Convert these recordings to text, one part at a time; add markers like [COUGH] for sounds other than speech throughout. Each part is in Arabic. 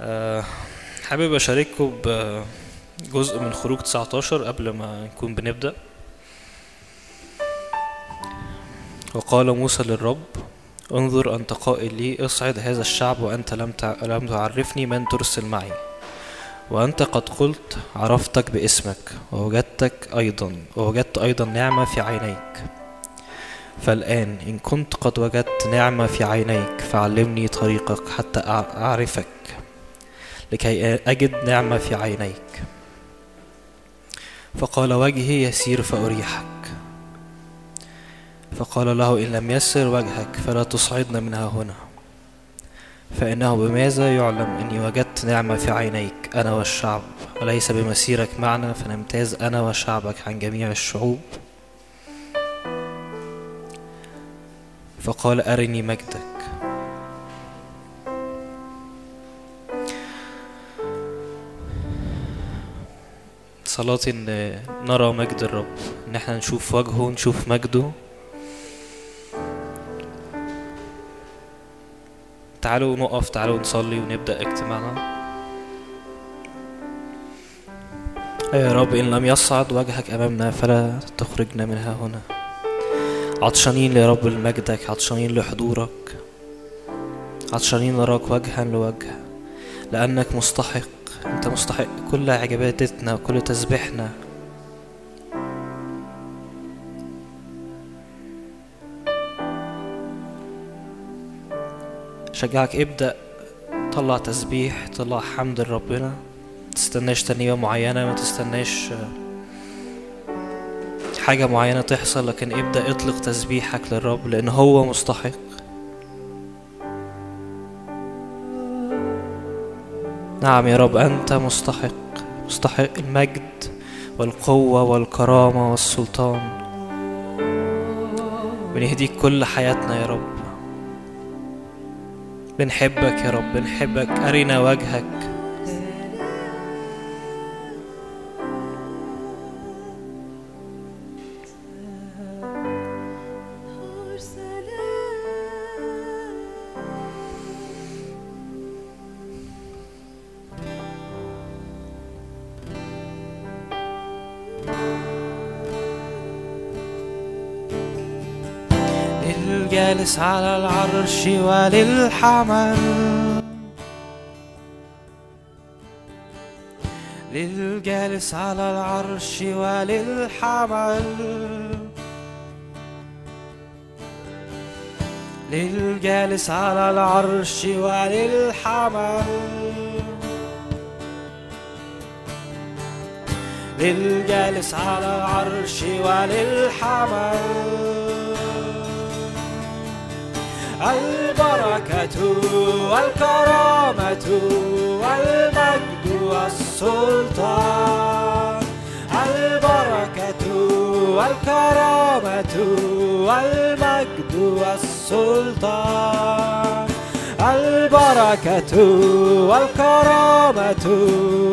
آه، حابب أشارككم بجزء من خروج 19 قبل ما نكون بنبدأ. وقال موسى للرب انظر أنت قائل لي اصعد هذا الشعب وأنت لم لم تعرفني من ترسل معي. وأنت قد قلت عرفتك باسمك ووجدتك أيضا ووجدت أيضا نعمة في عينيك. فالآن إن كنت قد وجدت نعمة في عينيك فعلمني طريقك حتى أع- أعرفك. لكي أجد نعمة في عينيك. فقال وجهي يسير فأريحك. فقال له إن لم يسر وجهك فلا تصعدنا منها هنا. فإنه بماذا يعلم أني وجدت نعمة في عينيك أنا والشعب؟ وليس بمسيرك معنا فنمتاز أنا وشعبك عن جميع الشعوب؟ فقال أرني مجدك. صلاتي إن نرى مجد الرب إن إحنا نشوف وجهه نشوف مجده. تعالوا نقف تعالوا نصلي ونبدأ اجتماعنا. يا رب إن لم يصعد وجهك أمامنا فلا تخرجنا منها هنا. عطشانين يا رب لمجدك عطشانين لحضورك. عطشانين نراك وجها لوجه لأنك مستحق. أنت مستحق كل عبادتنا وكل تسبيحنا. شجعك ابدأ طلع تسبيح طلع حمد لربنا. تستناش تنية معينة ما تستناش حاجة معينة تحصل لكن ابدأ اطلق تسبيحك للرب لأن هو مستحق. نعم يا رب أنت مستحق مستحق المجد والقوة والكرامة والسلطان. بنهديك كل حياتنا يا رب. بنحبك يا رب بنحبك. أرنا وجهك. للجالس على العرش وللحمل. للجالس على العرش وللحمل. للجالس على العرش وللحمل. للجالس على العرش وللحمل. البركة والكرامة والمجد والسلطان. البركة والكرامة والمجد والسلطان. البركة والكرامة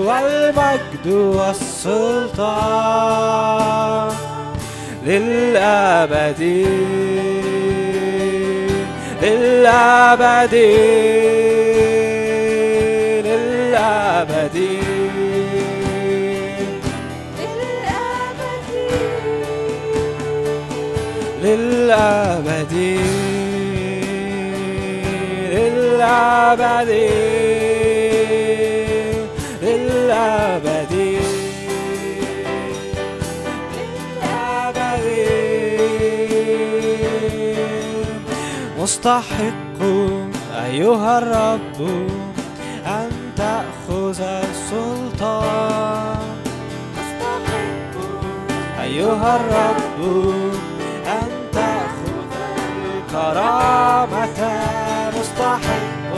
والمجد والسلطان. للأبد. للأبد للأبد للأبد للأبد للأبد للأبد مستحق أيها الرب أن تأخذ السلطان. مستحق أيها الرب أن تأخذ الكرامة. مستحق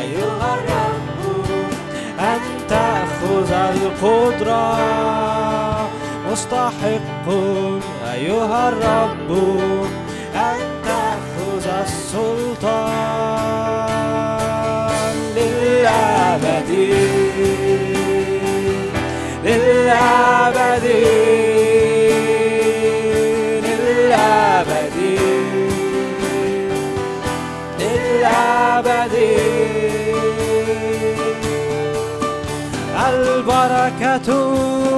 أيها الرب أن تأخذ القدرة. مستحق أيها الرب السلطان للأبد. للأبد. للأبد. للأبد. البركة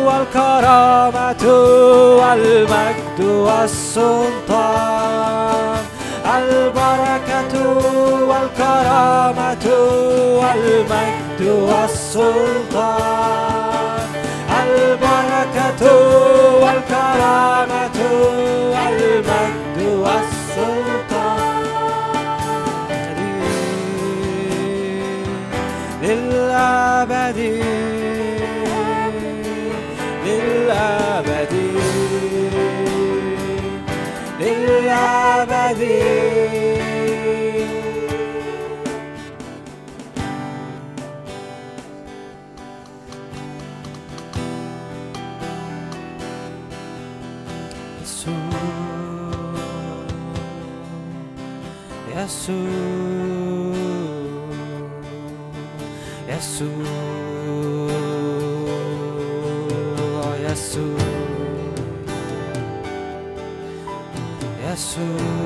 والكرامة والمجد والسلطان. البركه والكرامة والمجد والسلطان. البركة والكرامة والمجد يسوع يسوع يسوع يسوع يسوع.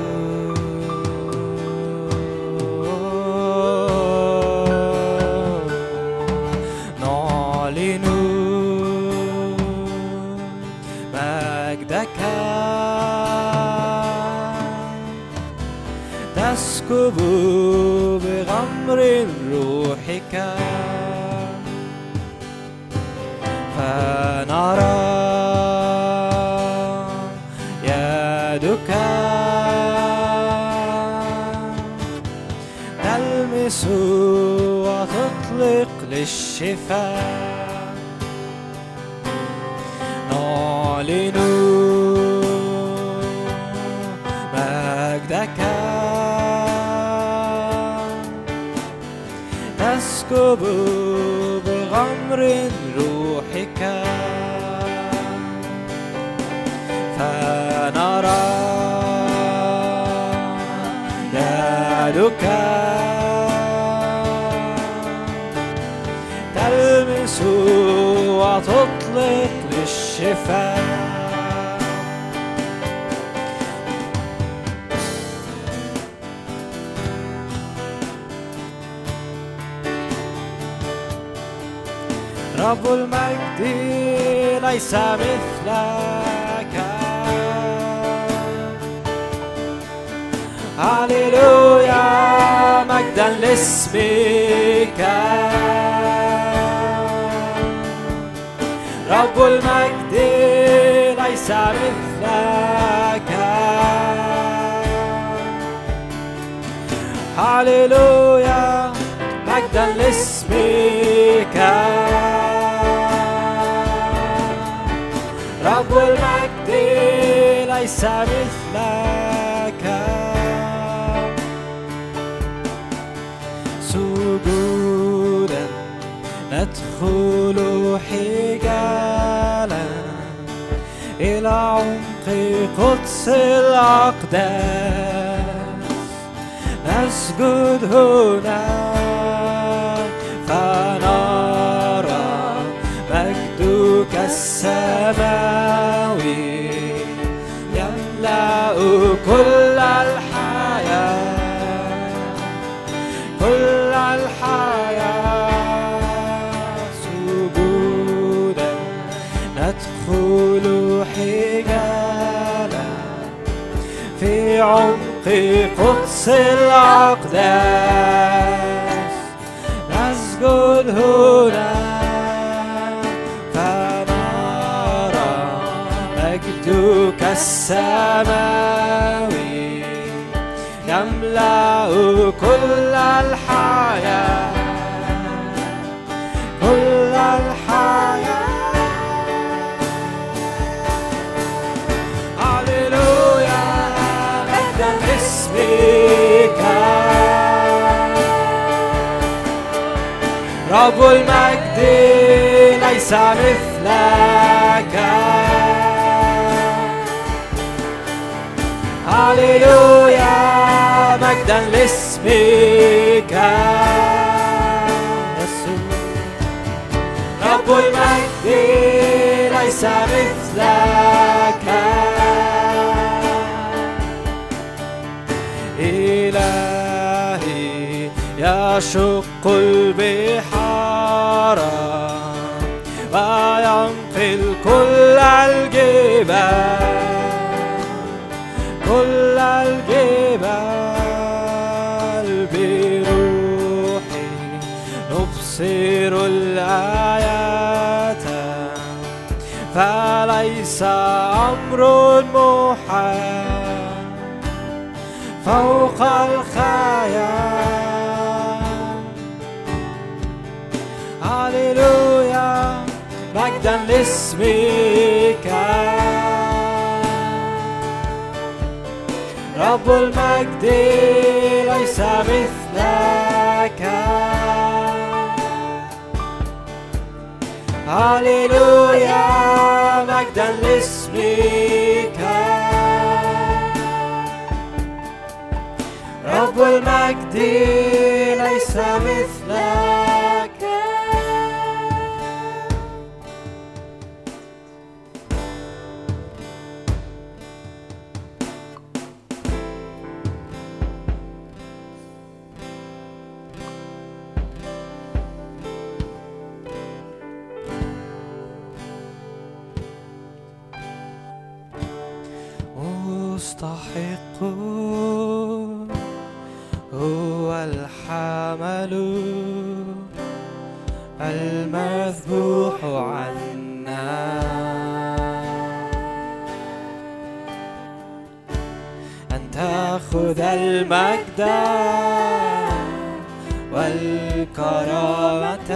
والكرامة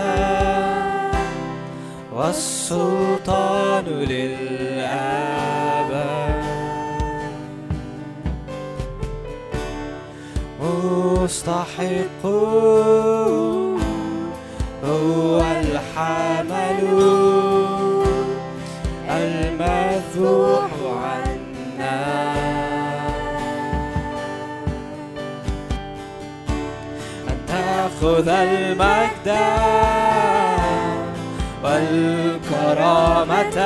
والسلطان للأبد مستحق تأخذ المجد والكرامة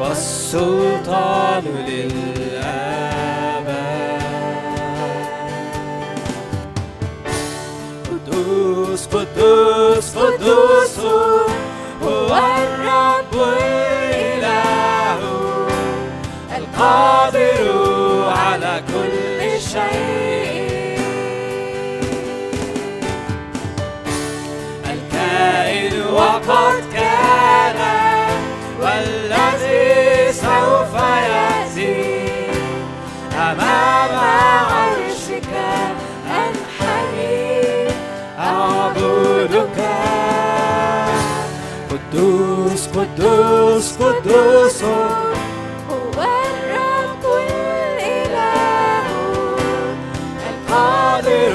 والسلطان للأبد قدوس قدوس قدوس هو الرب الإله. القادر على كل شيء. وقد كان والذي سوف يأتي. أمام عرشك أنحني أعبدك. قدوس قدوس قدوس. هو الرب الإله. القادر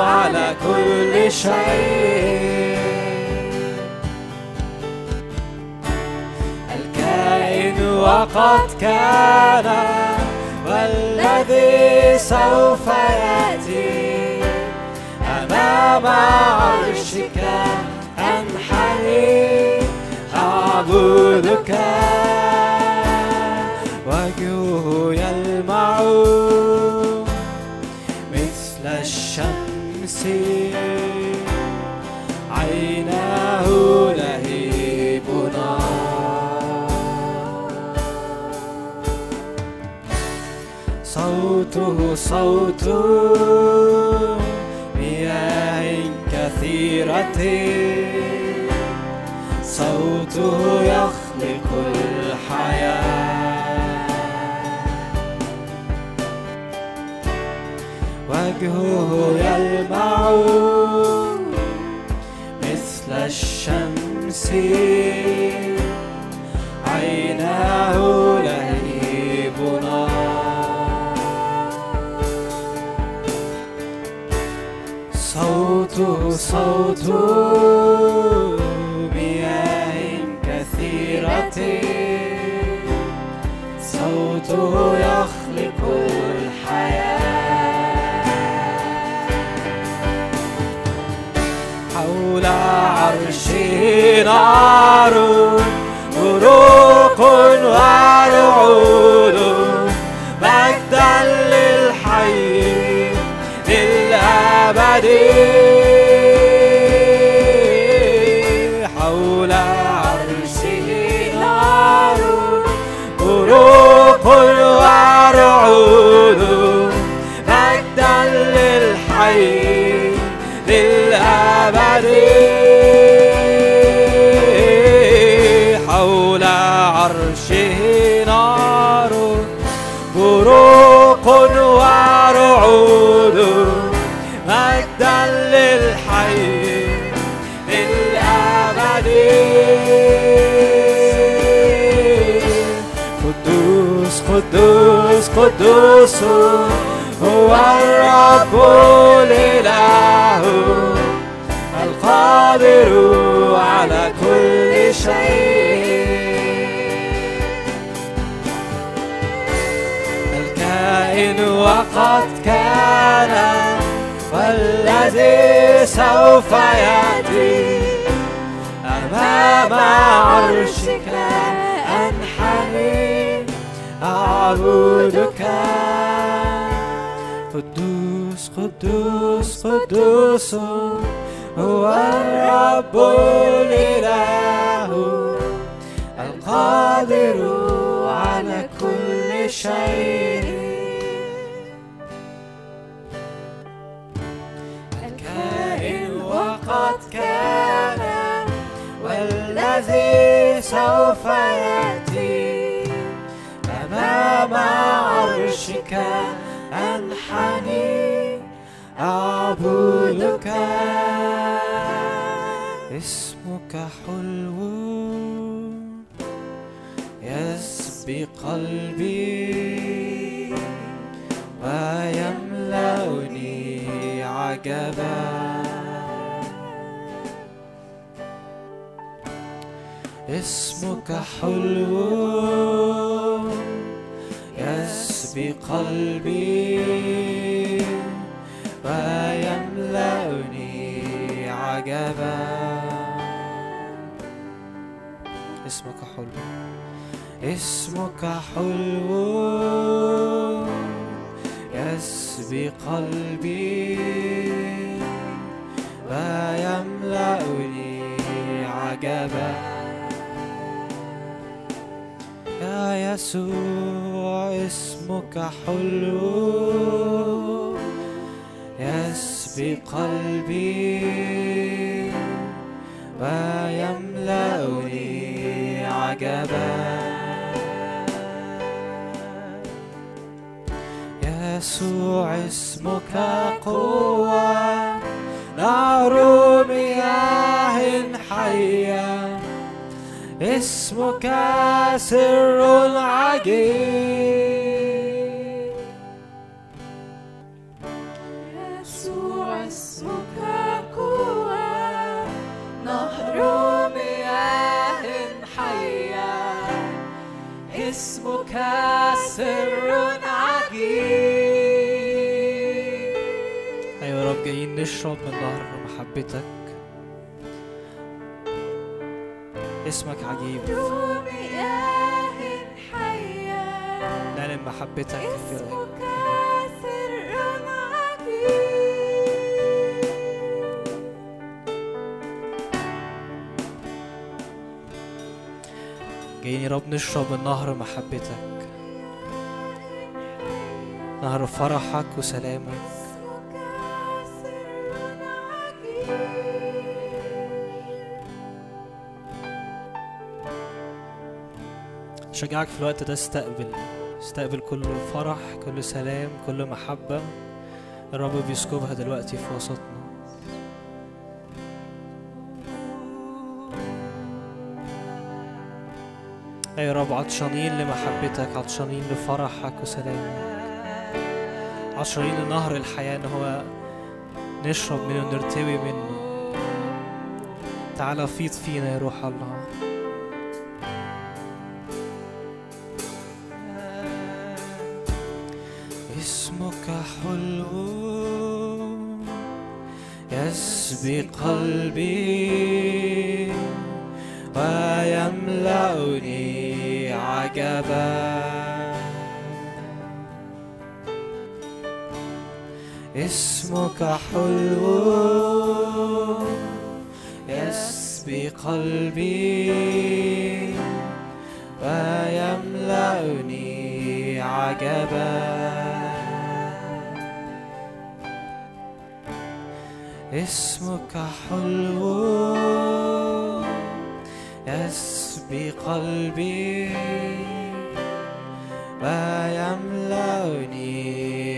على كل شيء. وقد كان والذي سوف يأتي. أمام عرشك أنحني أعبدك وجهه يلمع مثل الشمس صوته صوت مياه كثيرة. صوته يخلق الحياة. وجهه يلمع مثل الشمس. عيناه لهيب صوته صوت مياه كثيرة. صوته يخلق الحياة حول عرشه نار. قدوس قدوس هو الرب الإله القادر على كل شيء. الكائن وقد كان والذي سوف يأتي. أمام عرشك أنحني. أعبدك. قدوس قدوس قدوس هو الرب الإله. القادر على كل شيء. الكائن وقد كان والذي سوف يأتي. أمام عرشك أنحني أعبدك. اسمك حلو. يسبي قلبي ويملأني عجبا. اسمك حلو. يسبي قلبي ويملأني عجبا. اسمك حلو. اسمك حلو. يسبي قلبي ويملأني عجبا. يسوع اسمك حلو. يسبي قلبي ويملأني عجبا. يسوع اسمك قوة. اسمك سر عجيب يسوع اسمك قوة. نهر مياه حية. اسمك سر عجيب أيوة رب جايين نشرب من نهر محبتك. اسمك عجيب. نعلن محبتك عجيب. جايين يا رب نشرب من نهر محبتك. نهر فرحك وسلامك. شجعك في الوقت ده استقبل استقبل كل فرح كل سلام كل محبة. الرب بيسكبها دلوقتي في وسطنا. يا رب عطشانين لمحبتك عطشانين لفرحك وسلامك. عطشانين لنهر الحياة إن هو نشرب منه نرتوي منه. تعالى فيض فينا يا روح الله. يسبي قلبي ويملأني عجبا. اسمك حلو يسبي قلبي ويملأني عجبا. اسمك حلو. يسبي قلبي ويملأني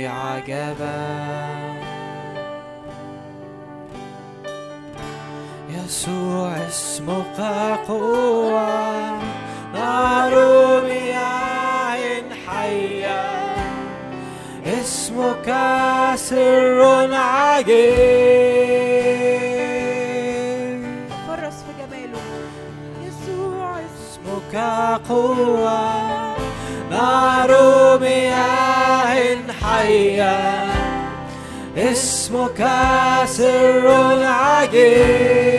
عجبا. يسوع اسمك قوة نار مياه حية. اسمك سر عجيب قوة نار مياه حية. اسمك سر عجيب.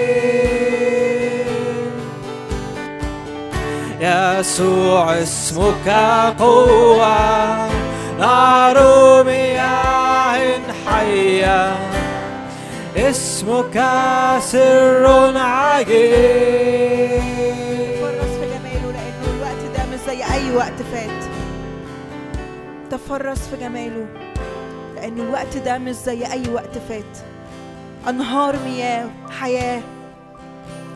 يسوع اسمك قوة نار مياه حية. اسمك سر عجيب. أي وقت فات. تفرس في جماله لأن الوقت ده مش زي أي وقت فات. أنهار مياه حياة.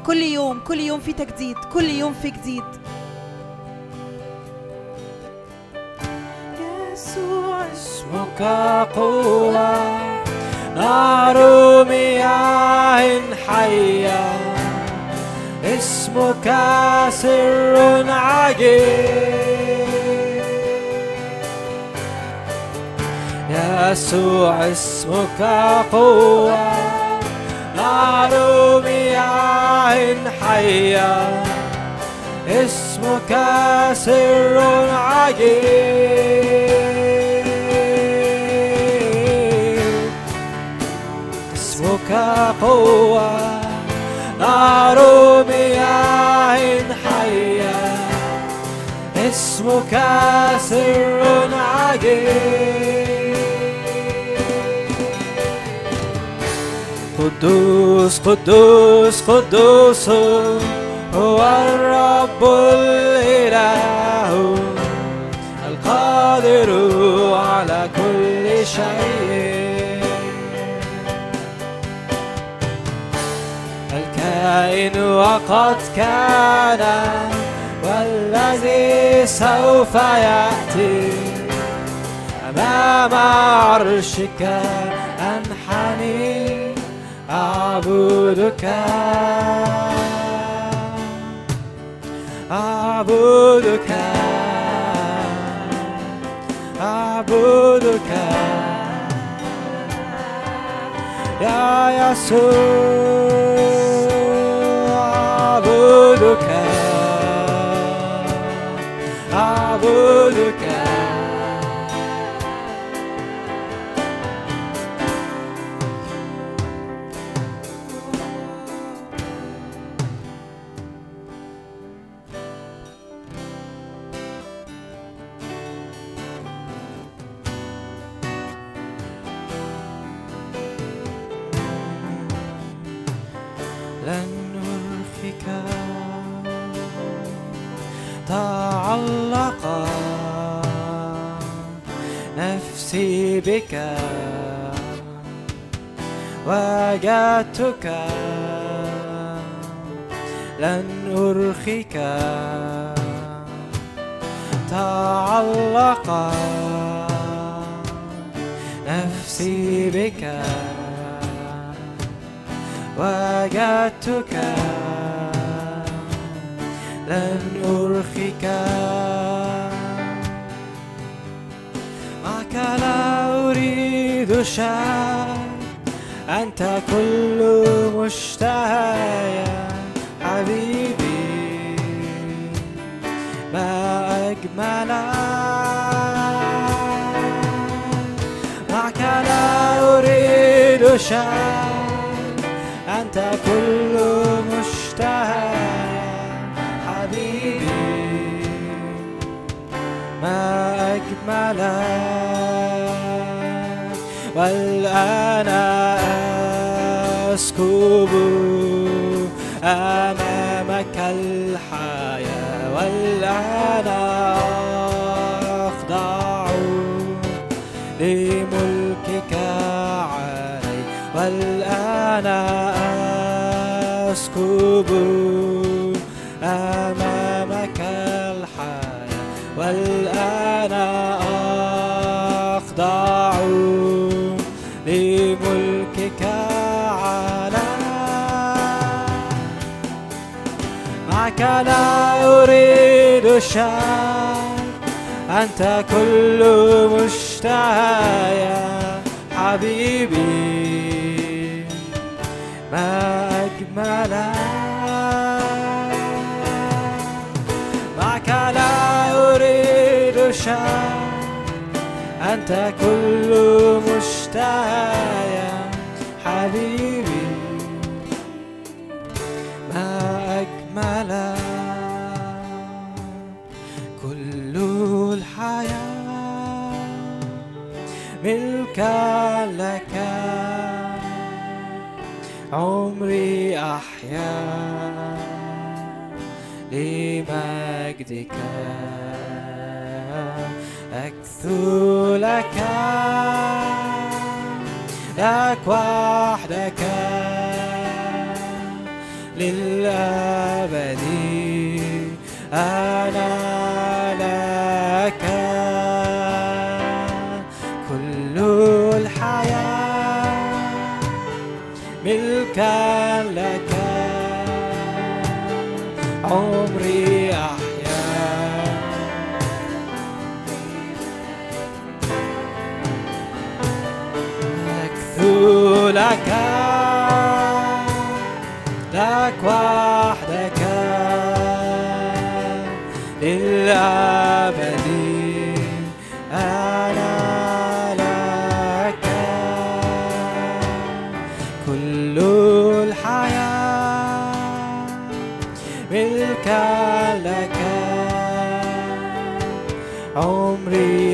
كل يوم كل يوم في تجديد كل يوم في جديد. يسوع اسمك قوة نار مياه حية. اسمك سر عجيب يسوع اسمك قوة. نار مياه حية. اسمك سر عجيب اسمك قوة. نار مياه حية اسمك سر عجيب. قدوس قدوس قدوس هو الرب الإله. القادر على كل شيء. الكائن وقد كان والذي سوف يأتي. أمام عرشك أنحني أعبدك. أعبدك. أعبدك. يا يسوع. أعبدك أعبدك لن بك وجدتك لن أرخك تعلق نفسي بك وجدتك لن أرخك معك لا أريد شيء أنت كل مشتهى حبيبي. ما أجمل معك لا أريد شيء أنت كل مشتهى حبيبي. ما أجملك والآن أسكب أمامك الحياة والآن أخضع لملكك علي والآن أسكب أمامك لا أريد شيء أنت كل مشتهى حبيبي ما أجمل معك لا أريد شيء أنت كل مشتهى حبيبي. أجمل كل الحياة ملكا لك. عمري أحيا لمجدك. أكثو لك. لك وحدك. للأبد. أنا لك كل الحياة. ملكا لك. عمري أحيا. أكثو لك. لك وحدك للأبد أنا لك. كل الحياة ملكا لك. عمري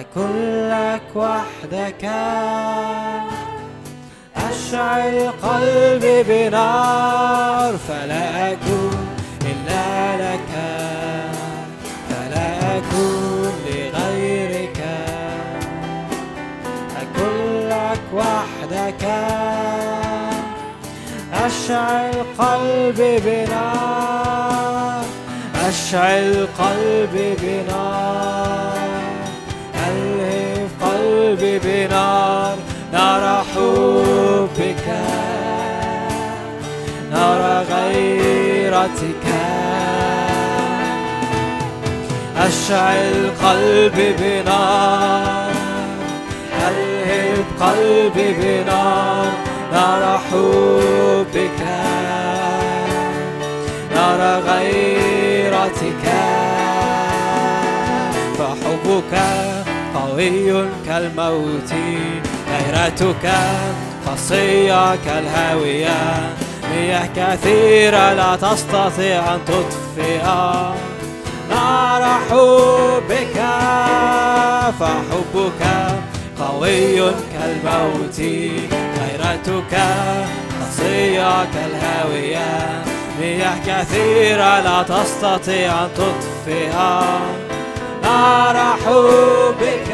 أكن لك وحدك. أشعل قلبي بنار فلا أكون إلا لك. فلا أكون لغيرك. أكن لك وحدك. أشعل قلبي بنار أشعل قلبي بنار. قلبي بنار نار حبك. نار غيرتك. أشعل قلبي بنار ألهب قلبي بنار نار حبك. نار غيرتك. فحبك قوي كالموت غيرتك قصية كالهاوية. مياه كثيرة لا تستطيع أن تطفئ. نار حبك فحبك قوي كالموت غيرتك قصية كالهاوية. مياه كثيرة لا تستطيع أن تطفئ. نار حبك.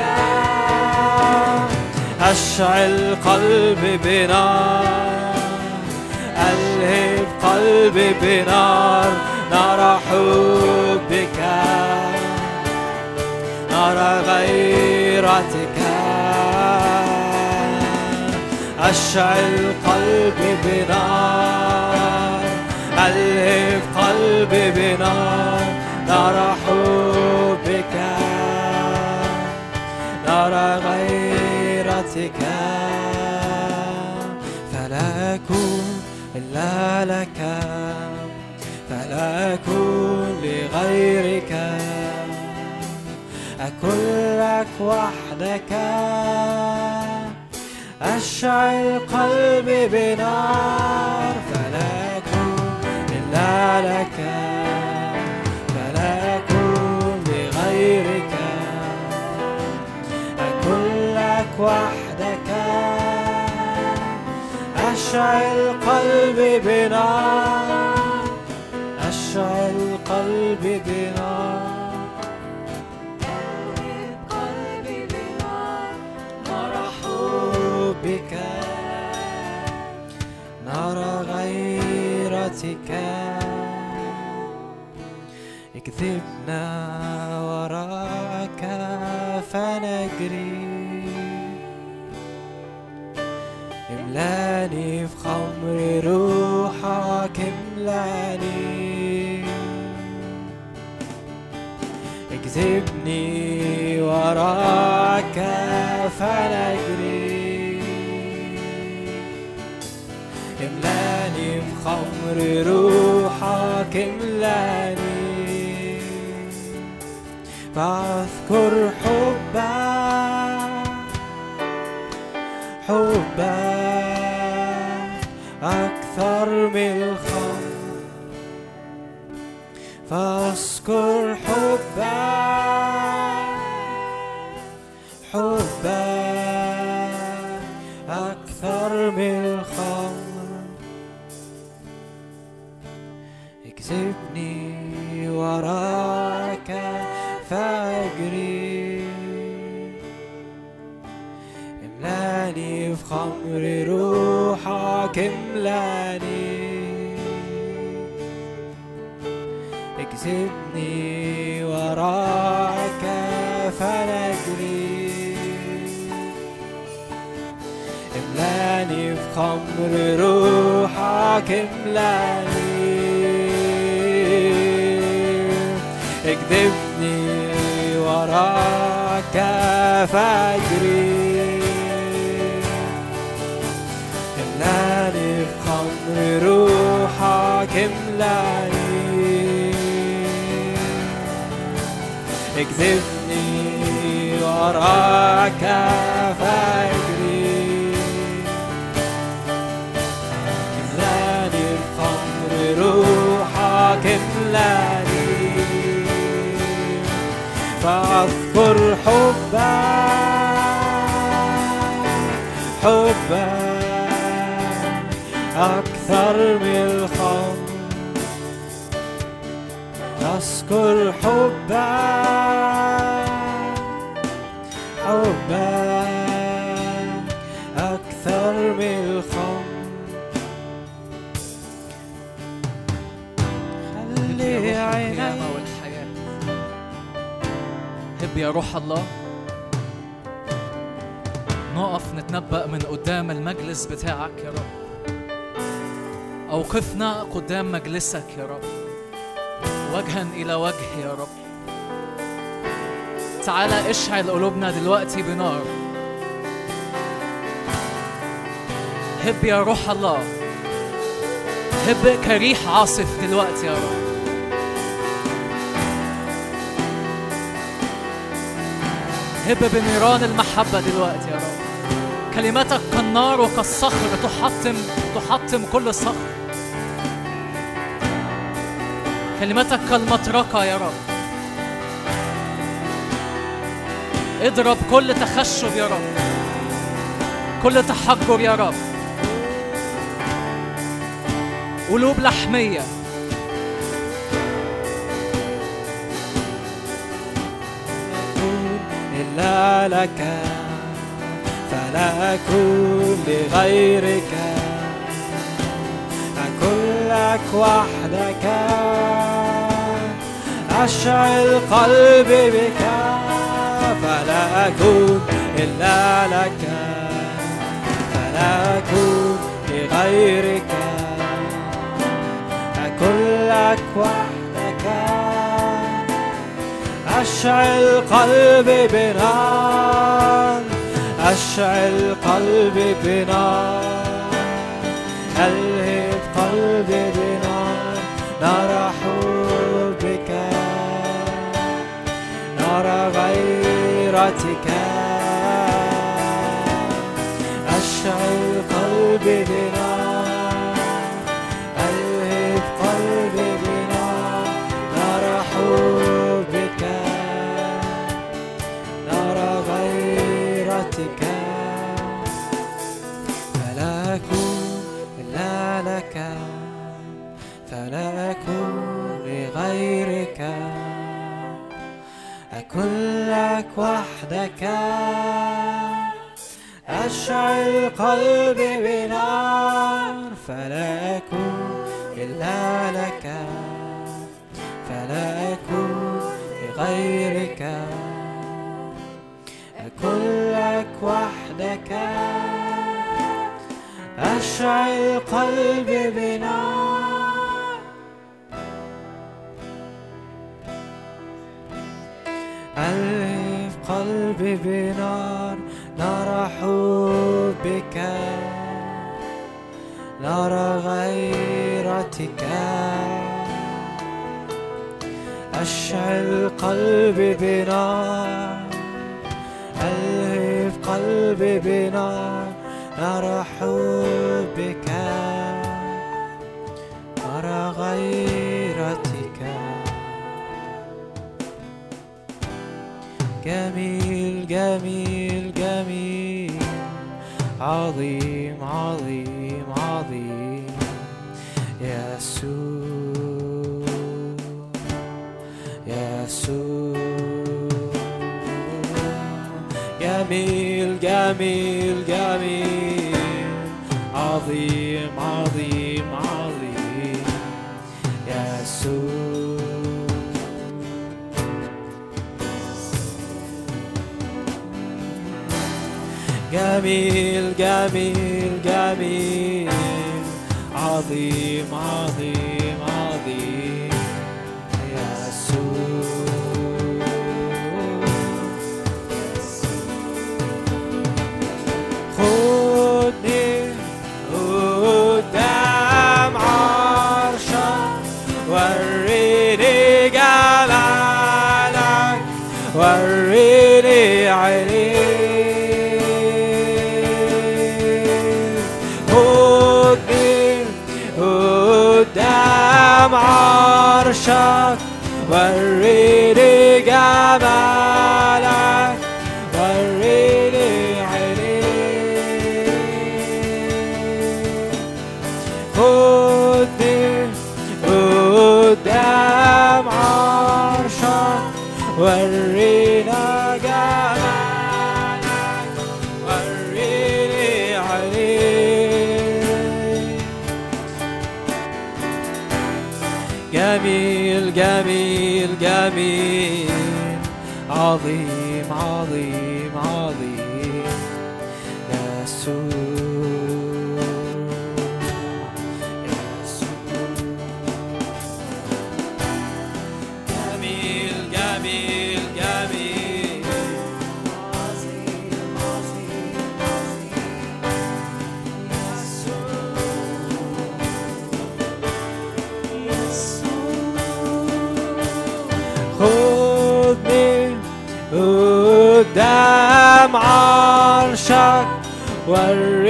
أشعل قلبي بنار ألهب قلبي بنار. نار حبك. نار غيرتك. أشعل قلبي بنار ألهب قلبي بنار نار حبك نار غيرتك. فلا أكون إلا لك فلا أكون لغيرك. أكون لك وحدك أشعل قلبي بنار. فلا أكون إلا لك. وحدك. أشعل قلبي بنار أشعل قلبي بنار حبك نار غيرتك. اكذبنا وراءك فنجري. املاني في خمر روحك املاني اكذبني وراك فنجري. املاني في خمر روحك املاني فاذكر حبك حبك أكثر من الخمر فاذكر حبك حبك أكثر من الخمر اكذبني وراك خمر روحك املاني. اكذبني وراك فنجري. املاني في خمر روحك املاني. اكذبني وراك فاجري روحك املاني اكذبني وراك فاجري. املاني بخمر روحك املاني فأذكر حبك حبك أكثر من الخمر أذكر حبك حبك أكثر من الخمر خلي عيني. والحياة. هب يا روح الله. نقف نتنبأ من قدام المجلس بتاعك يا رب. أوقفنا قدام مجلسك يا رب. وجها إلى وجه يا رب. تعالى اشعل قلوبنا دلوقتي بنار. هب يا روح الله. هب كريح عاصف دلوقتي يا رب. هب بنيران المحبة دلوقتي يا رب. كلماتك كالنار وكالصخر تحطم تحطم كل صخر. كلماتك كالمطرقة يا رب. اضرب كل تخشب يا رب. كل تحجر يا رب. قلوب لحمية. لك. فلا أكون لغيرك أكون لك وحدك. أشعل قلبي بك. فلا أكون إلا لك. فلا أكون لغيرك. أكون لك وحدك. أشعل قلبي بنار أشعل قلبي بنار ألهب قلبي بنار نار حبك. نار غيرتك. أشعل قلبي بنار أكن لك وحدك. أشعل قلبي بنار. فلا أكون إلا لك. فلا أكون لغيرك. أكن لك وحدك. أشعل قلبي بنار. ألف قلبي بنار نار حبك نار غيرتك. أشعل قلبي بنار ألهب قلبي بنار نار حبك. نار غيرتك. جميل جميل جميل. عظيم عظيم عظيم. يسوع يسوع جميل جميل جميل. عظيم. جميل جميل جميل عظيم. عرشك عظيم عظيم. عرشك وريني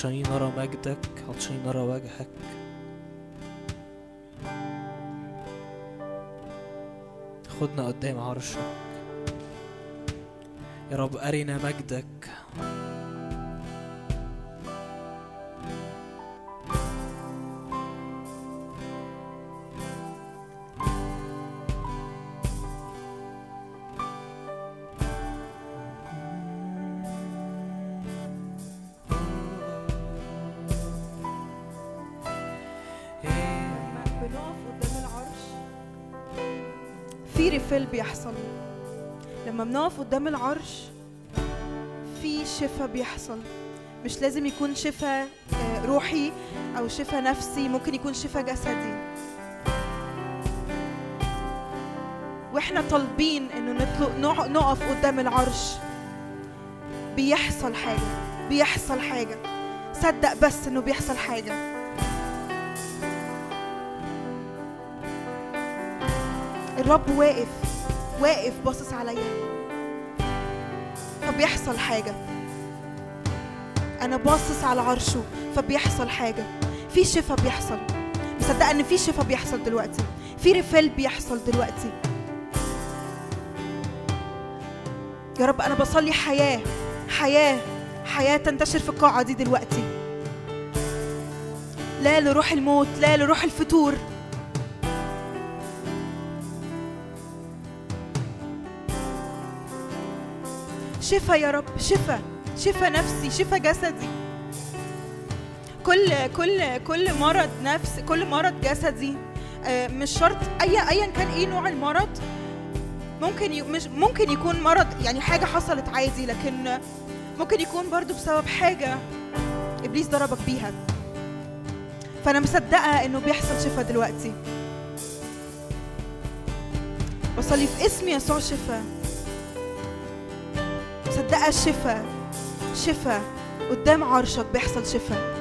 عطشانين نرى مجدك عطشانين نرى وجهك خدنا قدام عرشك يا رب أرنا مجدك لما بنقف قدام العرش في شفاء بيحصل. مش لازم يكون شفاء آه، روحي أو شفاء نفسي ممكن يكون شفاء جسدي. وإحنا طالبين إنه نطلق نق- نقف قدام العرش. بيحصل حاجة بيحصل حاجة. صدق بس إنه بيحصل حاجة. الرب واقف واقف باصص عليا. فبيحصل حاجة. أنا باصص على عرشه فبيحصل حاجة. في شفاء بيحصل. مصدقة إن في شفاء بيحصل دلوقتي. في ريفيل بيحصل دلوقتي. يا رب أنا بصلي حياة. حياة. حياة تنتشر في القاعة دي دلوقتي. لا لروح الموت لا لروح الفتور. شفا يا رب شفا شفا نفسي شفا جسدي. كل كل كل مرض نفس كل مرض جسدي آه، مش شرط أي ايا كان إيه نوع المرض ممكن. مش ممكن يكون مرض يعني حاجة حصلت عادي لكن ممكن يكون برضو بسبب حاجة إبليس ضربك بيها. فأنا مصدقة إنه بيحصل شفا دلوقتي. بصلي في اسم يسوع شفا. الشفا شفا قدام عرشك بيحصل شفا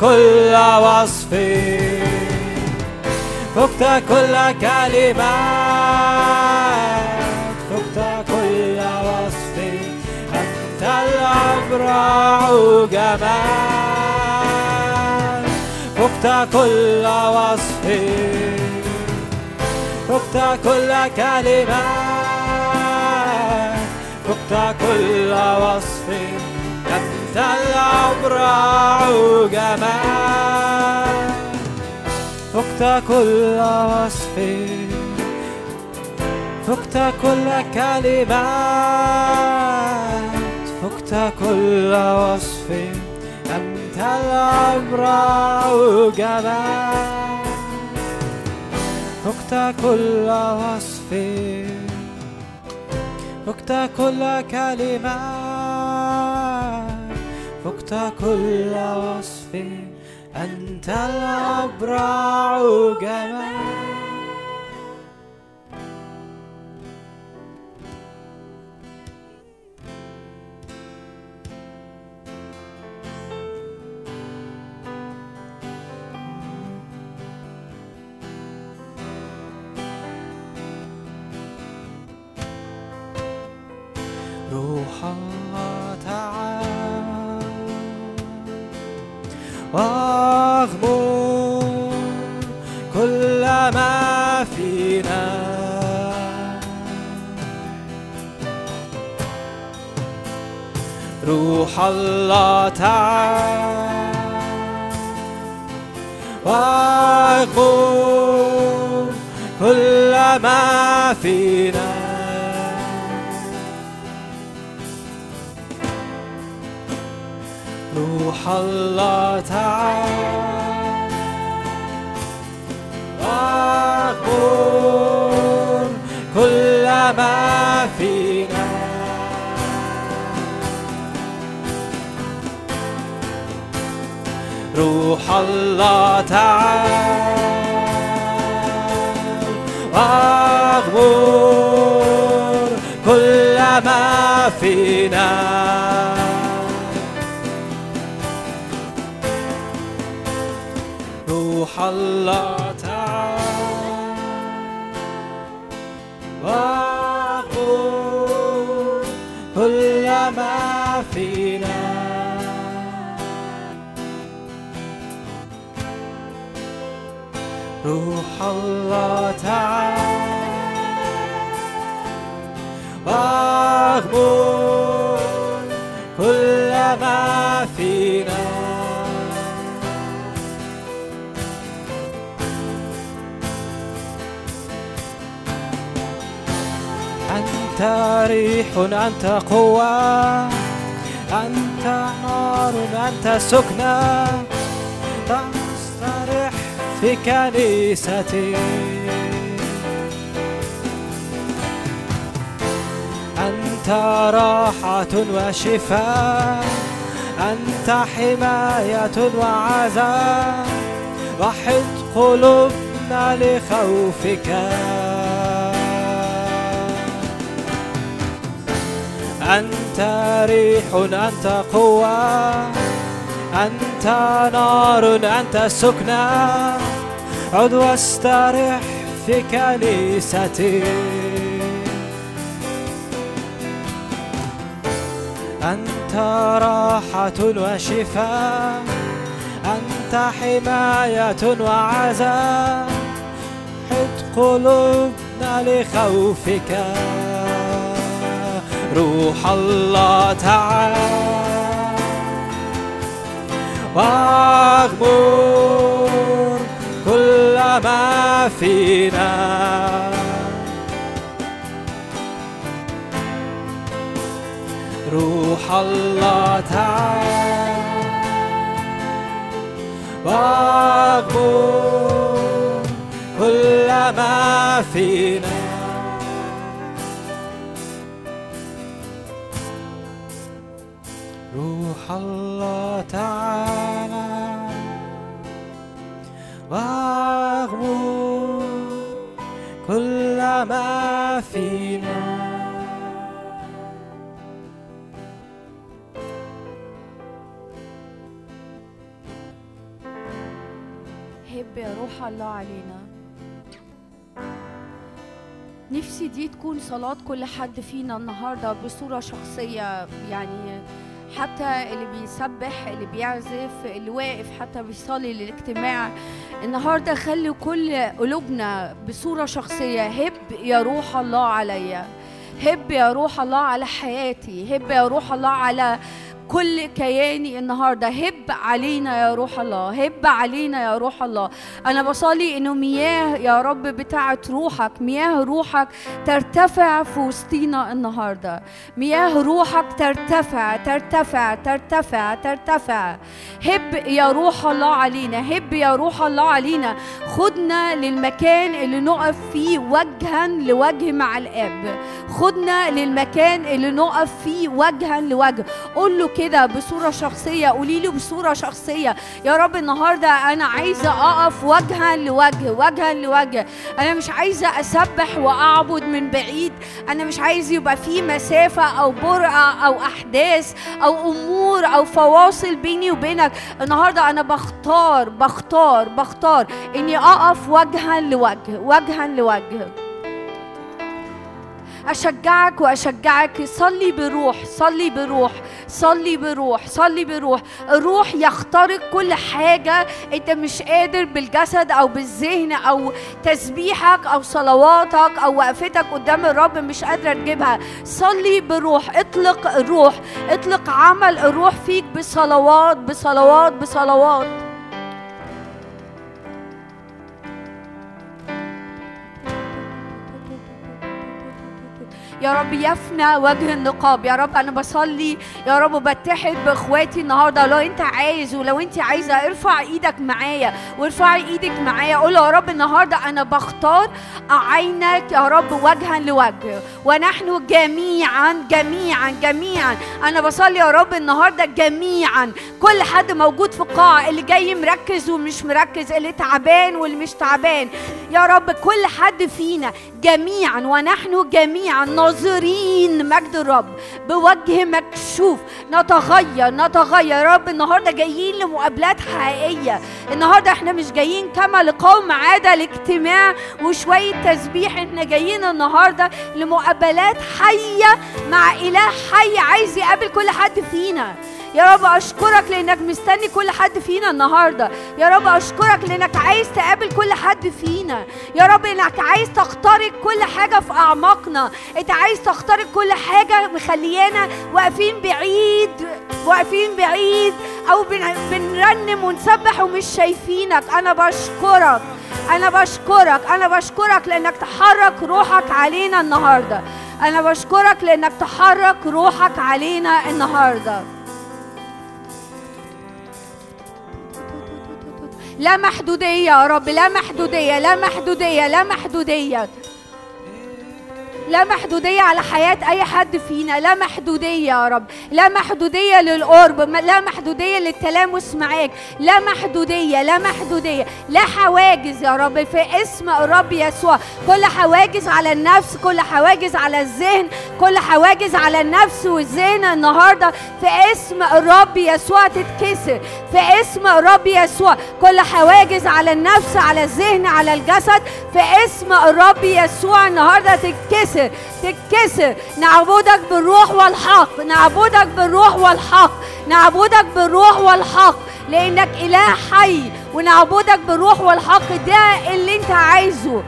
كل وصف. فقت كل كلمات. فقت كل وصف. أنت الأبرع جمال فقت كل وصف. فقت كل كلمات. فقت كل وصف. أنت الأبرع جمال. فقت كل وصف. فقت كل كلمات. فقت كل وصف. أنت الأبرع جمال. فقت كل وصف. فقت كل كلمات. كل وصف أنت الأبرع جمال. لخوفك أنت ريح أنت قوة. أنت نار أنت سكنة. عد واسترح في كنيستي. أنت راحة وشفاء. أنت حماية وعزاء. قلوبنا لخوفك روح الله تعال. واغمر كل ما فينا. روح الله تعال. واغمر كل ما فينا روح الله تعالى واغمر كل ما فينا هب يا روح الله علينا. نفسي دي تكون صلاة كل حد فينا النهاردة بصورة شخصية يعني حتى اللي بيسبح اللي بيعزف اللي واقف حتى بيصلي للاجتماع. النهاردة خلي كل قلوبنا بصورة شخصية. هب يا روح الله عليا. هب يا روح الله على حياتي. هب يا روح الله على كل كياني النهارده. هب علينا يا روح الله هب علينا يا روح الله. أنا بصلي إنه مياه يا رب بتاعه روحك مياه روحك ترتفع في وسطينا النهارده. مياه روحك ترتفع ترتفع ترتفع ترتفع. هب يا روح الله علينا هب يا روح الله علينا. خدنا للمكان اللي نقف فيه وجها لوجه مع الآب. خدنا للمكان اللي نقف فيه وجها لوجه. قول له كده بصورة شخصية. قولي له بصورة شخصية. يا رب النهاردة أنا عايزة أقف وجها لوجه وجها لوجه. أنا مش عايزة أسبح وأعبد من بعيد. أنا مش عايز يبقى في مسافة أو برقة أو أحداث أو أمور أو فواصل بيني وبينك. النهاردة أنا بختار بختار بختار إني أقف وجها لوجه وجها لوجه. أشجعك وأشجعك. صلي بروح صلي بروح صلي بروح صلي بروح. الروح يخترق كل حاجة أنت مش قادر بالجسد أو بالذهن أو تسبيحك أو صلواتك أو وقفتك قدام الرب مش قادرة تجيبها. صلي بروح اطلق الروح اطلق عمل الروح فيك بصلوات بصلوات بصلوات. يا رب يفنى وجه النقاب. يا رب أنا بصلي. يا رب بتحد بإخواتي النهارده. لو أنت عايز ولو أنت عايزة ارفع إيدك معايا. وارفعي إيدك معايا. قول يا رب النهارده أنا بختار أعينك يا رب وجها لوجه. ونحن جميعا جميعا جميعا. أنا بصلي يا رب النهارده جميعا. كل حد موجود في القاعة. اللي جاي مركز ومش مركز اللي تعبان واللي مش تعبان. يا رب كل حد فينا جميعا. ونحن جميعا. ناظرين مجد الرب. بوجه مكشوف. نتغير نتغير. يا رب النهارده جايين لمقابلات حقيقية. النهارده إحنا مش جايين كما لقوم عاده لاجتماع وشوية تسبيح. إحنا جايين النهارده لمقابلات حية مع إله حي عايز يقابل كل حد فينا. يا رب أشكرك لأنك مستني كل حد فينا النهارده. يا رب أشكرك لأنك عايز تقابل كل حد فينا. يا رب إنك عايز تخترق كل حاجة في أعماقنا. إنت عايز تخترق كل حاجة مخليانا واقفين بعيد واقفين بعيد بن- بنرنم ونسبح ومش شايفينك. أنا بشكرك أنا بشكرك أنا بشكرك لأنك تحرك روحك علينا النهارده. أنا بشكرك لأنك تحرك روحك علينا النهارده. لا محدودية يا رب لا محدودية لا محدودية لا محدودية. لا محدودية على حياة أي حد فينا لا محدودية يا رب لا محدودية للقرب لا محدودية للتلامس معاك لا محدودية لا محدودية لا حواجز يا رب في اسم الرب يسوع. كل حواجز على النفس كل حواجز على الذهن كل حواجز على النفس والذهن النهاردة في اسم الرب يسوع تتكسر في اسم الرب يسوع. كل حواجز على النفس على الذهن على الجسد في اسم الرب يسوع النهارده تتكسر. تتكسر. نعبدك بالروح والحق نعبدك بالروح والحق نعبدك بالروح والحق. لأنك إله حي ونعبدك بالروح والحق ده اللي أنت عايزه.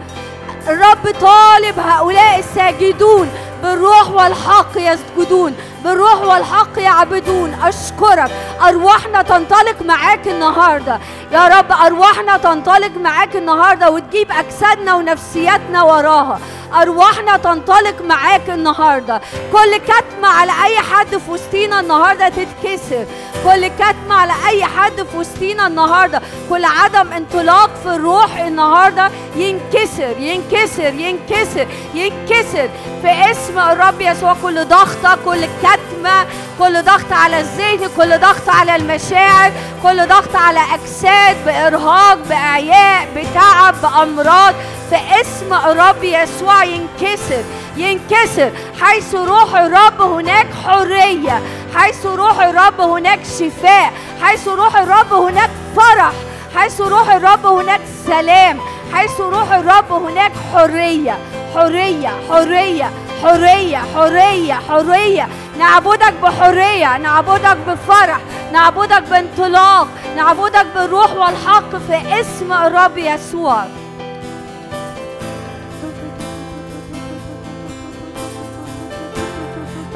الرب طالب هؤلاء الساجدون بالروح والحق يسجدون. بالروح والحق يعبدون أشكرك. أرواحنا تنطلق معاك النهاردة. يا رب أرواحنا تنطلق معاك النهاردة وتجيب أجسادنا ونفسياتنا وراها. أرواحنا تنطلق معاك النهاردة. كل كتمة على أي حد في وسطينا النهاردة تتكسر. كل كتمة على أي حد في وسطينا النهاردة. كل عدم انطلاق في الروح النهاردة ينكسر ينكسر ينكسر ينكسر. في اسم الرب يسوع كل ضغطة كل كتمة كل ضغط على الذهن كل ضغط على المشاعر كل ضغط على أجساد بإرهاق بإعياء بتعب بأمراض. في اسم الرب يسوع ينكسر ينكسر. حيث روح الرب هناك حرية حيث روح الرب هناك شفاء حيث روح الرب هناك فرح حيث روح الرب هناك سلام حيث روح الرب هناك حرية. حرية حرية حرية حرية حرية. نعبدك بحرية نعبدك بفرح نعبدك بانطلاق نعبدك بالروح والحق في اسم الرب يسوع.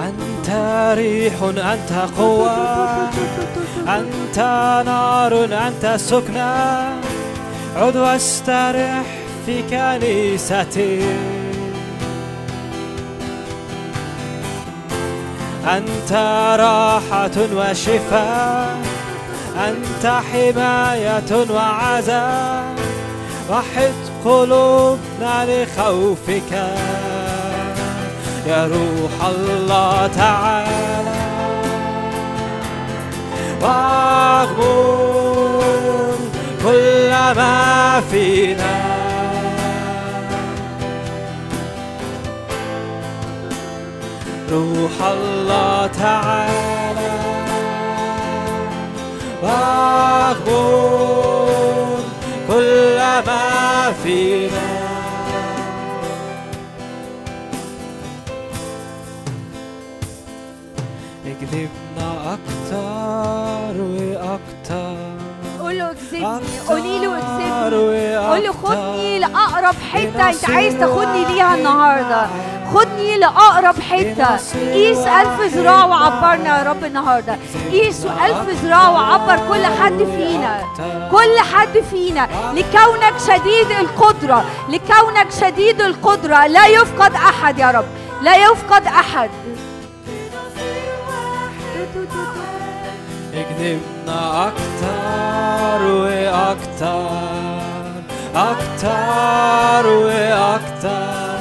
أنت ريح أنت قوة أنت نار أنت سكنة. عد واسترح في كنيستي. أنت راحة وشفاء أنت حماية وعزاء وحد قلوبنا لخوفك. يا روح الله تعالى. واغمر كل ما فينا. روح الله تعالى. واغمر اكذبني قولي له وأكتر قول له خدني لأقرب حتة. أنت عايز تاخدني ليها النهارده. خدني لأقرب حتة. قيس ألف ذراع وعبرنا يا رب النهارده. قيس ألف ذراع وعبر كل حد فينا. كل حد فينا. لكونك شديد القدرة. لكونك شديد القدرة. لا يفقد أحد يا رب. لا يفقد أحد. اكذبنا أكتر وأكتر أكتر وأكتر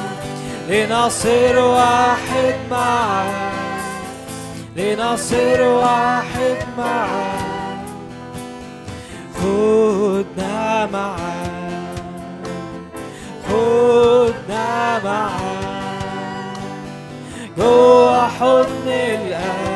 لنصير واحد معا لنصير واحد معا خدنا معا خدنا معا جوا حضن الآب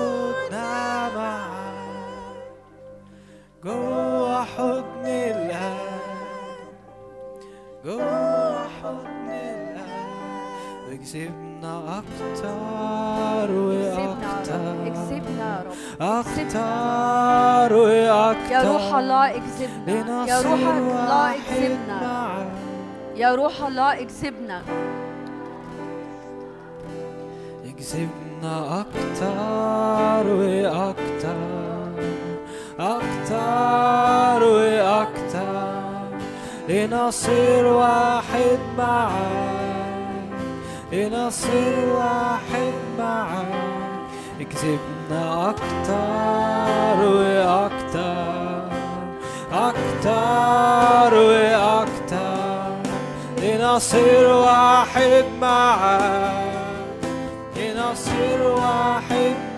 جوا حضن الآب جوا حضن الآب اكسبنا أكتر وأكتر اكسبنا رب أكتر. وأكتر يا روح الله اكسبنا يا روح الله اكسبنا. يا روح الله اكسبنا. يكسبنا أكتر وأكتر. أكتر وأكتر. لنصير واحد معاك. لنصير واحد معاك. يكسبنا أكتر وأكتر. أكتر وأكتر. لنصير واحد معاك. لنصير واحد معاك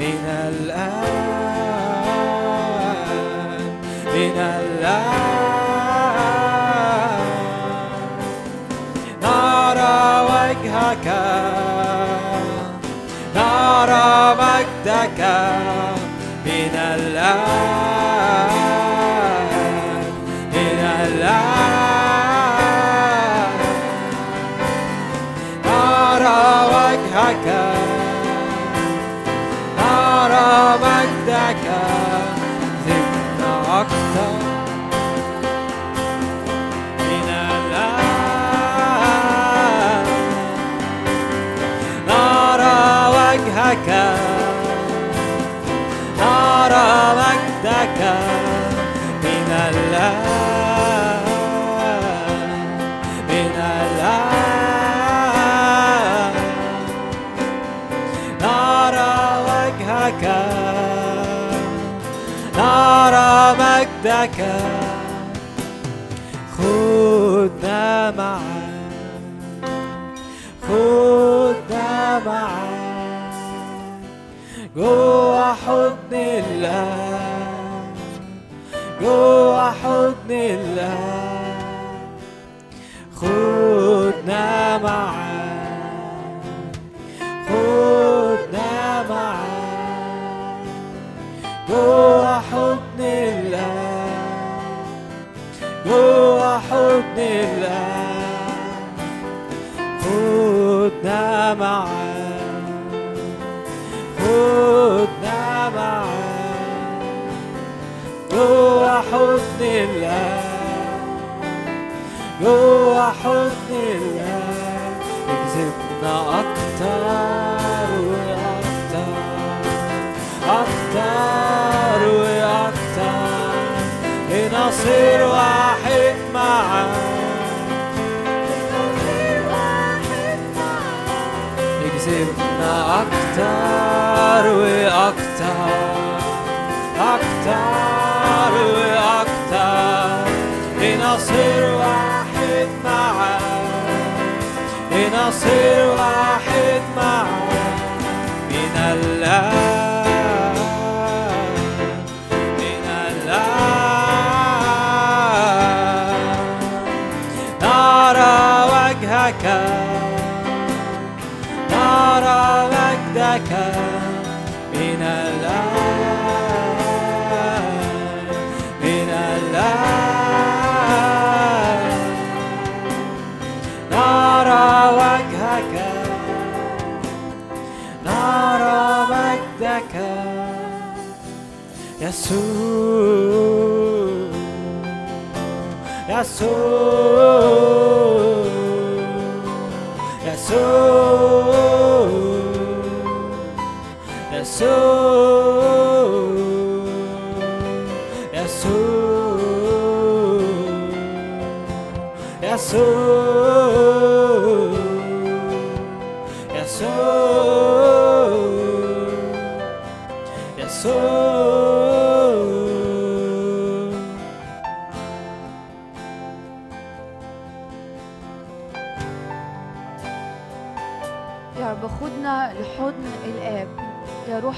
من الآن من الآن. نرى وجهك نرى مجدك من الآن. مجدك خدنا معاك خدنا معاك جوا حضن الله. جوا حضن الله. خدنا معاك الله اكذبنا أكتر وأكتر أكتر وأكتر لنصير واحد معاك. اكذبنا أكتر وأكتر أكتر وأكتر لنصير واحد. لنصير واحد معاك من الآن soul, our soul, our soul.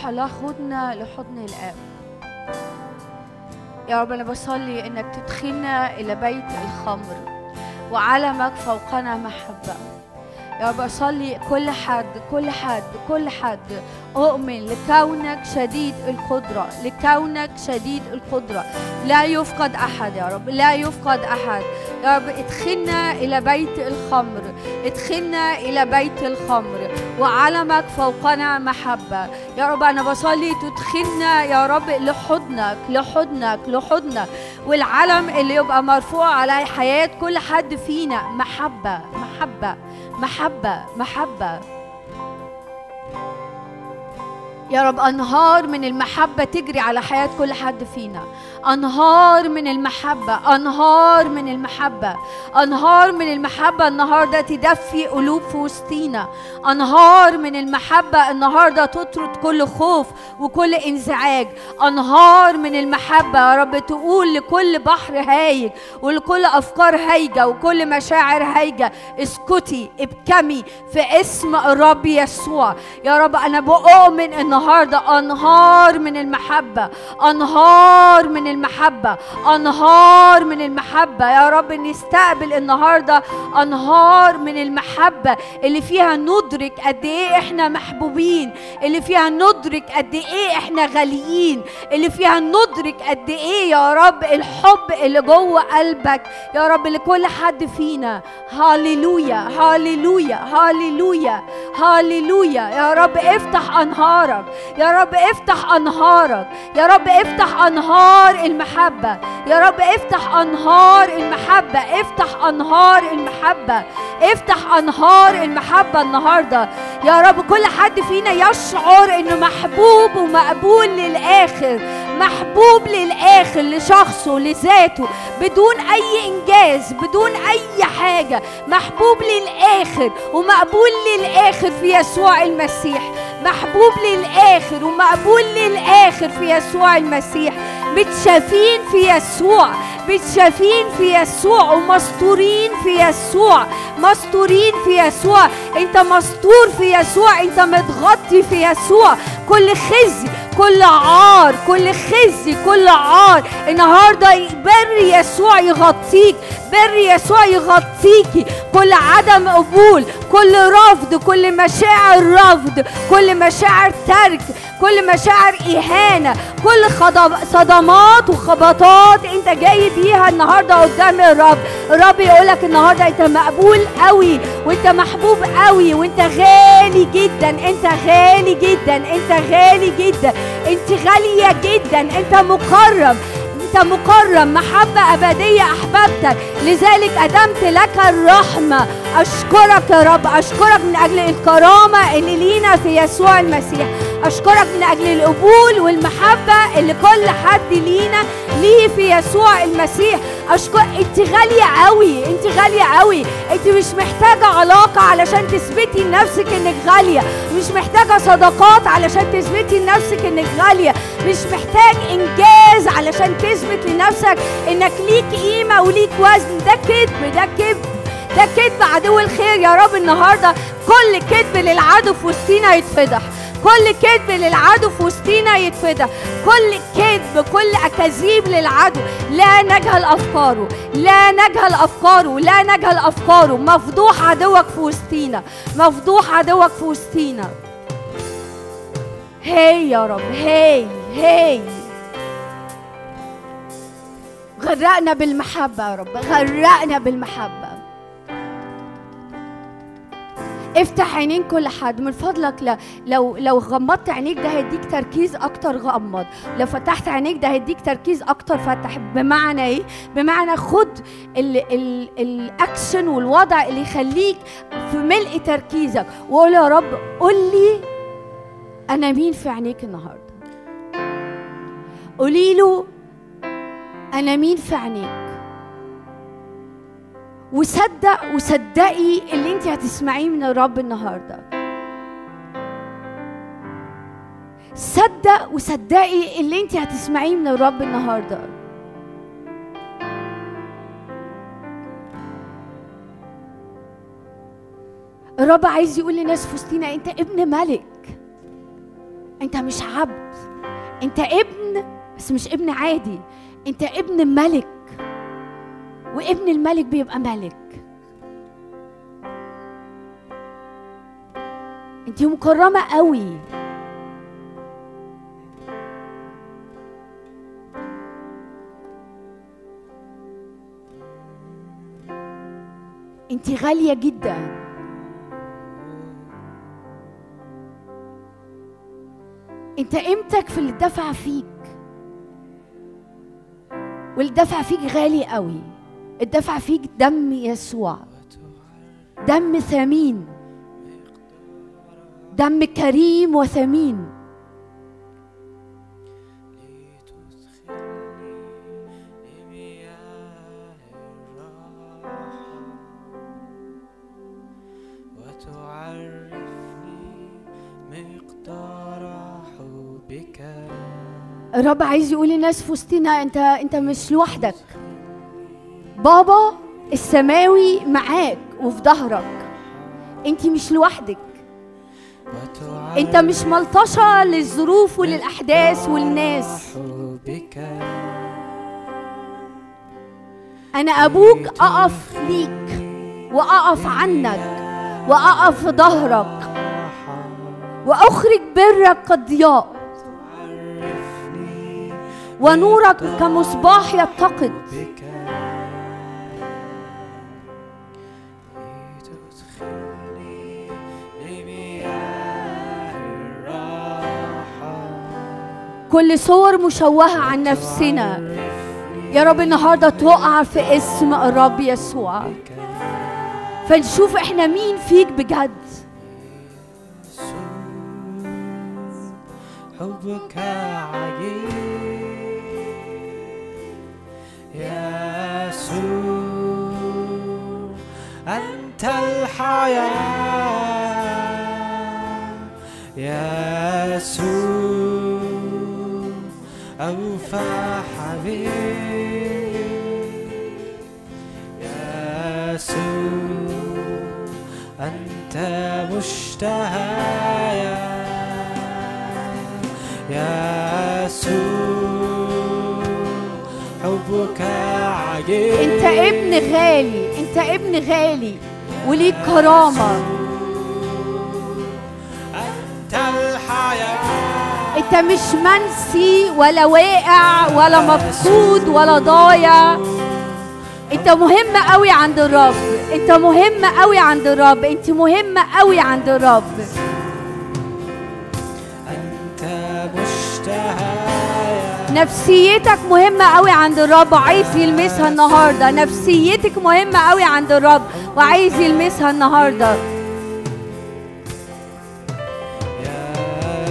روح الله خدنا لحضن الآب. يا رب أنا بصلي إنك تدخلنا إلى بيت الخمر وعلمك فوقنا محبة. يا رب أصلي كل حد كل حد كل حد. أؤمن لكونك شديد القدرة لكونك شديد القدرة. لا يفقد أحد يا رب لا يفقد أحد. يا رب ادخلنا إلى بيت الخمر ادخلنا إلى بيت الخمر. وعلمك فوقنا محبة. يا رب أنا بصلي تدخلنا يا رب لحضنك لحضنك لحضنك. والعلم اللي يبقى مرفوع على حياة كل حد فينا محبة محبة. محبة محبة. يا رب أنهار من المحبة تجري على حياة كل حد فينا. أنهار من المحبة أنهار من المحبة أنهار من المحبة النهاردة تدفي قلوب في وسطينا أنهار من المحبة النهاردة تطرد كل خوف وكل انزعاج. أنهار من المحبة يا رب تقول لكل بحر هايج ولكل أفكار هايجة وكل مشاعر هايجة. اسكتي ابكمي في اسم الرب يسوع. يا رب أنا بؤمن النهاردة أنهار من المحبة أنهار من المحبة. أنهار من المحبة. يا رب نستقبل النهاردة أنهار من المحبة اللي فيها ندرك قد إيه إحنا محبوبين اللي فيها ندرك قد إيه إحنا غاليين اللي فيها ندرك قد إيه يا رب الحب اللي جوه قلبك. يا رب لكل حد فينا. هاليلويا هاليلويا هاليلويا هاليلويا يا رب افتح أنهارك. يا رب افتح أنهارك. يا رب افتح أنهار المحبة. يا رب افتح أنهار المحبة افتح أنهار المحبة افتح أنهار المحبة النهاردة. يا رب كل حد فينا يشعر إنه محبوب ومقبول للآخر محبوب للآخر لشخصه لذاته بدون أي إنجاز بدون أي حاجة. محبوب للآخر ومقبول للآخر في يسوع المسيح. محبوب للآخر ومقبول للآخر في يسوع المسيح. متشافين في يسوع متشافين في يسوع ومستورين في يسوع مستورين في يسوع. انت مستور في يسوع انت متغطي في يسوع. كل خزي كل عار كل خزي كل عار. النهارده بر يسوع يغطيك بر يسوع يغطيكي. كل عدم قبول كل رفض كل مشاعر رفض كل مشاعر ترك كل مشاعر إهانة كل خضب- صدمات وخبطات انت جاي بيها النهارده قدام الرب. الرب يقولك النهارده انت مقبول قوي وانت محبوب قوي وانت غالي جدا. انت غالي جدا. انت غالي جدا. انت غالية جدا. انت مكرم. أنت مكرم محبة أبدية أحببتك. لذلك أدمت لك الرحمة. أشكرك يا رب. أشكرك من أجل الكرامة اللي لينا في يسوع المسيح. أشكرك من أجل القبول والمحبة اللي كل حد لينا ليه في يسوع المسيح. أشكر أنت غالية قوي. أنت غالية قوي. أنت مش محتاجة علاقة علشان تثبتي لنفسك إنك غالية. مش محتاجة صداقات علشان تثبتي لنفسك إنك غالية. مش محتاج إنجاز علشان تثبت لنفسك إنك ليك قيمة وليك وزن. ده كذب ده كذب ده كذب عدو الخير يا رب. النهارده كل كذب للعدو في وسطينا يتفضح. كل كذب للعدو في وسطينا يتفضح. كل كذب كل اكاذيب للعدو. لا نجهل أفكاره لا نجهل أفكاره لا نجهل أفكاره. مفضوح عدوك في وسطينا مفضوح عدوك في وسطينا. هي يا رب هي. هي غرقنا بالمحبة يا رب. غرقنا بالمحبة. افتح عينين كل حد. من فضلك لا لو لو غمضت عينيك ده هيديك تركيز أكتر غمض. لو فتحت عينيك ده هيديك تركيز أكتر فتح. بمعنى إيه؟ بمعنى خد ال ال الأكشن والوضع اللي يخليك في ملء تركيزك. وقول يا رب قول لي أنا مين في عينيك النهارده؟ قولي له أنا مين في عينيك؟ وصدق وصدقي اللي انت هتسمعيه من الرب النهارده. صدق وصدقي اللي انت هتسمعيه من الرب النهارده. الرب عايز يقول لناس في وسطينا انت ابن ملك. انت مش عبد. انت ابن بس مش ابن عادي. انت ابن ملك. وابن الملك بيبقى ملك. انت مكرمة قوي. انت غالية جدا. انت قيمتك في اللي دفع فيك. واللي دفع فيك غالي قوي. الدفع فيك دم يسوع. دم ثمين. دم كريم وثمين. الرب عايز يقول للناس في وسطنا انت انت مش لوحدك. بابا السماوي معاك وفي ظهرك. انت مش لوحدك. انت مش ملطشة للظروف وللأحداث والناس. أنا أبوك أقف ليك وأقف عنك وأقف في ظهرك وأخرج برك كضياء ونورك كمصباح يتقد. كل صور مشوهة عن نفسنا. يا رب النهارده تقع في اسم الرب يسوع. فنشوف إحنا مين فيك بجد. حبك عجيب يسوع أنت الحياة يا يسوع أوفى حبيب يسوع أنت مشتهى يسوع. انت ابن غالي انت ابن غالي وليك كرامة. أنت الحياة. انت مش منسي ولا واقع ولا مفقود ولا ضايع. انت مهم قوي عند الرب انت مهم قوي عند الرب انت مهمة قوي عند الرب. نفسيتك مهمة قوي عند الرب وعايز يلمسها النهاردة. نفسيتك مهمة قوي عند الرب وعايز يلمسها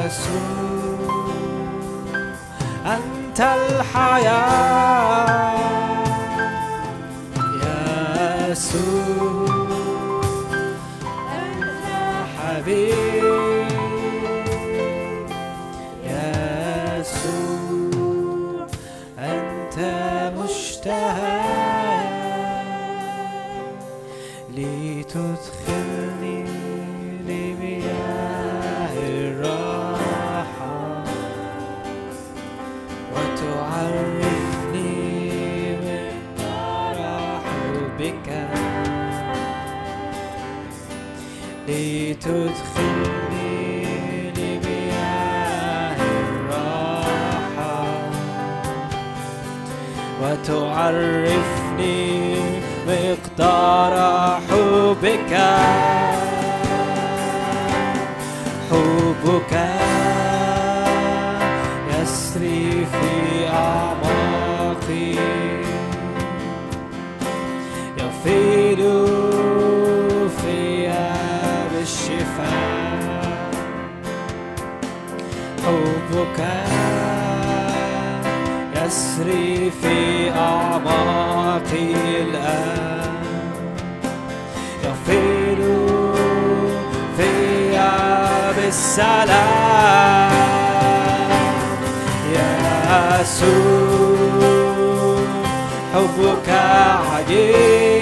يسوع أنت الحياة. يا يسوع أنت حبيب لتدخلني لمياه الراحة وتعرفني مقدار حبك لتدخلني وتعرفني مقدار حبك. حبك يسري في أعماقي. يفيض فيا بالشفاء حبك يسري في أعماقي الآن يفيض فيا بالسلام يا يسوع حبك عجيب.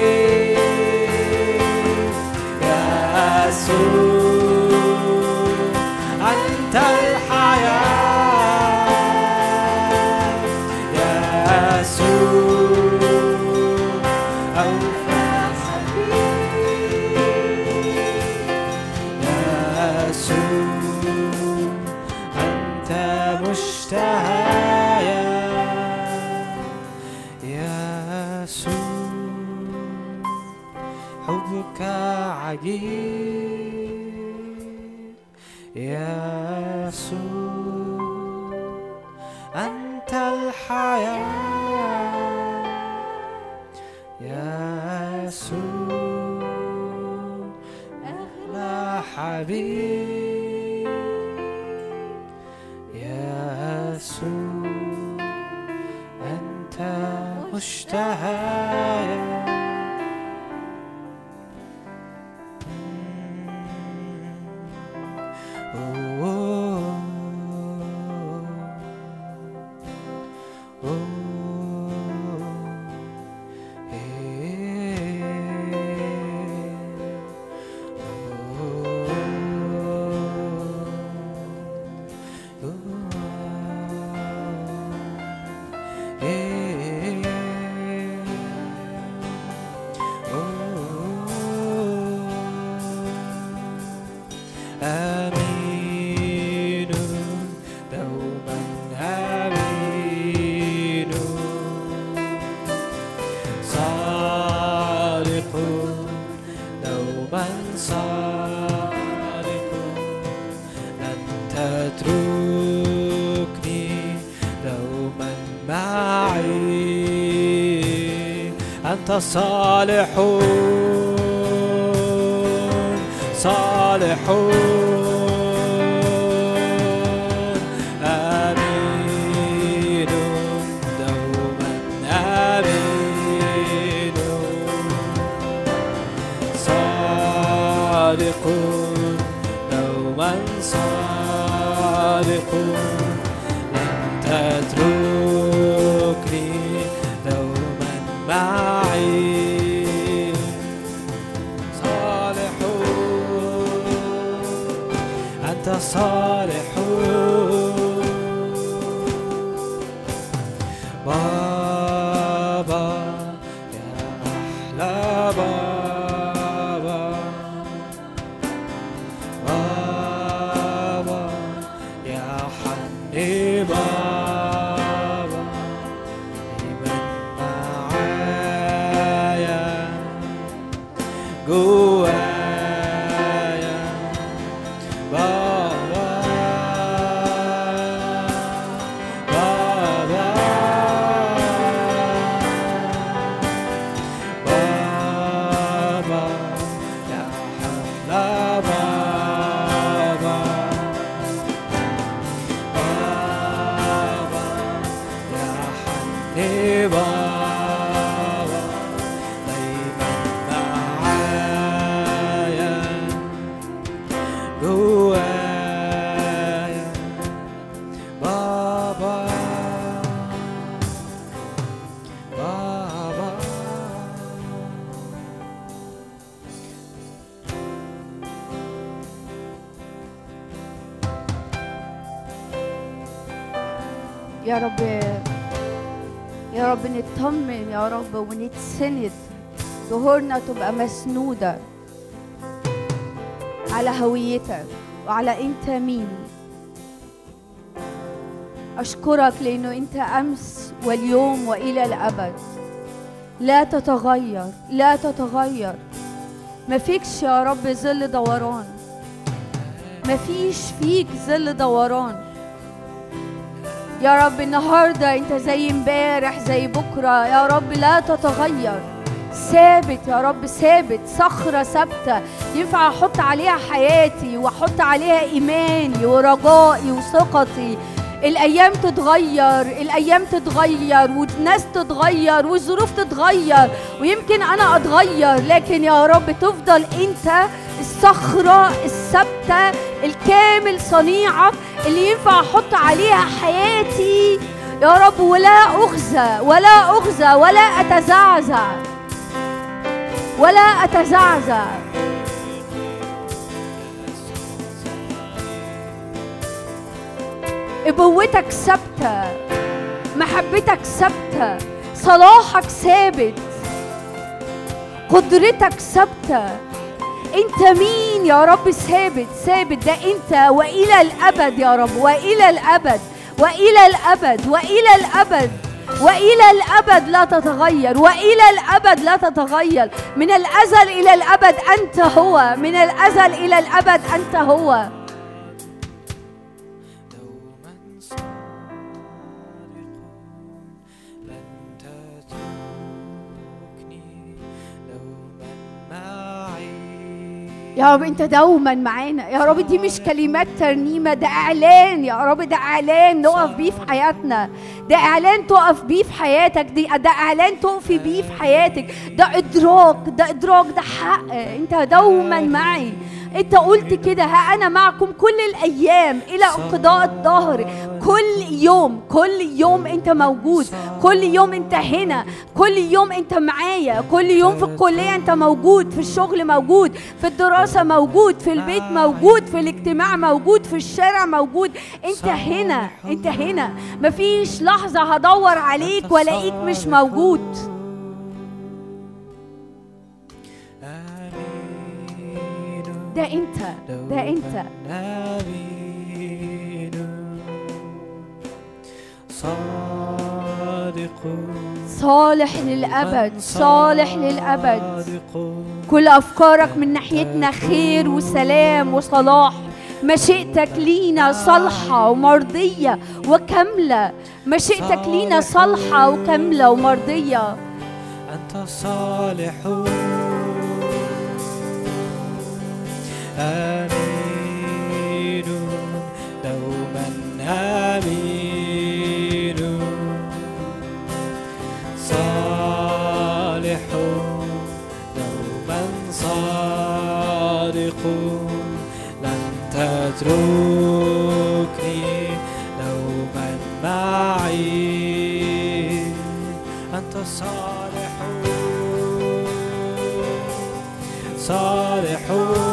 يا رب. يا رب نطمن يا رب ونتسند. ظهورنا تبقى مسنودة. على هويتك وعلى أنت مين. أشكرك لأنه أنت أمس واليوم وإلى الأبد. لا تتغير لا تتغير. ما فيكش يا رب ظل دوران. مفيش فيك ظل دوران. يا رب النهارده أنت زي امبارح زي بكرة. يا رب لا تتغير. ثابت يا رب ثابت. صخرة ثابتة. ينفع أحط عليها حياتي وأحط عليها إيماني ورجائي وثقتي. الأيام تتغير الأيام تتغير والناس تتغير والظروف تتغير. ويمكن أنا أتغير لكن يا رب تفضل أنت الصخرة الثابتة الكامل صنيعك اللي ينفع أحط عليها حياتي يا رب ولا أخزى ولا أخزى ولا أتزعزع. ولا أتزعزع. إبوتك ثابتة محبتك ثابتة صلاحك ثابت قدرتك ثابتة. أنت مين يا رب؟ ثابت ثابت. ده أنت. وإلى الأبد يا رب. وإلى الأبد. وإلى الأبد. وإلى الأبد. وإلى الأبد لا تتغير. وإلى الأبد لا تتغير. من الأزل إلى الأبد أنت هو. من الأزل إلى الأبد أنت هو. يا رب انت دوما معانا. يا رب دي مش كلمات ترنيمة ده إعلان. يا رب ده إعلان نقف بيه في حياتنا. ده إعلان تقف بيه في حياتك. دي ده إعلان تقفي بيه في حياتك. ده إدراك ده إدراك ده حق. انت دوما معي. انت قلت كده ها أنا معكم كل الأيام إلى انقضاء الظهر كل يوم كل يوم انت موجود كل يوم انت هنا كل يوم انت معايا كل يوم في الكلية انت موجود في الشغل موجود في الدراسة موجود في البيت موجود في الاجتماع موجود في الشارع موجود. انت هنا انت هنا. مفيش لحظة هدور عليك والاقيك مش موجود. ده انت. ده انت. صادق. صالح للأبد صالح للأبد. صادق. كل أفكارك من ناحيتنا خير وسلام وصلاح. مشيئتك لينا صالحة ومرضية وكاملة مشيئتك لينا صالحة وكاملة ومرضية. أنت صالح. أمين. دوما أمين. تتركني دوما معي أنت صالح. صالح.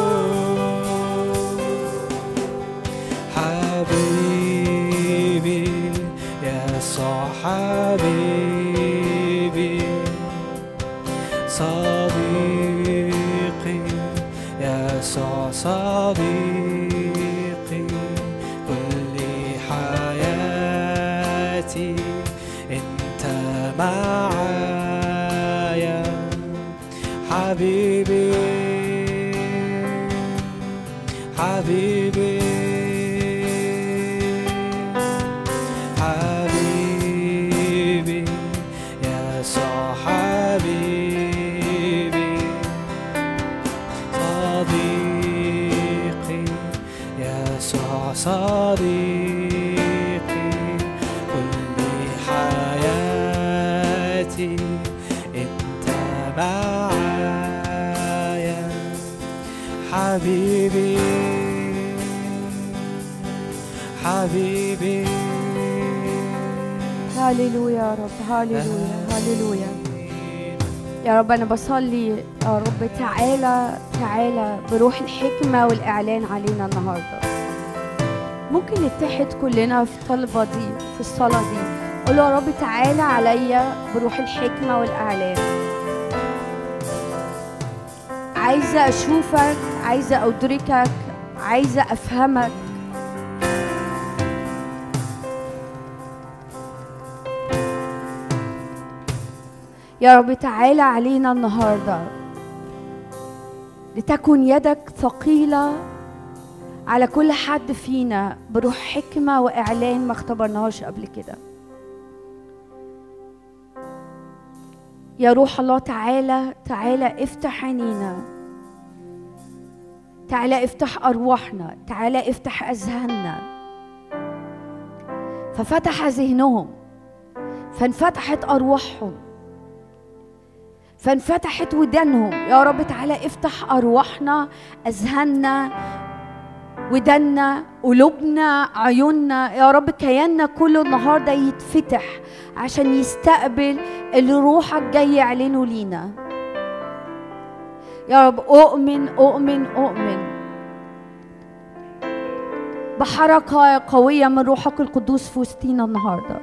حبيبي حبيبي. هاليلويا يا رب هاليلويا هاليلويا. يا رب أنا بصلي يا رب تعالى تعالى بروح الحكمة والإعلان علينا النهاردة. ممكن نتحد كلنا في الطلبة دي في الصلاة دي. قول يا رب تعالى عليا بروح الحكمة والإعلان. عايزة أشوفك عايزة أدركك عايزة أفهمك. يا رب تعالى علينا النهارده. لتكن يدك ثقيلة على كل حد فينا بروح حكمة وإعلان ما اختبرناهاش قبل كده. يا روح الله تعالى تعالى افتح عينينا. تعالى افتح أرواحنا تعالى افتح أذهاننا. ففتح ذهنهم فانفتحت أرواحهم فانفتحت ودانهم. يا رب تعالى افتح أرواحنا أذهاننا ودنا قلوبنا عيوننا. يا رب كياننا كله النهارده يتفتح عشان يستقبل اللي روحك جاي يعلنه لينا يا رب أؤمن أؤمن أؤمن. بحركة قوية من روحك القدوس في وسطينا النهارده.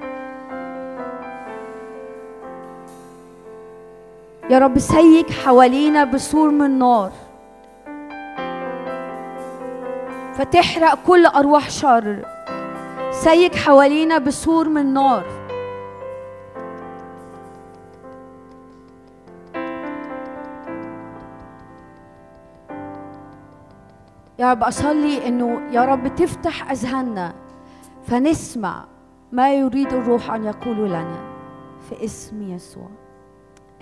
يا رب سيك حوالينا بسور من نار. فتحرق كل أرواح شر. سيك حوالينا بسور من نار. يا رب أصلي إنه يا رب تفتح أذهاننا فنسمع ما يريد الروح أن يقول لنا في اسم يسوع.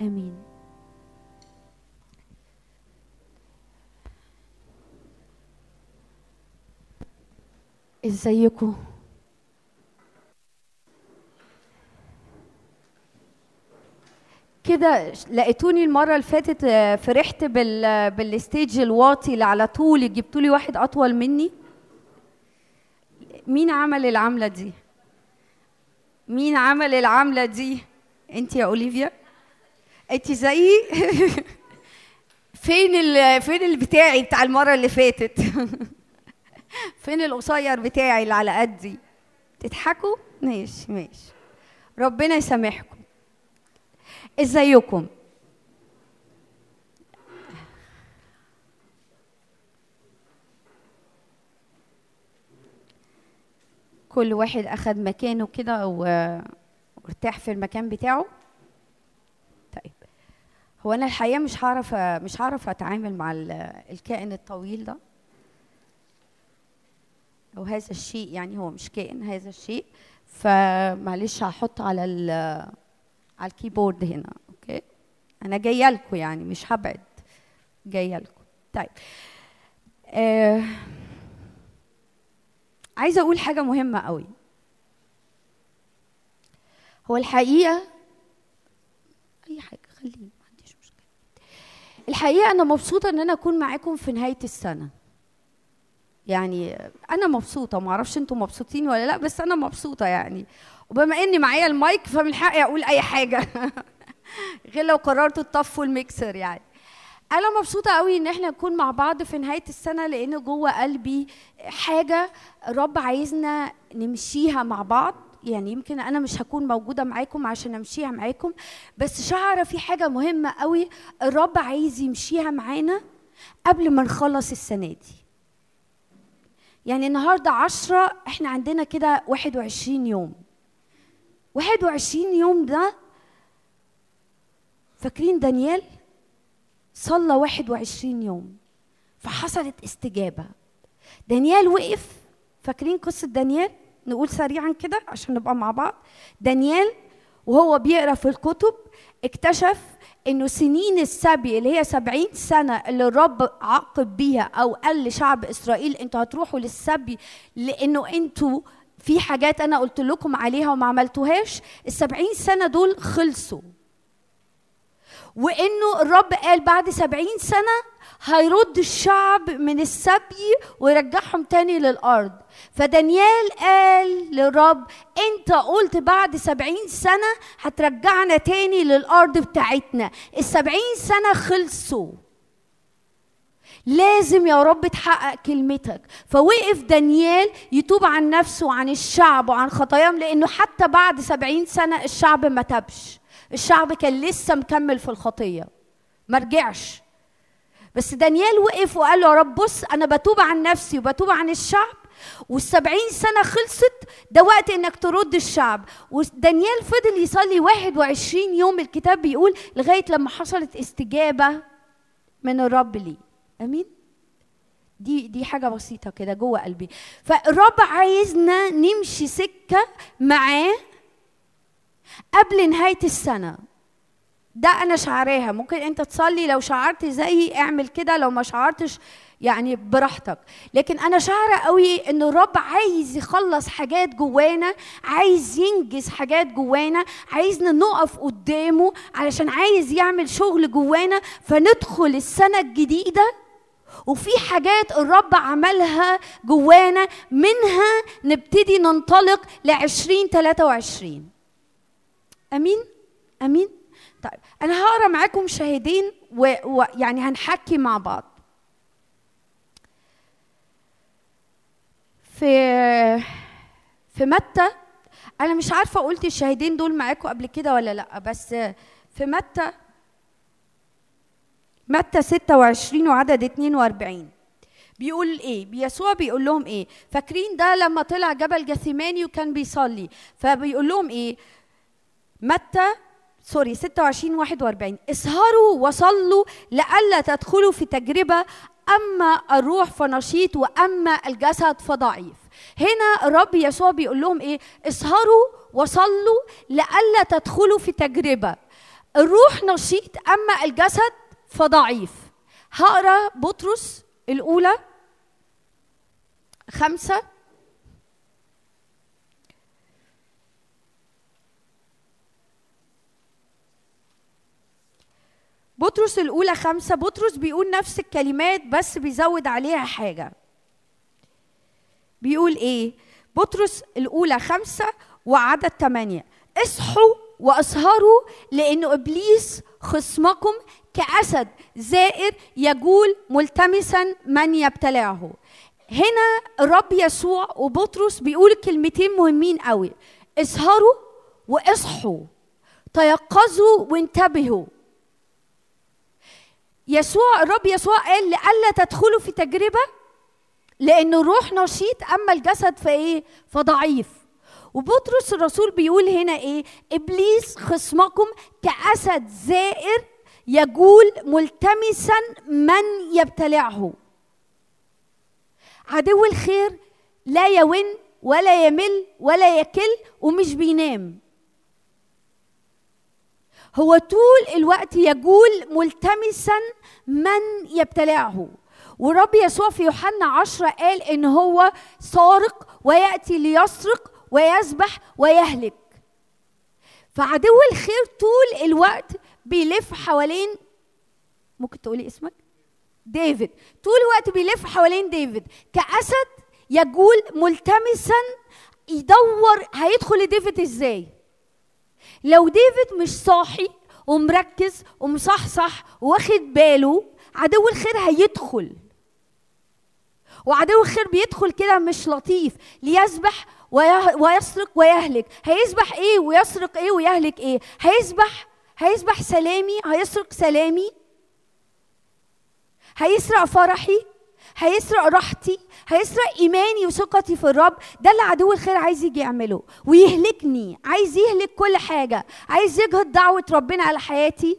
آمين. إزيكم؟ كده لقيتوني المرة اللي فاتت آه، فرحت بال بالستيج الواطي اللي على طول جبتوا لي واحد أطول مني. مين عمل العملة دي؟ مين عمل العملة دي؟ انت يا أوليفيا. انت زيي؟ [LAUGHS] فين ال فين البتاعي بتاع المرة اللي فاتت؟ [LAUGHS] فين القصير بتاعي اللي على قدي؟ تضحكوا؟ ماشي ماشي. ربنا يسامحكم. ازيكم؟ كل واحد أخد مكانه كده وارتاح في المكان بتاعه. طيب. هو أنا الحقيقة مش هعرف مش هعرف أتعامل مع ال- الكائن الطويل ده. أو هذا الشيء يعني هو مش كائن هذا الشيء. فمعلش هحط على على ال keyboard هنا okay؟ أنا جاية لكم يعني مش هبعد. جاية لكم. طيب. آه عايزة أقول حاجة مهمة قوي. هو الحقيقة أي حاجة خليني ما عنديش مشكلة. الحقيقة أنا مبسوطة إن أنا أكون معاكم في نهاية السنة. يعني أنا مبسوطة ما أعرفش أنتم مبسوطين ولا لأ بس أنا مبسوطة يعني. وبما إني معايا المايك فمن حقي أقول أي حاجة. [LAUGHS] غير لو قررتوا تطفوا الميكسر يعني. أنا مبسوطة قوي إن إحنا نكون مع بعض في نهاية السنة لأن جوه قلبي حاجة الرب عايزنا نمشيها مع بعض. يعني يمكن أنا مش هكون موجودة معاكم عشان أمشيها معاكم بس شعره في حاجة مهمة قوي الرب عايز يمشيها معانا قبل ما نخلص السنة دي. يعني النهارده عشرة إحنا عندنا كده 21 يوم. 21 يوم ده فاكرين دانيال؟ صلى 21 يوم فحصلت استجابة. دانيال وقف. فاكرين قصة دانيال؟ نقول سريعا كده عشان نبقى مع بعض. دانيال وهو بيقرأ في الكتب اكتشف إنه سنين السبي اللي هي سبعين سنة اللي الرب عاقب بيها أو قال لشعب إسرائيل أنتوا هتروحوا للسبي لأنه أنتوا في حاجات أنا قلت لكم عليها وما عملتوهاش السبعين سنة دول خلصوا. وإنه الرب قال بعد سبعين سنة هيرد الشعب من السبي ويرجعهم تاني للأرض. فدانيال قال للرب أنت قلت بعد سبعين سنة هترجعنا تاني للأرض بتاعتنا. السبعين سنة خلصوا. لازم يا رب تحقق كلمتك. فوقف دانيال يتوب عن نفسه وعن الشعب وعن خطاياهم لأنه حتى بعد سبعين سنة الشعب ما تبش الشعب كان لسه مكمل في الخطية. ما رجعش. بس دانيال وقف وقال له يا رب بص أنا بتوب عن نفسي وبتوب عن الشعب والسبعين سنة خلصت ده وقت إنك ترد الشعب. ودانيال فضل يصلي 21 يوم الكتاب بيقول لغاية لما حصلت استجابة من الرب ليه. آمين؟ دي دي حاجة بسيطة كده جوه قلبي. فالرب عايزنا نمشي سكة معاه قبل نهاية السنة. ده أنا شعراها. ممكن أنت تصلي لو شعرت زيي اعمل كده لو ما شعرتش يعني براحتك. لكن أنا شعره قوي إن الرب عايز يخلص حاجات جوانا عايز ينجز حاجات جوانا عايزنا نقف قدامه علشان عايز يعمل شغل جوانا. فندخل السنة الجديدة وفي حاجات الرب عملها جوانا منها نبتدي ننطلق ل 2023 أمين؟ أمين؟ طيب أنا هقرأ معاكم شاهدين ويعني هنحكي مع بعض. في في متى؟ أنا مش عارفة قلت الشاهدين دول معاكم قبل كده ولا لأ بس في متى؟ متى 26 وعدد 42 بيقول إيه؟ يسوع بيقول لهم إيه؟ فاكرين ده لما طلع جبل جثيماني وكان بيصلي. فبيقول لهم إيه؟ متى؟ سوري 26 41 اسهروا وصلوا لئلا تدخلوا في تجربة أما الروح فنشيط وأما الجسد فضعيف. هنا الرب يسوع بيقول لهم إيه؟ اسهروا وصلوا لئلا تدخلوا في تجربة. الروح نشيط أما الجسد فضعيف. هقرأ بطرس الأولى خمسة. بطرس الأولى خمسة. بطرس بيقول نفس الكلمات بس بيزود عليها حاجة. بيقول إيه؟ بطرس الأولى خمسة وعدد ثمانية اصحوا وأسهروا لأن إبليس خصمكم كأسد زائر يجول ملتمسا من يبتلعه. هنا الرب يسوع وبطرس بيقول كلمتين مهمين قوي. اسهروا واصحوا. تيقظوا وانتبهوا. يسوع الرب يسوع قال لئلا تدخلوا في تجربة؟ لأن الروح نشيط أما الجسد فإيه؟ فضعيف. وبطرس الرسول بيقول هنا إيه؟ إبليس خصمكم كأسد زائر يجول ملتمسا من يبتلعه. عدو الخير لا يون ولا يمل ولا يكل ومش بينام. هو طول الوقت يجول ملتمسا من يبتلعه. ورب يسوع في يوحنا عشرة قال إن هو سارق ويأتي ليسرق ويذبح ويهلك. فعدو الخير طول الوقت بيلف حوالين ممكن تقولي اسمك؟ ديفيد. طول الوقت بيلف حوالين ديفيد. كأسد يجول ملتمسا يدور هيدخل لديفيد إزاي؟ لو ديفيد مش صاحي ومركز ومصحصح واخد باله عدو الخير هيدخل. وعدو الخير بيدخل كده مش لطيف. ليسبح ويسرق ويهلك. هيسبح إيه ويسرق إيه ويهلك إيه؟ هيسبح هيسبح سلامي هيسرق سلامي هيسرق فرحي هيسرق راحتي هيسرق إيماني وثقتي في الرب. ده اللي عدو الخير عايز يجي يعمله. ويهلكني. عايز يهلك كل حاجة. عايز يجهد دعوة ربنا على حياتي.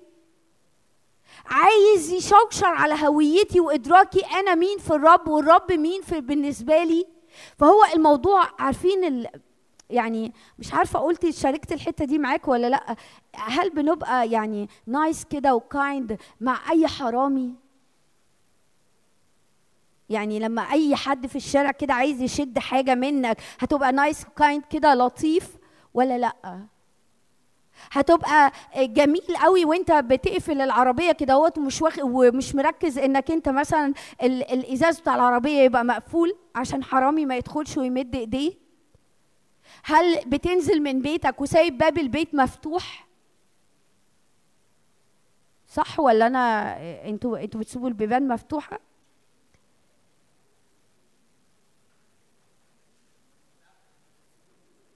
عايز يشوشر على هويتي وإدراكي أنا مين في الرب والرب مين في بالنسبة لي. فهو الموضوع عارفين. يعني مش عارفة قلت شاركت الحتة دي معاك ولا لأ. هل بنبقى يعني nice كده و kind مع أي حرامي؟ يعني لما أي حد في الشارع كده عايز يشد حاجة منك هتبقى nice kind كده لطيف ولا لأ؟ هتبقى جميل قوي وانت بتقفل العربية كده اهوت ومش واخد ومش مركز انك انت مثلا ال- الإزاز بتاع العربية يبقى مقفول عشان حرامي ما يدخلش ويمد إيديه؟ هل بتنزل من بيتك وسايب باب البيت مفتوح؟ صح ولا أنا أنتوا أنتوا بتسيبوا البيبان مفتوحة؟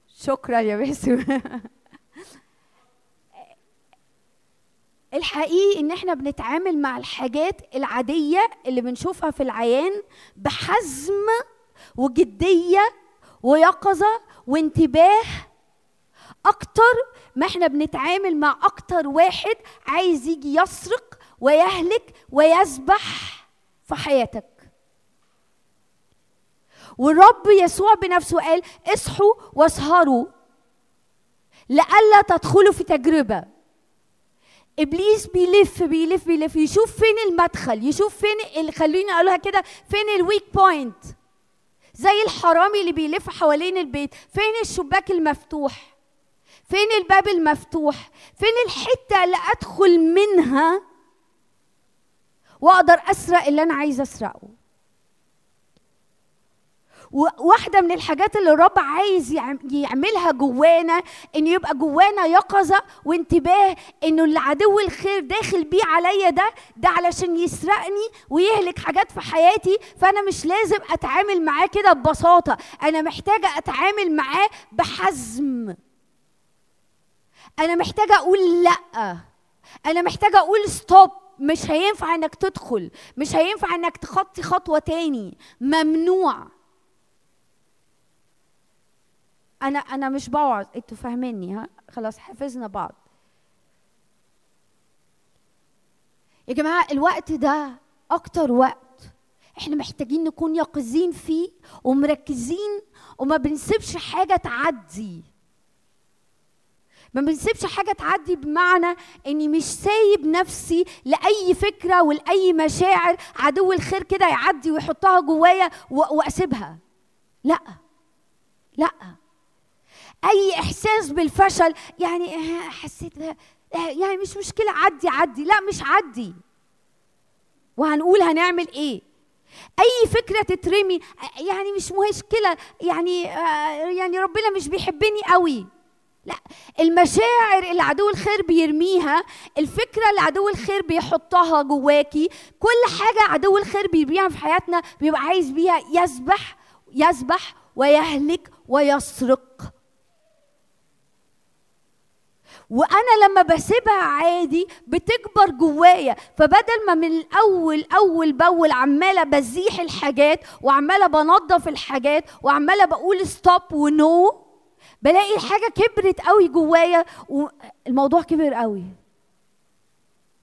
شكرا يا باسم. [LAUGHS] الحقيقي إن إحنا بنتعامل مع الحاجات العادية اللي بنشوفها في العيان بحزم وجدية ويقظة وانتباه أكتر ما إحنا بنتعامل مع أكتر واحد عايز يجي يسرق ويهلك ويذبح في حياتك. والرب يسوع بنفسه قال اصحوا واسهروا لئلا تدخلوا في تجربة. إبليس بيلف بيلف بيلف يشوف فين المدخل يشوف فين خليني أقولها كده فين ال weak point زي الحرامي اللي بيلف حوالين البيت. فين الشباك المفتوح؟ فين الباب المفتوح؟ فين الحتة اللي أدخل منها وأقدر أسرق اللي أنا عايزة أسرقه؟ وواحدة من الحاجات اللي الرب عايز يعم- يعملها جوانا إن يبقى جوانا يقظة وانتباه إنه العدو الخير داخل بيه عليا ده ده علشان يسرقني ويهلك حاجات في حياتي فأنا مش لازم أتعامل معاه كده ببساطة. أنا محتاجة أتعامل معاه بحزم. أنا محتاجة أقول لأ. أنا محتاجة أقول ستوب مش هينفع إنك تدخل. مش هينفع إنك تخطي خطوة تاني. ممنوع. أنا أنا مش بوعظ أنتوا فاهميني ها؟ خلاص حفظنا بعض. يا جماعة الوقت ده أكتر وقت إحنا محتاجين نكون يقظين فيه ومركزين وما بنسيبش حاجة تعدي. ما بنسيبش حاجة تعدي بمعنى إني مش سايب نفسي لأي فكرة ولأي مشاعر عدو الخير كده يعدي ويحطها جوايا وأسيبها. لأ. لأ. أي إحساس بالفشل؟ يعني آه، حسيت آه، يعني مش مشكلة عدي عدي. لا مش عدي. وهنقول هنعمل إيه؟ أي فكرة تترمي آه، يعني مش مشكلة. يعني يعني ربنا مش بيحبني قوي. لا المشاعر اللي عدو الخير بيرميها الفكرة اللي عدو الخير بيحطها جواكي كل حاجة عدو الخير بيرميها في حياتنا بيبقى عايز بيها يسبح يسبح ويهلك ويسرق. وأنا لما بسيبها عادي بتكبر جوايا. فبدل ما من الأول أول بأول عمالة بزيح الحاجات وعمالة بنظف الحاجات وعمالة بقول ستوب ونو بلاقي الحاجة كبرت قوي جوايا والموضوع كبر قوي.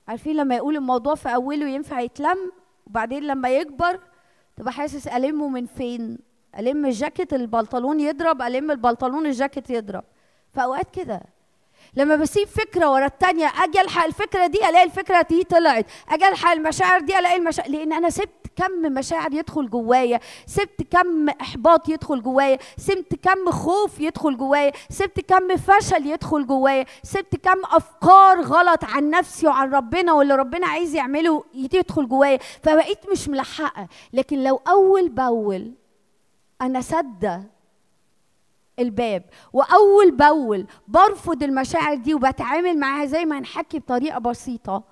عارفين لما يقول الموضوع في أوله ينفع يتلم وبعدين لما يكبر تبقى حاسس المه من فين؟ ألم الجاكيت البنطلون يضرب ألم البنطلون الجاكيت يضرب. فأوقات كده. لما بسيب فكرة ورا التانية أجي ألحق الفكرة دي ألاقي الفكرة دي طلعت. أجي ألحق المشاعر دي ألاقي المشاعر لأن أنا سبت كم مشاعر يدخل جوايا. سبت كم إحباط يدخل جوايا. سبت كم خوف يدخل جوايا. سبت كم فشل يدخل جوايا. سبت كم أفكار غلط عن نفسي وعن ربنا واللي ربنا عايز يعمله يدخل جوايا. فبقيت مش ملحقة. لكن لو أول بأول أنا سده الباب. وأول باول برفض المشاعر دي وبتعامل معاها زي ما هنحكي بطريقة بسيطة.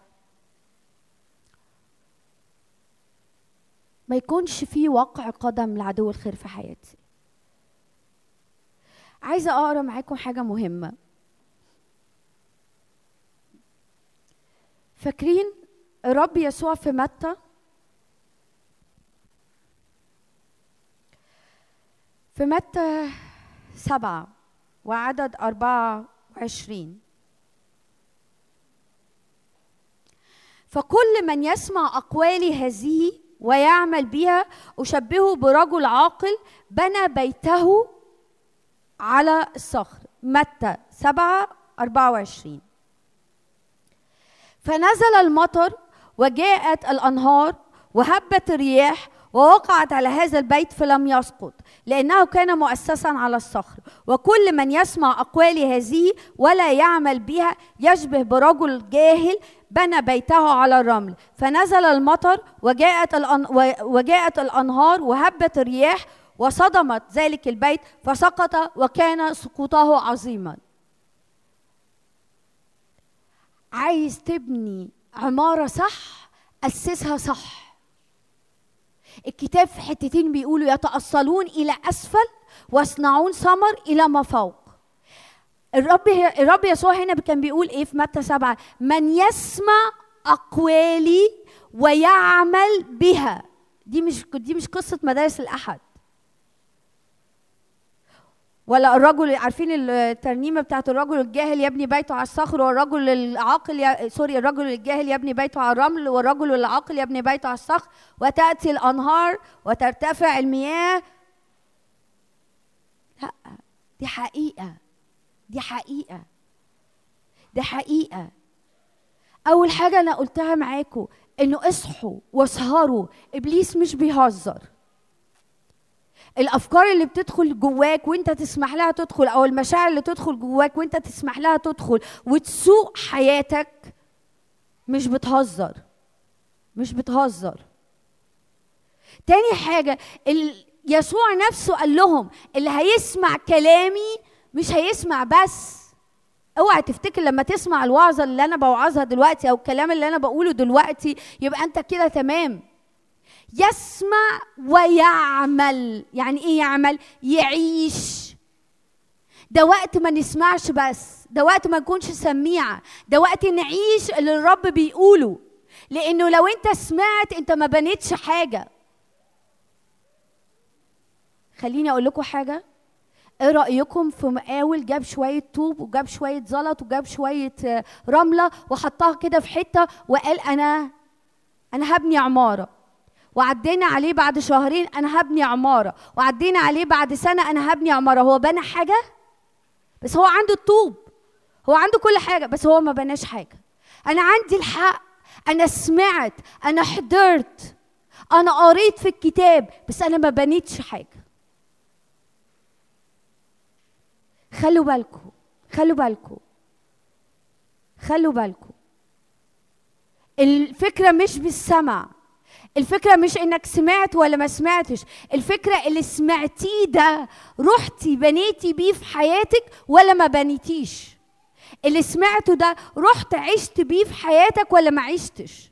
ما يكونش في وقع قدم لعدو الخير في حياتي. عايزة أقرأ معاكم حاجة مهمة. فاكرين الرب يسوع في متى؟ في متى سبعة وعدد أربعة وعشرين. فكل من يسمع أقوالي هذه ويعمل بها أشبهه برجل عاقل بنى بيته على الصخر. متى؟ سبعة أربعة وعشرين. فنزل المطر وجاءت الأنهار وهبت الرياح ووقعت على هذا البيت فلم يسقط لأنه كان مؤسسا على الصخر. وكل من يسمع أقوالي هذه ولا يعمل بها يشبه برجل جاهل بنى بيته على الرمل. فنزل المطر وجاءت, الأن... وجاءت الأنهار وهبت الرياح وصدمت ذلك البيت فسقط وكان سقوطه عظيما. عايز تبني عمارة صح؟ أسسها صح. الكتاب في حتتين بيقولوا يتأصلون إلى أسفل ويصنعون ثمر إلى ما فوق. الرب الرب يسوع هنا كان بيقول إيه في متى سبعة؟ من يسمع أقوالي ويعمل بها. دي مش دي مش قصة مدارس الأحد. ولا الرجل عارفين الترنيمة بتاعت الرجل الجاهل يبني بيته على الصخر والرجل العاقل ي... سوري الرجل الجاهل يبني بيته على الرمل والرجل العاقل يبني بيته على الصخر وتأتي الأنهار وترتفع المياه. لا دي حقيقة دي حقيقة دي حقيقة. أول حاجة أنا قلتها معاكم إنه اصحوا واسهروا إبليس مش بيهزر. الأفكار اللي بتدخل جواك وانت تسمح لها تدخل أو المشاعر اللي تدخل جواك وانت تسمح لها تدخل وتسوق حياتك مش بتهزر مش بتهزر. تاني حاجة يسوع نفسه قال لهم اللي هيسمع كلامي مش هيسمع بس. اوعى تفتكر لما تسمع الوعظة اللي أنا بوعظها دلوقتي أو الكلام اللي أنا بقوله دلوقتي يبقى أنت كده تمام. يسمع ويعمل. يعني إيه يعمل؟ يعيش. ده وقت ما نسمعش بس. ده وقت ما نكونش سميعة ده وقت نعيش اللي الرب بيقوله. لأنه لو أنت سمعت أنت ما بنيتش حاجة. خليني أقول لكم حاجة. إيه رأيكم في مقاول جاب شوية طوب وجاب شوية زلط وجاب شوية آه، رملة وحطها كده في حتة وقال أنا أنا هبني عمارة؟ وعدينا عليه بعد شهرين أنا هبني عمارة. وعدينا عليه بعد سنة أنا هبني عمارة. هو بنى حاجة؟ بس هو عنده الطوب. هو عنده كل حاجة بس هو ما بناش حاجة. أنا عندي الحق. أنا سمعت. أنا حضرت. أنا قريت في الكتاب بس أنا ما بنيتش حاجة. خلوا بالكم. خلوا بالكم. خلوا بالكم. الفكرة مش بالسمع. الفكرة مش إنك سمعت ولا ما سمعتش الفكرة اللي سمعتيه ده رحتي بنيتي بيه في حياتك ولا ما بنيتيش؟ اللي سمعته ده رحت عشت بيه في حياتك ولا ما عشتش؟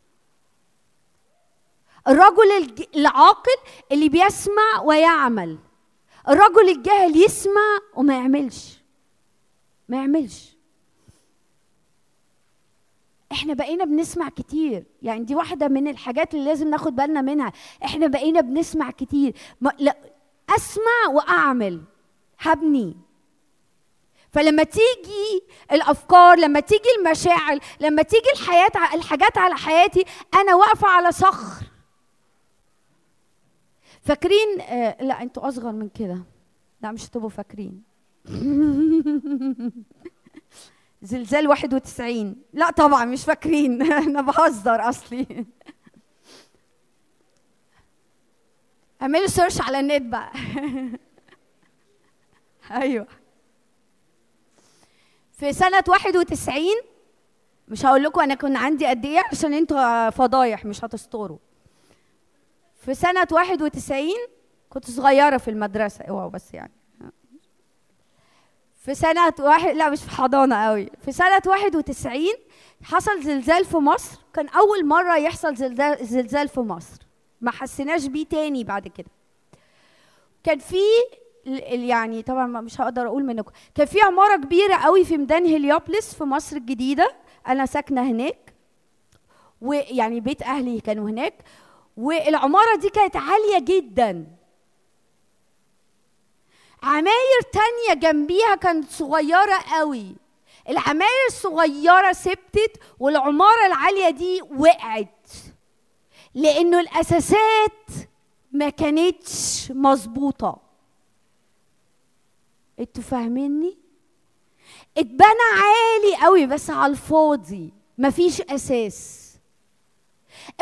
الرجل العاقل اللي بيسمع ويعمل الرجل الجاهل يسمع وما يعملش. ما يعملش. إحنا بقينا بنسمع كتير. يعني دي واحدة من الحاجات اللي لازم ناخد بالنا منها. إحنا بقينا بنسمع كتير. ما لا أسمع وأعمل. هبني. فلما تيجي الأفكار لما تيجي المشاعر لما تيجي الحياة الحاجات على حياتي أنا واقفة على صخر. فاكرين آه لا أنتوا أصغر من كده. لا مش هتبقوا فاكرين. [LAUGHS] زلزال 91 لا طبعا مش فاكرين. [LAUGHS] أنا بهزر أصلي. [LAUGHS] اعملوا سيرش على النت بقى. [LAUGHS] أيوه. في سنة 91 مش هقول لكم أنا كنت عندي قد إيه عشان أنتوا فضايح مش هتستوروا. في سنة 91 كنت صغيرة في المدرسة. أوعوا بس يعني. في سنة واحد لا مش في حضانة قوي. في سنة 91 حصل زلزال في مصر. كان أول مرة يحصل زلزال زلزال في مصر. ما حسيناش بيه تاني بعد كده. كان في يعني طبعا مش هقدر أقول منكم. كان في عمارة كبيرة قوي في ميدان هليوبلس في مصر الجديدة. أنا ساكنة هناك. ويعني بيت أهلي كانوا هناك. والعمارة دي كانت عالية جدا. عماير تانية جنبيها كانت صغيرة قوي. العماير الصغيرة سبتت والعمارة العالية دي وقعت لأنه الأساسات ما كانتش مظبوطة. أنتوا فاهميني؟ اتبنى عالي قوي بس على الفاضي مفيش أساس.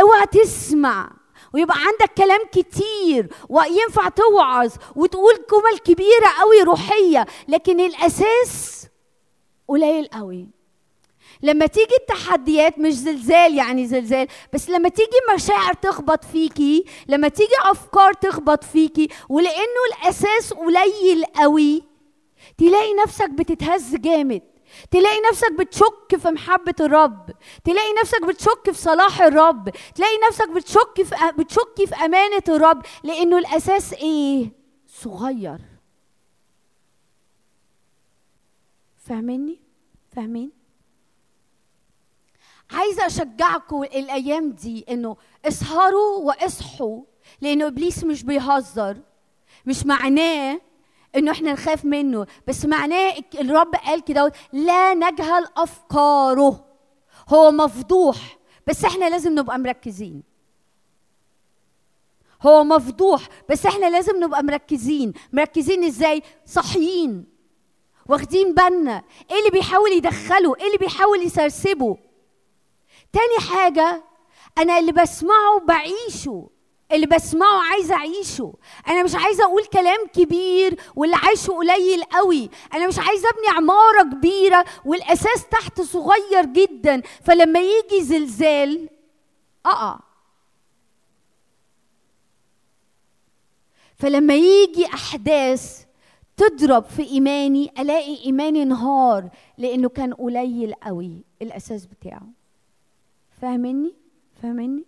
اوعى تسمع. ويبقى عندك كلام كتير وينفع توعظ وتقول جمل كبيرة قوي روحية لكن الأساس قليل قوي. لما تيجي التحديات مش زلزال يعني زلزال بس لما تيجي مشاعر تخبط فيكي لما تيجي أفكار تخبط فيكي ولأنه الأساس قليل قوي تلاقي نفسك بتتهز جامد. تلاقي نفسك بتشك في محبة الرب تلاقي نفسك بتشك في صلاح الرب تلاقي نفسك بتشك في بتشكي في أمانة الرب لأنه الأساس إيه؟ صغير فاهميني؟ فاهمين؟ عايزة أشجعكم الأيام دي إنه اسهروا وإصحوا لأنه إبليس مش بيهزر مش معناه إنه إحنا نخاف منه. بس معناه الرب قال كده لا نجهل أفكاره. هو مفضوح. بس إحنا لازم نبقى مركزين. هو مفضوح. بس إحنا لازم نبقى مركزين. مركزين إزاي؟ صاحيين. واخدين بالنا. إيه اللي بيحاول يدخله؟ إيه اللي بيحاول يسرسبه؟ تاني حاجة أنا اللي بسمعه بعيشه. اللي بسمعه عايزة أعيشه. أنا مش عايزة أقول كلام كبير واللي عايشه قليل قوي. أنا مش عايزة أبني عمارة كبيرة والأساس تحت صغير جدا. فلما يجي زلزال أقع فلما يجي أحداث تضرب في إيماني ألاقي إيماني انهار لأنه كان قليل قوي الأساس بتاعه. فاهمني؟ فاهمني؟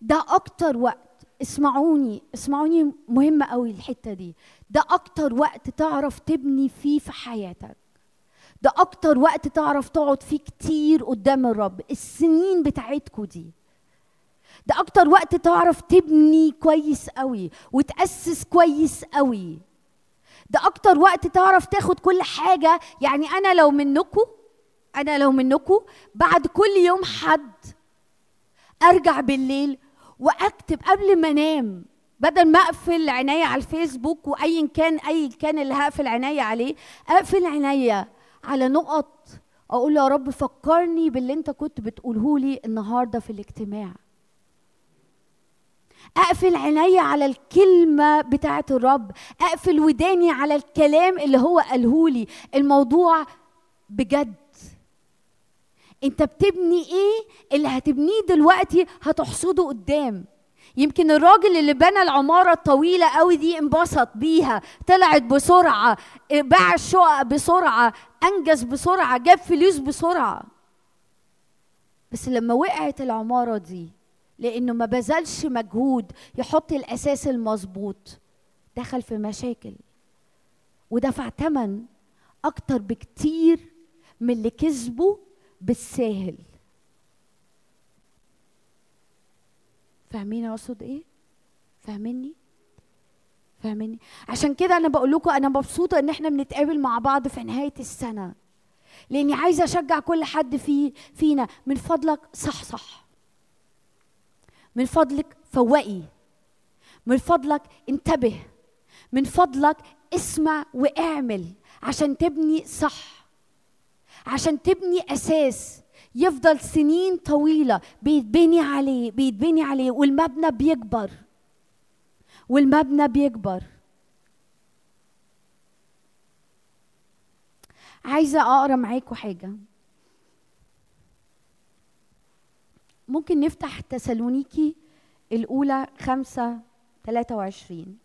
ده أكتر وقت. اسمعوني اسمعوني مهمة قوي الحتة دي. ده أكتر وقت تعرف تبني فيه في حياتك. ده أكتر وقت تعرف تقعد فيه كتير قدام الرب. السنين بتاعتكو دي. ده أكتر وقت تعرف تبني كويس قوي وتأسس كويس قوي. ده أكتر وقت تعرف تاخد كل حاجة. يعني أنا لو منكم أنا لو منكم بعد كل يوم حد أرجع بالليل وأكتب قبل ما أنام بدل ما أقفل عينيا على الفيسبوك وايا كان أي كان اللي هقفل عينيا عليه أقفل عينيا على نقط أقول يا رب فكرني باللي أنت كنت بتقوله لي النهارده في الاجتماع. أقفل عينيا على الكلمة بتاعة الرب أقفل وداني على الكلام اللي هو قاله لي. الموضوع بجد انت بتبني إيه اللي هتبنيه دلوقتي هتحصده قدام. يمكن الراجل اللي بنى العمارة الطويلة قوي دي انبسط بيها طلعت بسرعة باع الشقق بسرعة أنجز بسرعة جاب فلوس بسرعة. بس لما وقعت العمارة دي لأنه ما بذلش مجهود يحط الأساس المظبوط دخل في مشاكل ودفع تمن أكتر بكتير من اللي كسبه بالساهل. فاهمين أقصد إيه؟ فاهميني فاهميني عشان كده أنا بقول لكم أنا مبسوطة إن إحنا بنتقابل مع بعض في نهاية السنة. لأني عايزة أشجع كل حد في فينا. من فضلك صح صح. من فضلك فوقي من فضلك انتبه. من فضلك اسمع واعمل عشان تبني صح. عشان تبني أساس يفضل سنين طويلة بيتبني عليه بيتبني عليه. والمبنى بيكبر. والمبنى بيكبر. عايزة أقرأ معاكم حاجة. ممكن نفتح تسالونيكي الأولى خمسة 23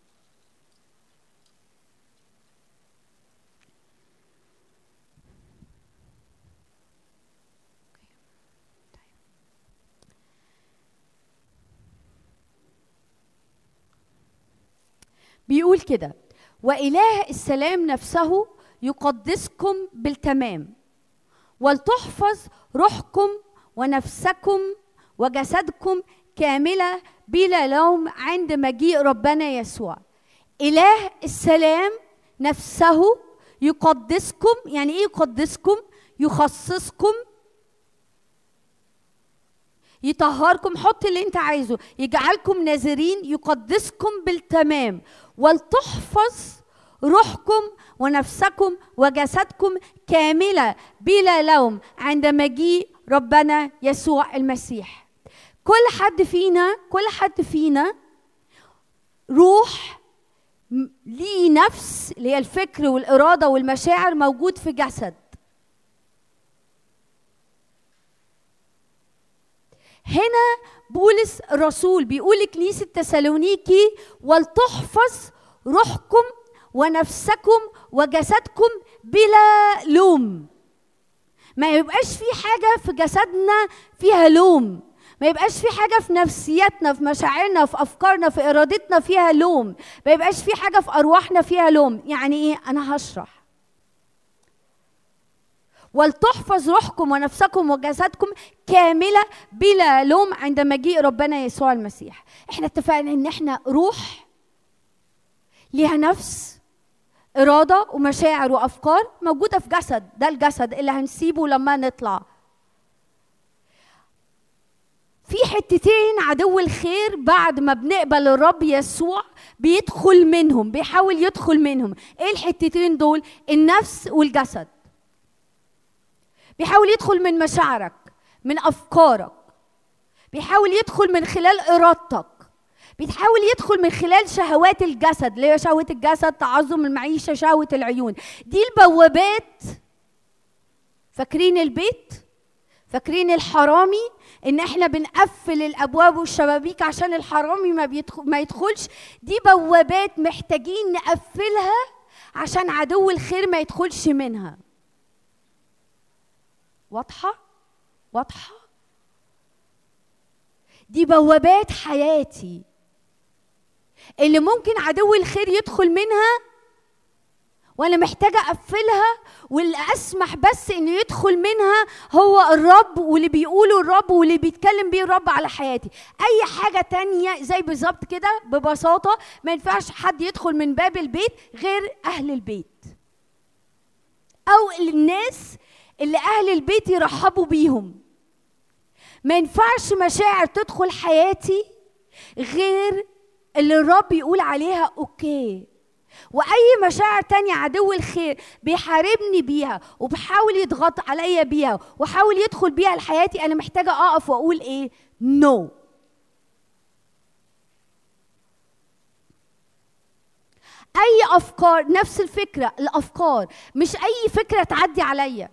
بيقول كده وإله السلام نفسه يقدسكم بالتمام ولتحفظ روحكم ونفسكم وجسدكم كاملة بلا لوم عند مجيء ربنا يسوع. إله السلام نفسه يقدسكم يعني إيه يقدسكم؟ يخصصكم يطهركم حط اللي انت عايزه. يجعلكم ناذرين يقدسكم بالتمام. ولتحفظ روحكم ونفسكم وجسدكم كاملة بلا لوم عند مجيء ربنا يسوع المسيح. كل حد فينا كل حد فينا روح ليه نفس اللي هي الفكر والإرادة والمشاعر موجود في جسد. هنا بولس الرسول بيقول لكنيسة تسالونيكي ولتحفظ روحكم ونفسكم وجسدكم بلا لوم. ما يبقاش في حاجة في جسدنا فيها لوم. ما يبقاش في حاجة في نفسيتنا في مشاعرنا في أفكارنا في إرادتنا فيها لوم. ما يبقاش في حاجة في أرواحنا فيها لوم. يعني إيه؟ أنا هشرح. ولتحفظ روحكم ونفسكم وجسدكم كاملة بلا لوم عند مجيء ربنا يسوع المسيح. إحنا اتفقنا إن إحنا روح ليها نفس إرادة ومشاعر وأفكار موجودة في جسد ده الجسد اللي هنسيبه لما نطلع. في حتتين عدو الخير بعد ما بنقبل الرب يسوع بيدخل منهم بيحاول يدخل منهم. إيه الحتتين دول؟ النفس والجسد. بيحاول يدخل من مشاعرك من أفكارك. بيحاول يدخل من خلال إرادتك. بيحاول يدخل من خلال شهوات الجسد اللي هي شهوة الجسد تعظم المعيشة شهوة العيون. دي البوابات. فاكرين البيت؟ فاكرين الحرامي؟ إن إحنا بنقفل الأبواب والشبابيك عشان الحرامي ما, بيدخل ما يدخلش. دي بوابات محتاجين نقفلها عشان عدو الخير ما يدخلش منها. واضحة؟ واضحة؟ دي بوابات حياتي. اللي ممكن عدو الخير يدخل منها وأنا محتاجة أقفلها واللي أسمح بس إنه يدخل منها هو الرب واللي بيقوله الرب واللي بيتكلم بيه الرب على حياتي. أي حاجة تانية زي بالظبط كده ببساطة ما ينفعش حد يدخل من باب البيت غير أهل البيت. أو الناس اللي أهل البيت يرحبوا بيهم. ما ينفعش مشاعر تدخل حياتي غير اللي الرب يقول عليها أوكي. وأي مشاعر تانية عدو الخير بيحاربني بيها وبيحاول يضغط عليا بيها وحاول يدخل بيها لحياتي أنا محتاجة أقف وأقول إيه؟ نو no. أي أفكار نفس الفكرة الأفكار مش أي فكرة تعدي عليا.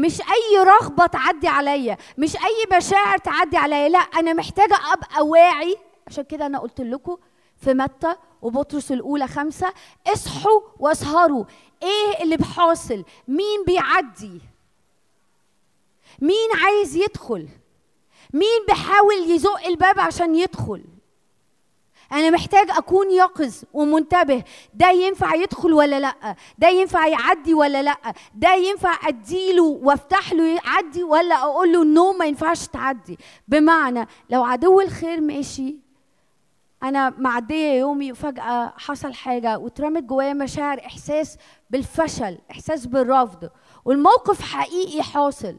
مش أي رغبة تعدي عليا مش أي مشاعر تعدي عليا لا أنا محتاجة أبقى واعي. عشان كده أنا قلت لكم في متى وبطرس الأولى خمسة اصحوا واسهروا. إيه اللي بحاصل؟ مين بيعدي؟ مين عايز يدخل؟ مين بيحاول يزق الباب عشان يدخل؟ أنا محتاج أكون يقظ ومنتبه. ده ينفع يدخل ولا لأ؟ ده ينفع يعدي ولا لأ؟ ده ينفع أديله وأفتح له يعدي ولا أقول له نو ما ينفعش تعدي؟ بمعنى لو عدو الخير ماشي أنا معدية يومي وفجأة حصل حاجة واترمت جوايا مشاعر إحساس بالفشل إحساس بالرفض. والموقف حقيقي حاصل.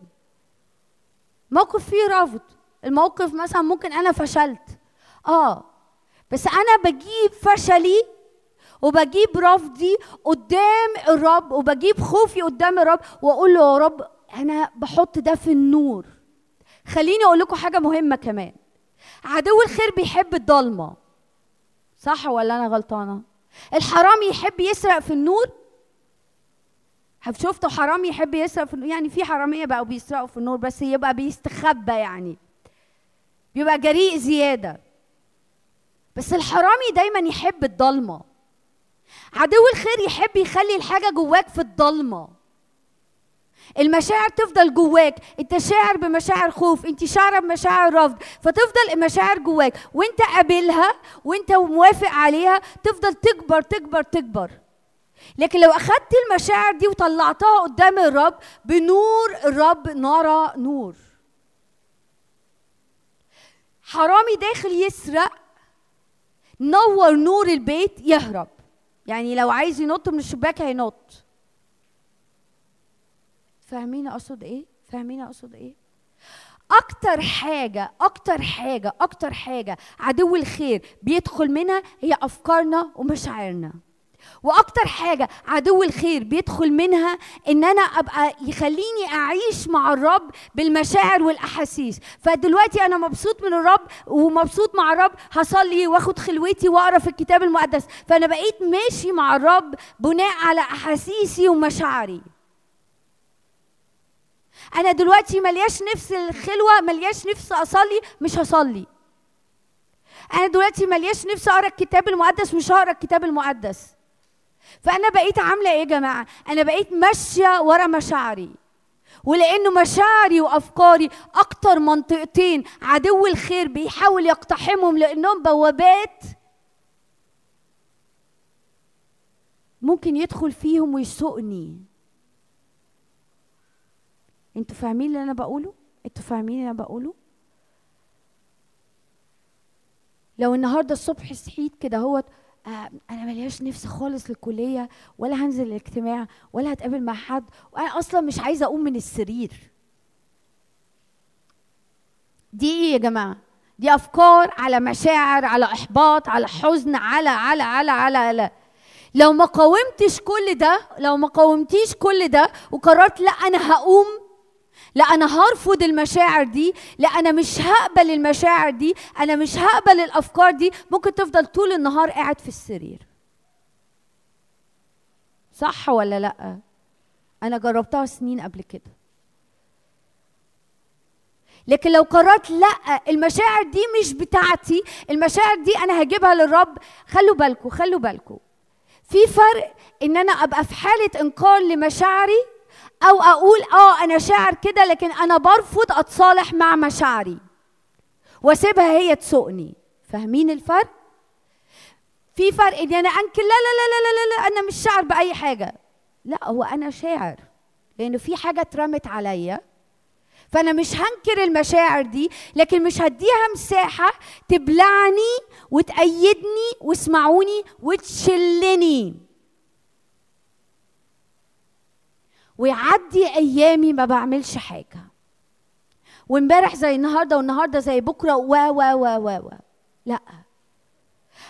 موقف فيه رفض. الموقف مثلا ممكن أنا فشلت. آه بس أنا بجيب فشلي وبجيب رفضي قدام الرب وبجيب خوفي قدام الرب وأقول له يا رب أنا بحط ده في النور. خليني أقول لكم حاجة مهمة كمان. عدو الخير بيحب الضلمة. صح ولا أنا غلطانة؟ الحرامي يحب يسرق في النور؟ شفتوا حرامي يحب يسرق في النور؟ يعني في حرامية بقوا بيسرقوا في النور بس يبقى بيستخبى يعني. بيبقى جريء زيادة. بس الحرامي دايما يحب الضلمة. عدو الخير يحب يخلي الحاجة جواك في الضلمة. المشاعر تفضل جواك. انت شاعر بمشاعر خوف انت شاعرة بمشاعر رفض فتفضل المشاعر جواك. وانت قابلها وانت موافق عليها تفضل تكبر تكبر تكبر. لكن لو أخدت المشاعر دي وطلعتها قدام الرب بنور الرب نرى نور. حرامي داخل يسرق نور نور البيت يهرب. يعني لو عايز ينط من الشباك هينط. فاهمين أقصد إيه؟ فاهمين أقصد إيه؟ أكتر حاجة أكتر حاجة أكتر حاجة عدو الخير بيدخل منها هي أفكارنا ومشاعرنا. وأكتر حاجة عدو الخير بيدخل منها إن أنا أبقى يخليني أعيش مع الرب بالمشاعر والأحاسيس. فدلوقتي أنا مبسوط من الرب ومبسوط مع الرب هصلي وآخد خلوتي وأقرأ في الكتاب المقدس. فأنا بقيت ماشي مع الرب بناء على أحاسيسي ومشاعري. أنا دلوقتي ملياش نفس الخلوة ملياش نفس أصلي مش هصلي. أنا دلوقتي ملياش نفس أقرأ الكتاب المقدس مش هقرأ الكتاب المقدس. فأنا بقيت عاملة إيه يا جماعة؟ أنا بقيت ماشية ورا مشاعري. ولأنه مشاعري وأفكاري أكتر منطقتين عدو الخير بيحاول يقتحمهم لأنهم بوابات ممكن يدخل فيهم ويسوقني. أنتوا فاهمين اللي أنا بقوله؟ أنتوا فاهمين اللي أنا بقوله؟ لو النهارده الصبح صحيت كده هو آه أنا ملياش نفس خالص للكلية ولا هنزل الاجتماع ولا هتقابل مع حد وأنا أصلا مش عايزة أقوم من السرير دي إيه يا جماعة دي أفكار على مشاعر على إحباط على حزن على على على على, على. لو ما قاومتش كل ده لو ما قاومتيش كل ده وقررت لا أنا هقوم لا أنا هرفض المشاعر دي لا أنا مش هقبل المشاعر دي أنا مش هقبل الأفكار دي. ممكن تفضل طول النهار قاعد في السرير. صح ولا لأ؟ أنا جربتها سنين قبل كده. لكن لو قررت لأ المشاعر دي مش بتاعتي المشاعر دي أنا هجيبها للرب. خلوا بالكم خلوا بالكم في فرق إن أنا أبقى في حالة إنكار لمشاعري أو أقول آه أنا شاعر كده لكن أنا برفض أتصالح مع مشاعري. وأسيبها هي تسوقني. فاهمين الفرق؟ في فرق إن أنا أنكر لا لا لا لا لا, لا أنا مش شاعر بأي حاجة. لا هو أنا شاعر لأنه في حاجة اترمت عليا. فأنا مش هنكر المشاعر دي لكن مش هديها مساحة تبلعني وتأيدني واسمعوني وتشلني. ويعدي أيامي ما بعملش حاجة. وامبارح زي النهارده والنهاردة زي بكرة و و و و و. لا.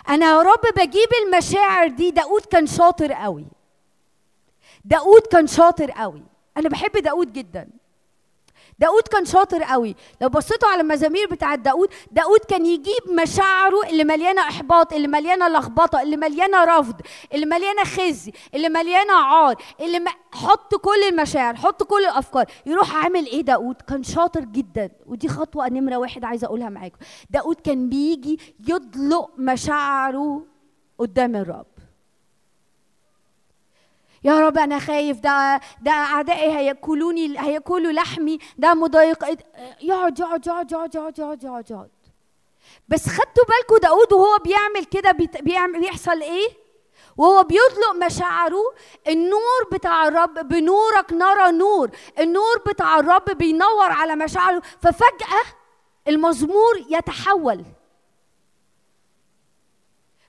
أنا يا رب بجيب المشاعر دي. داود كان شاطر قوي. داود كان شاطر قوي. أنا بحب داود جدا. داود كان شاطر قوي. لو بصيتوا على المزامير بتاعت داود داود كان يجيب مشاعره اللي مليانة إحباط اللي مليانة لخبطة اللي مليانة رفض اللي مليانة خزي اللي مليانة عار اللي م... حط كل المشاعر حط كل الأفكار. يروح عامل إيه داود؟ كان شاطر جدا. ودي خطوة نمرة واحد عايزة أقولها معاكم. داود كان بيجي يطلق مشاعره قدام الرب. يا رب أنا خايف ده ده أعدائي هيأكلوني هيأكلوا لحمي ده مضايق يقعد يقعد يقعد يقعد يقعد يقعد يقعد, يقعد. بس خدتوا بالكم داود وهو بيعمل كده بيعمل بيحصل إيه؟ وهو بيطلق مشاعره النور بتاع الرب بنورك نرى نور. النور بتاع الرب بينور على مشاعره ففجأة المزمور يتحول.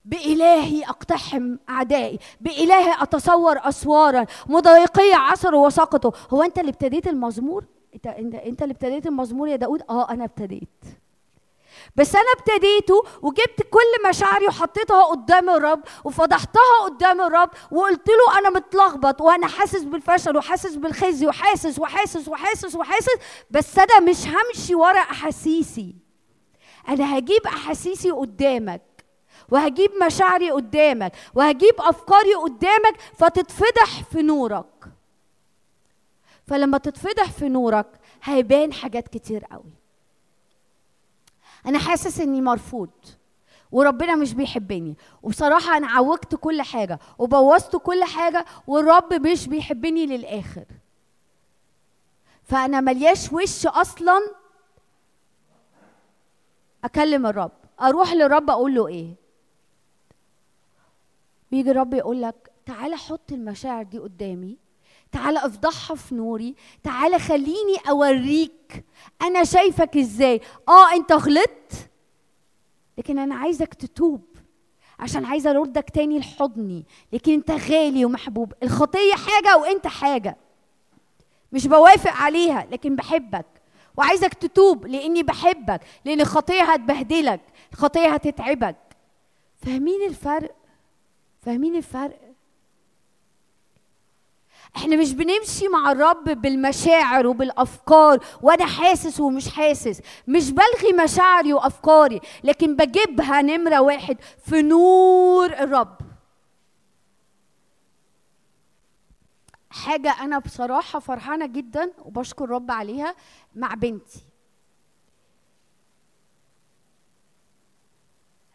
بإلهي أقتحم أعدائي بإلهي أتصور أسوارا مضايقي عصروا وسقطوا هو أنت اللي ابتديت المزمور؟ أنت أنت اللي ابتديت المزمور يا داود؟ أه أنا ابتديت. بس أنا ابتديته وجبت كل مشاعري وحطيتها قدام الرب وفضحتها قدام الرب وقلت له أنا متلخبط وأنا حاسس بالفشل وحاسس بالخزي وحاسس وحاسس وحاسس وحاسس بس أنا مش همشي ورا أحاسيسي. أنا هجيب أحاسيسي قدامك. وهجيب مشاعري قدامك وهجيب أفكاري قدامك فتتفضح في نورك. فلما تتفضح في نورك هيبان حاجات كتير قوي. أنا حاسس إني مرفوض وربنا مش بيحبني. وبصراحة أنا عوجت كل حاجة وبوظت كل حاجة والرب مش بيحبني للآخر. فأنا ملياش وش أصلا أكلم الرب. أروح للرب أقول له إيه؟ ويجي الرب يقول لك تعالى حط المشاعر دي قدامي تعالى افضحها في نوري تعالى خليني اوريك أنا شايفك إزاي. آه أنت غلطت لكن أنا عايزك تتوب عشان عايزة اردك تاني لحضني لكن أنت غالي ومحبوب. الخطية حاجة وأنت حاجة. مش بوافق عليها لكن بحبك. وعايزك تتوب لأني بحبك لأن الخطية هتبهدلك الخطية هتتعبك. فاهمين الفرق؟ فاهمين الفرق؟ إحنا مش بنمشي مع الرب بالمشاعر وبالأفكار وأنا حاسس ومش حاسس. مش بلغي مشاعري وأفكاري لكن بجيبها نمرة واحد في نور الرب. حاجة أنا بصراحة فرحانة جدا وبشكر الرب عليها مع بنتي.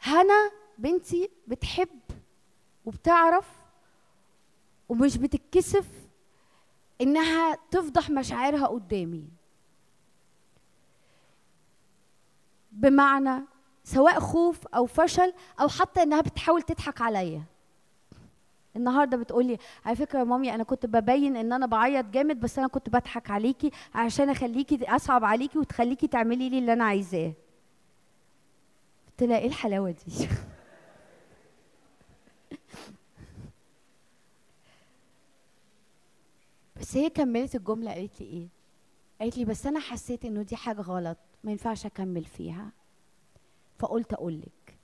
هنا بنتي بتحب وبتعرف ومش بتتكسف إنها تفضح مشاعرها قدامي. بمعنى سواء خوف أو فشل أو حتى إنها بتحاول تضحك عليا. النهارده بتقولي على فكرة يا مامي أنا كنت ببين إن أنا بعيط جامد بس أنا كنت بضحك عليكي عشان أخليكي أصعب عليكي وتخليكي تعملي لي اللي أنا عايزاه. قلت لها إيه الحلاوة دي؟ [LAUGHS] بس هي كملت الجملة قالت لي إيه؟ قالت لي بس أنا حسيت إنه دي حاجة غلط ما ينفعش أكمل فيها. فقلت أقول لك.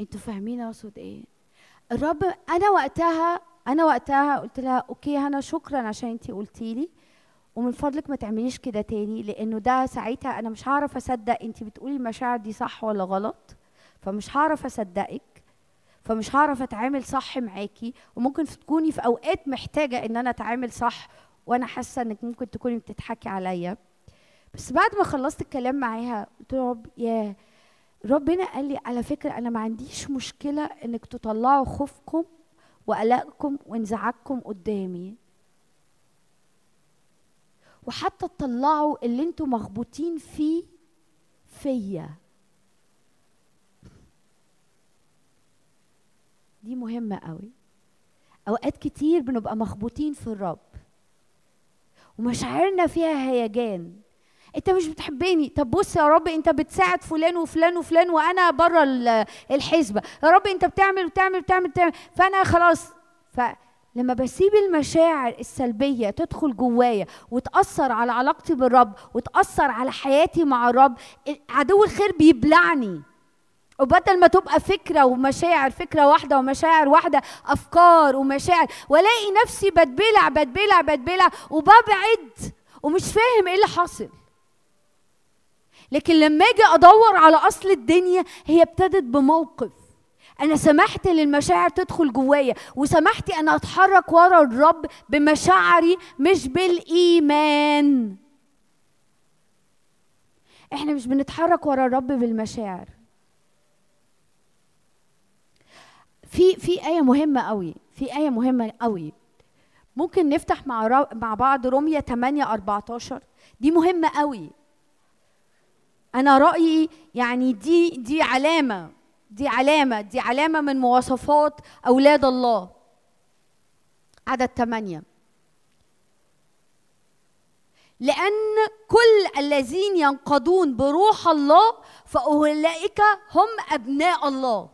أنتوا فاهمين اقصد إيه؟ الرب أنا وقتها أنا وقتها قلت لها أوكي أنا شكرا عشان أنتي قلتي لي ومن فضلك ما تعمليش كده تاني لأنه ده ساعتها أنا مش هعرف أصدق أنتي بتقولي المشاعر دي صح ولا غلط فمش هعرف أصدقك. فمش هعرف أتعامل صح معاكي وممكن تكوني في أوقات محتاجة إن أنا أتعامل صح وأنا حاسة إنك ممكن تكوني بتضحكي عليا. بس بعد ما خلصت الكلام معاها قلت له رب يا ربنا قال لي على فكرة أنا ما عنديش مشكلة إنك تطلعوا خوفكم وقلقكم وانزعاجكم قدامي. وحتى تطلعوا اللي أنتوا مخبوطين فيه فيا. دي مهمة قوي. أوقات كتير بنبقى مخبوطين في الرب. ومشاعرنا فيها هيجان. أنت مش بتحبني. طب بص يا رب أنت بتساعد فلان وفلان وفلان وأنا بره ال- الحسبة. يا رب أنت بتعمل وتعمل وتعمل وتعمل. فأنا خلاص. فلما بسيب المشاعر السلبية تدخل جوايا وتأثر على علاقتي بالرب وتأثر على حياتي مع الرب عدو الخير بيبلعني. وبدل ما تبقى فكرة ومشاعر فكرة واحدة ومشاعر واحدة أفكار ومشاعر وألاقي نفسي بتبلع بتبلع بتبلع وببعد ومش فاهم إيه اللي حاصل. لكن لما أجي أدور على أصل الدنيا هي ابتدت بموقف. أنا سمحت للمشاعر تدخل جوايا وسمحتي أنا أتحرك ورا الرب بمشاعري مش بالإيمان. إحنا مش بنتحرك ورا الرب بالمشاعر. في في آية مهمة قوي في آية مهمة قوي. ممكن نفتح مع را- مع بعض رومية 8 14 دي مهمة قوي. أنا رأيي يعني دي دي علامة دي علامة دي علامة من مواصفات أولاد الله. عدد 8 لأن كل الذين ينقضون بروح الله فأولئك هم أبناء الله.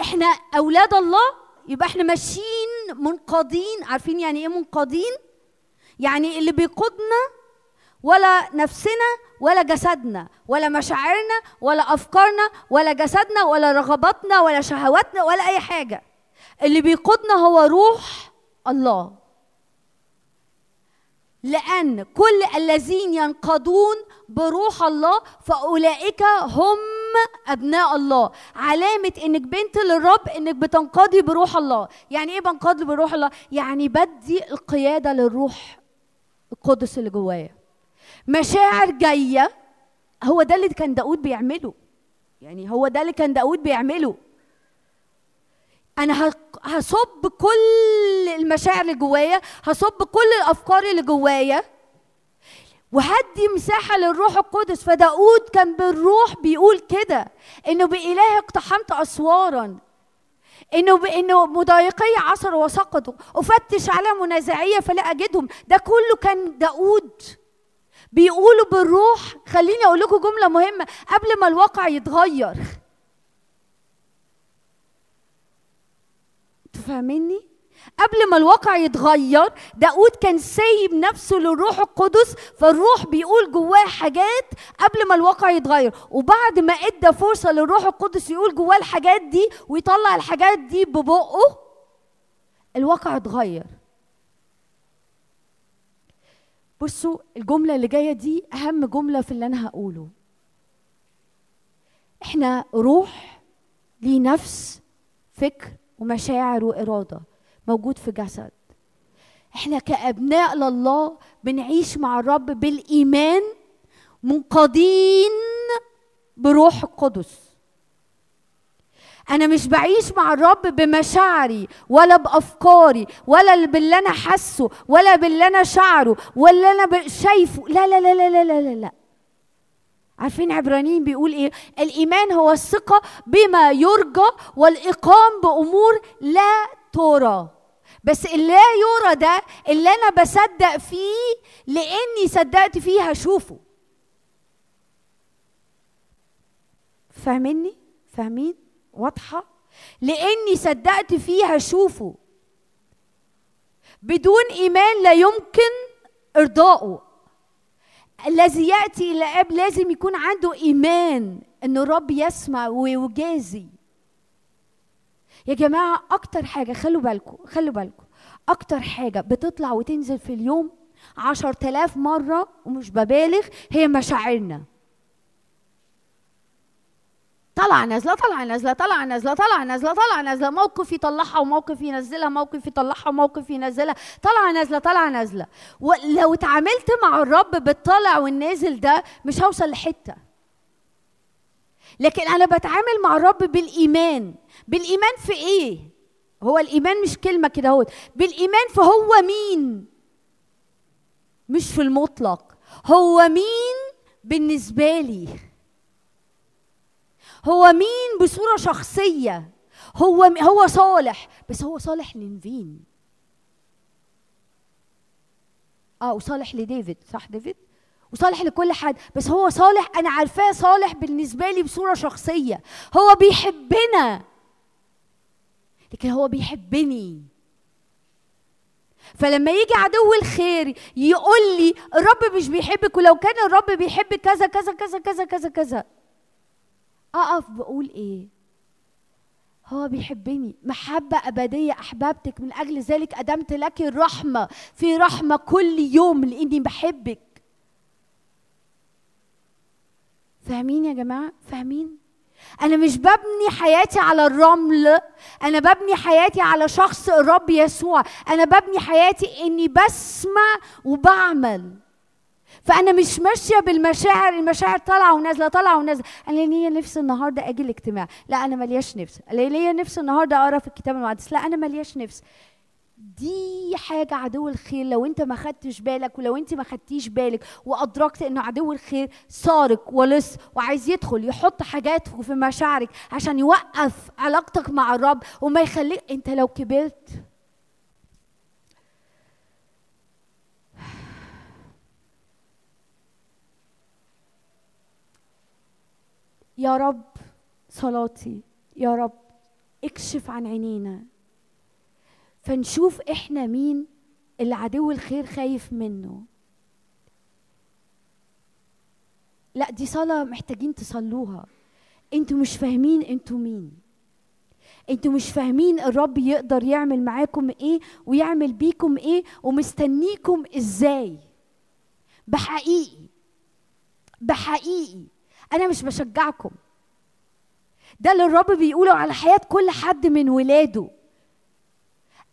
إحنا أولاد الله يبقى إحنا ماشيين منقادين. عارفين يعني إيه منقادين؟ يعني اللي بيقودنا ولا نفسنا ولا جسدنا ولا مشاعرنا ولا أفكارنا ولا جسدنا ولا رغباتنا ولا شهواتنا ولا أي حاجة. اللي بيقودنا هو روح الله. لأن كل الذين ينقضون بروح الله فأولئك هم أبناء الله. علامة إنك بنت للرب إنك بتنقضي بروح الله. يعني إيه بنقضي بروح الله؟ يعني بدي القيادة للروح القدس اللي جوايا. مشاعر جاية هو ده اللي كان داود بيعمله. يعني هو ده اللي كان داود بيعمله. أنا هصب كل المشاعر اللي جوايا هصب كل الأفكار اللي جوايا وهدي مساحة للروح القدس. فداود كان بالروح بيقول كده إنه بإله اقتحمت أسوارا إنه بانه مضايقي عصر وسقطوا أفتش على منازعيه فلا أجدهم. ده كله كان داود بيقولوا بالروح. خليني أقول لكم جملة مهمة قبل ما الواقع يتغير. أنتوا فاهميني قبل ما الواقع يتغير داود كان سايب نفسه للروح القدس فالروح بيقول جواه حاجات قبل ما الواقع يتغير. وبعد ما ادى فرصة للروح القدس يقول جواه الحاجات دي ويطلع الحاجات دي ببقه الواقع اتغير. بصوا الجملة اللي جاية دي أهم جملة في اللي أنا هقوله. إحنا روح ليه نفس فكر ومشاعر وإرادة. موجود في جسد. إحنا كأبناء لله بنعيش مع الرب بالإيمان منقادين بروح القدس. أنا مش بعيش مع الرب بمشاعري ولا بأفكاري ولا باللي أنا حاسه ولا باللي أنا شعره ولا أنا شايفه. لا لا لا لا لا لا, لا. عارفين عبرانيين بيقول إيه؟ الإيمان هو الثقة بما يرجى والإقام بأمور لا ترى. بس اللي لا يرى ده اللي أنا بصدق فيه لأني صدقت فيه هشوفه. فاهميني؟ فاهمين؟ واضحة؟ لأني صدقت فيه هشوفه. بدون إيمان لا يمكن ارضائه الذي يأتي إلى الآب لازم يكون عنده إيمان إن الرب يسمع ويجازي. يا جماعة أكتر حاجة خلوا بالكم خلوا بالكم. أكتر حاجة بتطلع وتنزل في اليوم عشر تلاف مرة ومش ببالغ هي مشاعرنا. طلع نازلة طلع نازلة طلع نازلة طلع نازلة طلع نازلة. موقف يطلعها وموقف ينزلها موقف يطلعها وموقف ينزلها. طلع نازلة طلع نازلة. ولو اتعاملت مع الرب بالطالع والنازل ده مش هوصل لحتة. لكن أنا بتعامل مع الرب بالإيمان. بالإيمان في إيه؟ هو الإيمان مش كلمة كده أهوت. بالإيمان في هو مين؟ مش في المطلق. هو مين بالنسبة لي؟ هو مين بصورة شخصية؟ هو هو صالح. بس هو صالح لنفين آه وصالح لديفيد صح ديفيد؟ وصالح لكل حد. بس هو صالح أنا عارفاه صالح بالنسبة لي بصورة شخصية. هو بيحبنا. لكن هو بيحبني. فلما يجي عدو الخير يقول لي الرب مش بيحبك ولو كان الرب بيحب كذا كذا كذا كذا كذا كذا. أقف بقول إيه؟ هو بيحبني. محبة أبدية أحببتك من أجل ذلك أدمت لك الرحمة. في رحمة كل يوم لأني بحبك. فاهمين يا جماعة؟ فاهمين؟ أنا مش ببني حياتي على الرمل أنا ببني حياتي على شخص الرب يسوع. أنا ببني حياتي إني بسمع وبعمل. فأنا مش ماشية بالمشاعر المشاعر طالعة ونازلة طالعة ونازلة. أنا ليا نفس النهاردة أجي الاجتماع لا أنا ملياش نفس. أنا ليا نفس النهاردة أقرأ في الكتاب المقدس. لا أنا ملياش نفس. دي حاجة عدو الخير. لو انت ما خدتش بالك ولو انت ما خدتيش بالك وأدركت إنه عدو الخير سارق ولص وعايز يدخل يحط حاجات في مشاعرك عشان يوقف علاقتك مع الرب وما يخليك انت لو كبرت. يا رب صلاتي. يا رب اكشف عن عينينا. فنشوف إحنا مين اللي عدو الخير خايف منه. لا دي صلاة محتاجين تصلوها. أنتوا مش فاهمين أنتوا مين. أنتوا مش فاهمين الرب يقدر يعمل معاكم إيه ويعمل بيكم إيه ومستنيكم إزاي. بحقيقي بحقيقي. أنا مش بشجعكم. ده اللي الرب بيقوله على حياة كل حد من ولاده.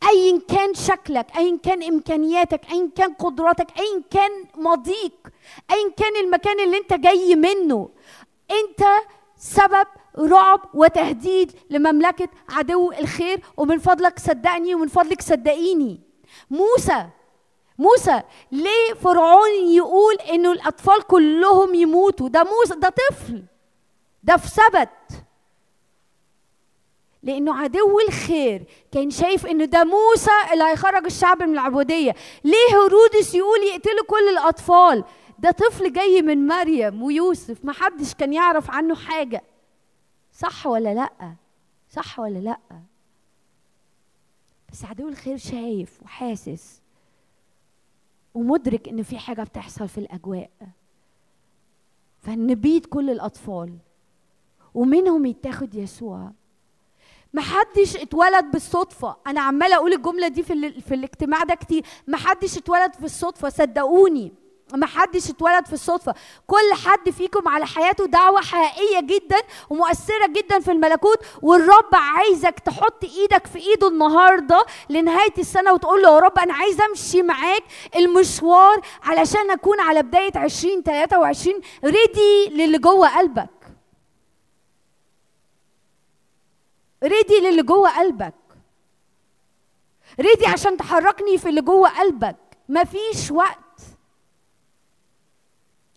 ايا كان شكلك ايا كان إمكانياتك ايا كان قدراتك ايا كان ماضيك ايا كان المكان اللي أنت جاي منه. أنت سبب رعب وتهديد لمملكة عدو الخير ومن فضلك صدقني ومن فضلك صدقيني. موسى موسى ليه فرعون يقول إنه الأطفال كلهم يموتوا؟ ده موسى ده طفل ده في سبت. لأنه عدو الخير. كان شايف إنه ده موسى اللي هيخرج الشعب من العبودية. ليه هيرودس يقول يقتلوا كل الأطفال؟ ده طفل جاي من مريم ويوسف. ما حدش كان يعرف عنه حاجة. صح ولا لأ؟ صح ولا لأ؟ بس عدو الخير شايف وحاسس ومدرك ان في حاجة بتحصل في الأجواء. فنبيد كل الأطفال ومنهم يتاخد يسوع. محدش اتولد بالصدفة. أنا عمالة أقول الجملة دي في, ال... في الاجتماع ده كتير. محدش اتولد بالصدفة صدقوني. محدش اتولد في الصدفة. كل حد فيكم على حياته دعوة حقيقية جدا ومؤثرة جدا في الملكوت والرب عايزك تحط إيدك في إيده النهاردة لنهاية السنة وتقول له يا رب أنا عايز أمشي معاك المشوار علشان أكون على بداية 20 23 ready للي جوه قلبك. ready للي جوه قلبك. ready عشان تحركني في اللي جوه قلبك. مفيش وقت.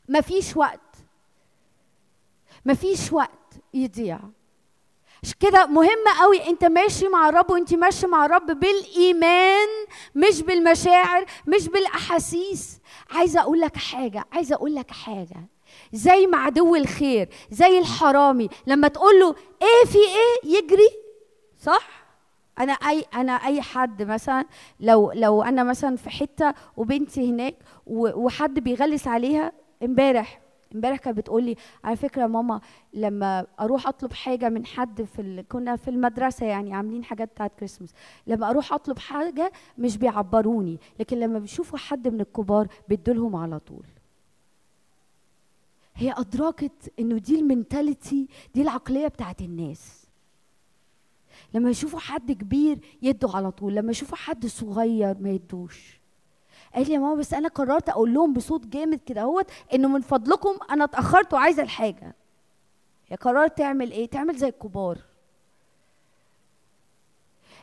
مفيش وقت. مفيش وقت يضيع. عشان كده مهم قوي انت ماشي مع الرب وانت ماشي مع الرب بالإيمان مش بالمشاعر مش بالأحاسيس. عايزة أقول لك حاجة عايزة أقول لك حاجة. زي مع عدو الخير زي الحرامي. لما تقول له إيه في إيه يجري صح؟ أنا أي أنا أي حد مثلا لو لو أنا مثلا في حتة وبنتي هناك وحد بيغلس عليها امبارح امبارح كانت بتقول لي على فكرة ماما لما أروح أطلب حاجة من حد في ال... كنا في المدرسة يعني عاملين حاجات بتاعت كريسماس لما أروح أطلب حاجة مش بيعبروني لكن لما بيشوفوا حد من الكبار بيدولهم على طول. هي أدركت إنه دي المنتاليتي دي العقلية بتاعت الناس. لما يشوفوا حد كبير يدوا على طول لما يشوفوا حد صغير ما يدوش. قال لي يا ماما بس أنا قررت أقول لهم بصوت جامد كده أهوت إنه من فضلكم أنا اتأخرت وعايزة الحاجة. هي قررت تعمل إيه؟ تعمل زي الكبار.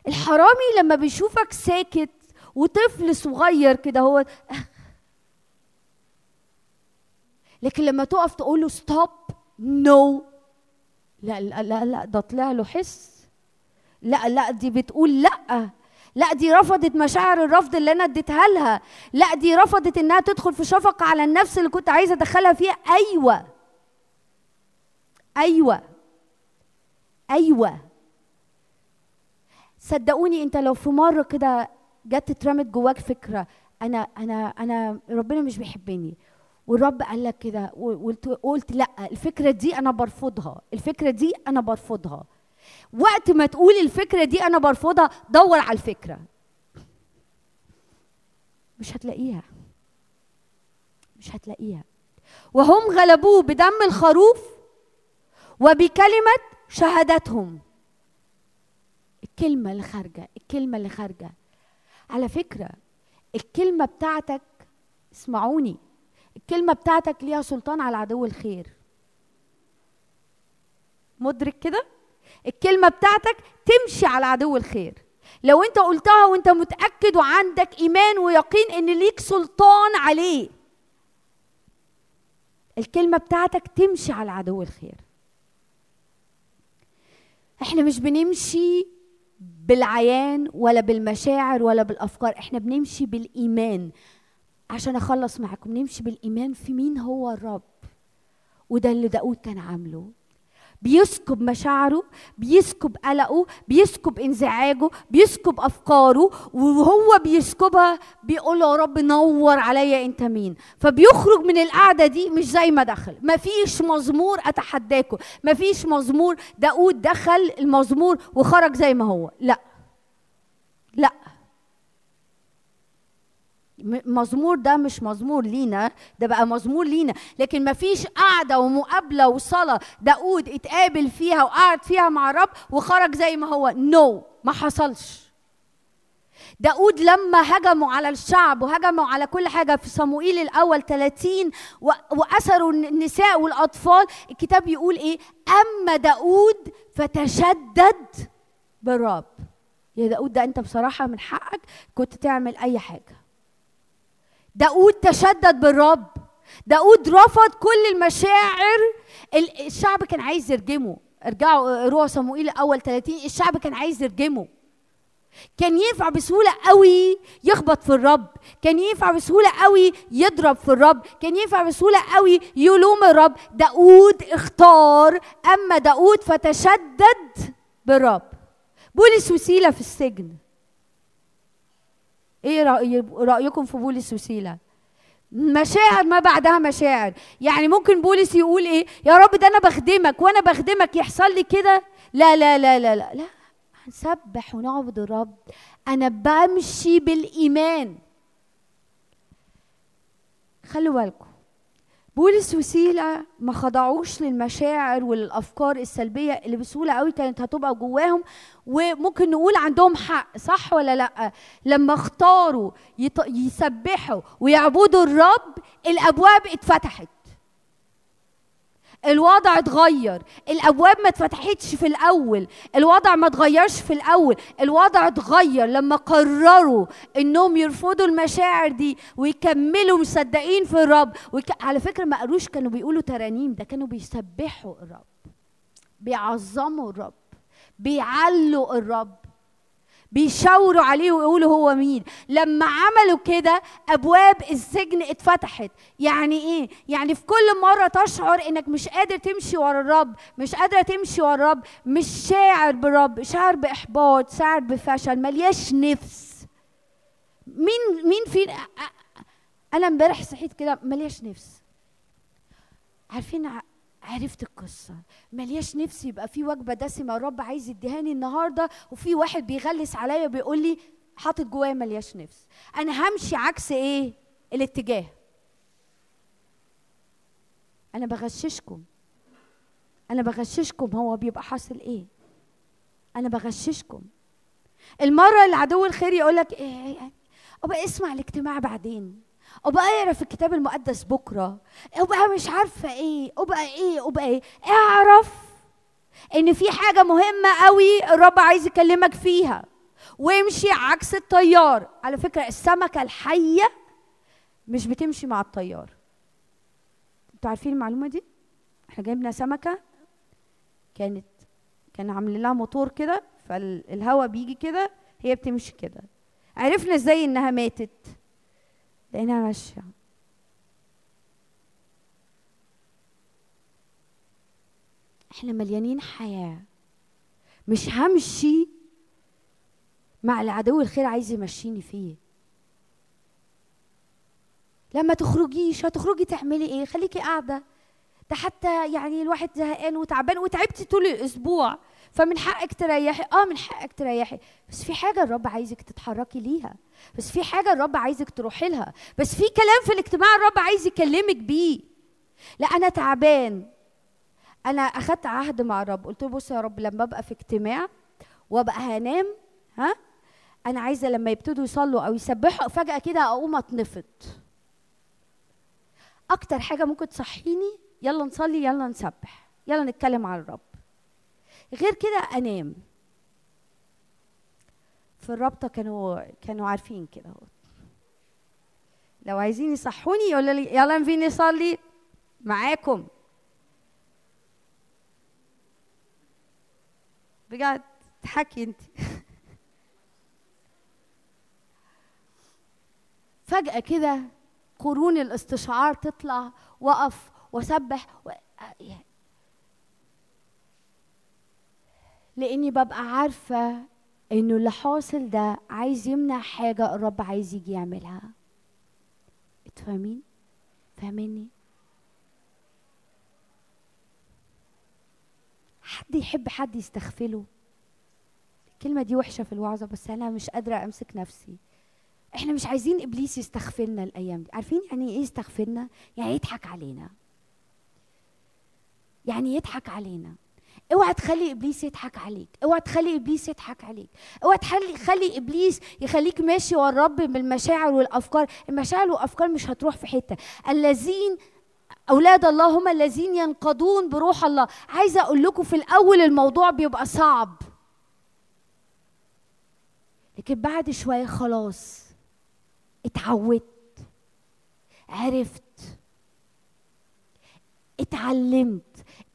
الحرامي لما بيشوفك ساكت وطفل صغير كده هو [LAUGHS] لكن لما تقف تقول له stop no لا لا لا لا ده طلع له حس. لا لا دي بتقول لا. لا دي رفضت مشاعر الرفض اللي أنا اديتها لها. لا دي رفضت إنها تدخل في شفقة على النفس اللي كنت عايزة أدخلها فيها. أيوه. أيوه. أيوه. صدقوني أنت لو في مرة كده جت اترمت جواك فكرة أنا أنا أنا ربنا مش بيحبني. والرب قال لك كده وقلت قلت لأ الفكرة دي أنا برفضها الفكرة دي أنا برفضها. وقت ما تقول الفكرة دي أنا برفضها دور على الفكرة. مش هتلاقيها. مش هتلاقيها. وهم غلبوه بدم الخروف وبكلمة شهادتهم. الكلمة اللي خارجة الكلمة اللي خارجة. على فكرة الكلمة بتاعتك اسمعوني الكلمة بتاعتك ليها سلطان على عدو الخير. مدرك كده؟ الكلمة بتاعتك تمشي على عدو الخير. لو انت قلتها وانت متأكد وعندك إيمان ويقين إن ليك سلطان عليه الكلمة بتاعتك تمشي على عدو الخير. إحنا مش بنمشي بالعيان ولا بالمشاعر ولا بالأفكار إحنا بنمشي بالإيمان. عشان أخلص معاكم نمشي بالإيمان في مين هو الرب. وده اللي داود كان عامله. بيسكب مشاعره بيسكب قلقه بيسكب انزعاجه بيسكب أفكاره وهو بيسكبها بيقول يا رب نور عليا أنت مين. فبيخرج من القعدة دي مش زي ما دخل. مفيش مزمور أتحداكم. مفيش مزمور داود دخل المزمور وخرج زي ما هو. لا. لا. مزمور ده مش مزمور لينا ده بقى مزمور لينا. لكن مفيش قعدة ومقابلة وصلاة داود اتقابل فيها وقعد فيها مع الرب وخرج زي ما هو. نو no, ما حصلش. داود لما هجموا على الشعب وهجموا على كل حاجة في صموئيل الأول 30 وأسروا النساء والأطفال الكتاب يقول إيه؟ أما داود فتشدد بالرب. يا داود ده أنت بصراحة من حقك كنت تعمل أي حاجة. داود تشدد بالرب. داود رفض كل المشاعر. الشعب كان عايز يرجمه. ارجعوا اقروا صموئيل الأول 30 الشعب كان عايز يرجمه. كان ينفع بسهولة قوي يخبط في الرب. كان ينفع بسهولة قوي يضرب في الرب. كان ينفع بسهولة قوي يلوم الرب. داود اختار. أما داود فتشدد بالرب. بولس وسيلة في السجن. إيه رأي رأيكم في بولس وسيلة؟ مشاعر ما بعدها مشاعر. يعني ممكن بولس يقول إيه؟ يا رب ده أنا بخدمك وأنا بخدمك يحصل لي كده؟ لا لا لا لا لا لا. هنسبح ونعبد الرب. أنا بمشي بالإيمان. خلوا بالكم. بولس وسيلة ما خضعوش للمشاعر وللأفكار السلبية اللي بسهولة قوي كانت هتبقى جواهم وممكن نقول عندهم حق صح ولا لأ لما اختاروا. يسبحوا ويعبدوا الرب الأبواب اتفتحت الوضع اتغير. الأبواب ما اتفتحتش في الأول. الوضع ما اتغيرش في الأول. الوضع اتغير لما قرروا إنهم يرفضوا المشاعر دي ويكملوا مصدقين في الرب. ويك... على فكرة ما قالوش كانوا بيقولوا ترانيم ده كانوا بيسبحوا الرب. بيعظموا الرب. بيعلوا الرب. بيشاوروا عليه ويقولوا هو مين. لما عملوا كده أبواب السجن اتفتحت. يعني إيه؟ يعني في كل مرة تشعر إنك مش قادر تمشي ورا الرب مش قادرة تمشي ورا الرب مش شاعر بالرب شاعر بإحباط شاعر بفشل ملياش نفس. مين مين في أنا امبارح صحيت كده ملياش نفس. عارفين عرفت القصة. ملياش نفسي يبقى في وجبة دسمة الرب عايز يديهاني النهاردة وفي واحد بيغلس عليا بيقول لي حاطط جوايا ملياش نفس. أنا همشي عكس إيه؟ الاتجاه. أنا بغششكم. أنا بغششكم هو بيبقى حاصل إيه؟ أنا بغششكم. المرة اللي عدو الخير يقول لك إيه, إيه. أبقى اسمع الاجتماع بعدين. أبقى اقرا في الكتاب المقدس بكرة. أبقى مش عارفة إيه أبقى إيه أبقى إيه. اعرف إن في حاجة مهمة قوي الرب عايز يكلمك فيها. وامشي عكس التيار. على فكرة السمكة الحية مش بتمشي مع التيار. أنتوا عارفين المعلومة دي؟ إحنا جايبنا سمكة كانت كان عاملين لها موتور كده فالهواء بيجي كده هي بتمشي كده. عرفنا إزاي انها ماتت. لقيناها ماشية. إحنا مليانين حياة. مش همشي مع العدو الخير عايز يمشيني فيه. لما تخرجيش هتخرجي تعملي إيه؟ خليكي قاعدة. ده حتى يعني الواحد زهقان وتعبان وتعبتي طول الأسبوع. فمن حقك تريحي. آه من حقك تريحي. بس في حاجة الرب عايزك تتحركي ليها. بس في حاجة الرب عايزك تروحي لها. بس في كلام في الاجتماع الرب عايز يكلمك بيه. لا أنا تعبان. أنا أخدت عهد مع الرب. قلت له بص يا رب لما أبقى في اجتماع وأبقى هنام ها أنا عايزة لما يبتدوا يصلوا أو يسبحوا فجأة كده أقوم أتنفض. أكتر حاجة ممكن تصحيني يلا نصلي يلا نسبح يلا نتكلم على الرب. غير كده أنام. في الرابطة كانوا كانوا عارفين كده لو عايزين يصحوني يقولوا لي يلا نفين نصلي معاكم. بجد تحكي انت. [LAUGHS] فجأة كده قرون الاستشعار تطلع وقف وسبح و... لأني ببقى عارفة إنه اللي حاصل ده عايز يمنع حاجة الرب عايز يجي يعملها. فاهمين فاهميني حد يحب حد يستغفله. الكلمة دي وحشة في الوعظة بس أنا مش قادرة أمسك نفسي. إحنا مش عايزين إبليس يستغفلنا الأيام دي. عارفين يعني إيه يستغفلنا؟ يعني يضحك علينا. يعني يضحك علينا. اوعى تخلي إبليس يضحك عليك اوعى تخلي إبليس يضحك عليك اوعى تخلي خلي إبليس يخليك ماشي ورا الرب بالمشاعر والأفكار. المشاعر والأفكار مش هتروح في حتة. الذين أولاد الله هم الذين ينقضون بروح الله. عايزه أقول لكم في الأول الموضوع بيبقى صعب. لكن بعد شوية خلاص اتعودت عرفت اتعلمت.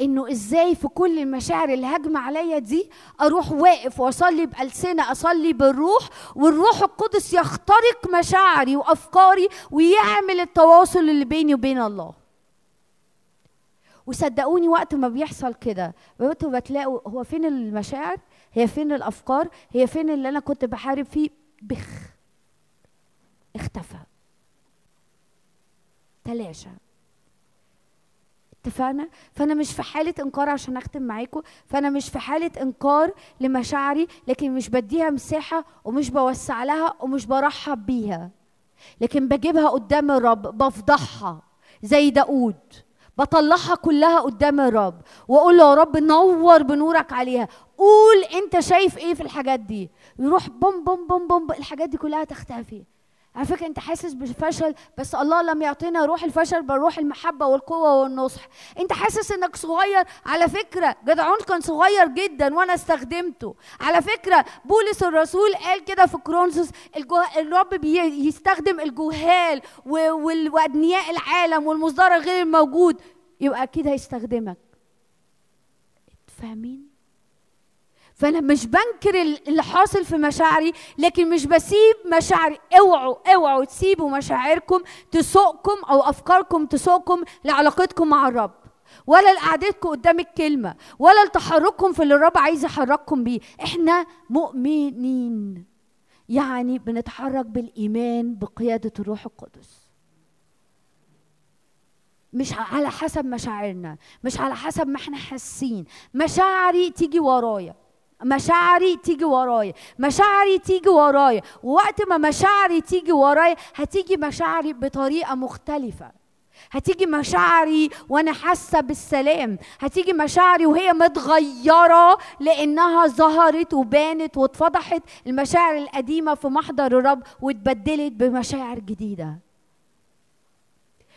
إنه إزاي في كل المشاعر اللي هاجمة عليا دي أروح واقف وأصلي بألسنة أصلي بالروح والروح القدس يخترق مشاعري وأفكاري ويعمل التواصل اللي بيني وبين الله. وصدقوني وقت ما بيحصل كده وقت بتلاقوا هو فين المشاعر؟ هي فين الأفكار؟ هي فين اللي أنا كنت بحارب فيه؟ بخ اختفى. تلاشى. اتفقنا؟ فأنا مش في حالة إنكار عشان أختم معاكم فأنا مش في حالة إنكار لمشاعري لكن مش بديها مساحة ومش بوسع لها ومش برحب بيها. لكن بجيبها قدام الرب بفضحها زي داود بطلعها كلها قدام الرب وأقول له يا رب نور بنورك عليها. قول أنت شايف إيه في الحاجات دي؟ يروح بوم بوم بوم بوم الحاجات دي كلها تختفي. على فكرة أنت حاسس بالفشل بس الله لم يعطينا روح الفشل بل روح المحبة والقوة والنصح أنت حاسس إنك صغير على فكرة جدعون كان صغير جدا وأنا استخدمته على فكرة بولس الرسول قال كده في كرونسوس. الرب بيستخدم الجهال. وأدنياء العالم والمصدر غير الموجود يبقى أكيد هيستخدمك فاهمين فأنا مش بنكر ال- اللي حاصل في مشاعري لكن مش بسيب مشاعري. اوعوا اوعوا تسيبوا مشاعركم تسوقكم أو أفكاركم تسوقكم لعلاقتكم مع الرب. ولا لقعدتكم قدام الكلمة ولا لتحرككم في اللي الرب عايز يحرككم بيه. إحنا مؤمنين. يعني بنتحرك بالإيمان بقيادة الروح القدس. مش على حسب مشاعرنا مش على حسب ما إحنا حاسين. مشاعري تيجي ورايا. مشاعري تيجي ورايا مشاعري تيجي ورايا ووقت ما مشاعري تيجي ورايا هتيجي مشاعري بطريقة مختلفة. هتيجي مشاعري وأنا حاسة بالسلام. هتيجي مشاعري وهي متغيرة لأنها ظهرت وبانت واتفضحت المشاعر القديمة في محضر الرب واتبدلت بمشاعر جديدة.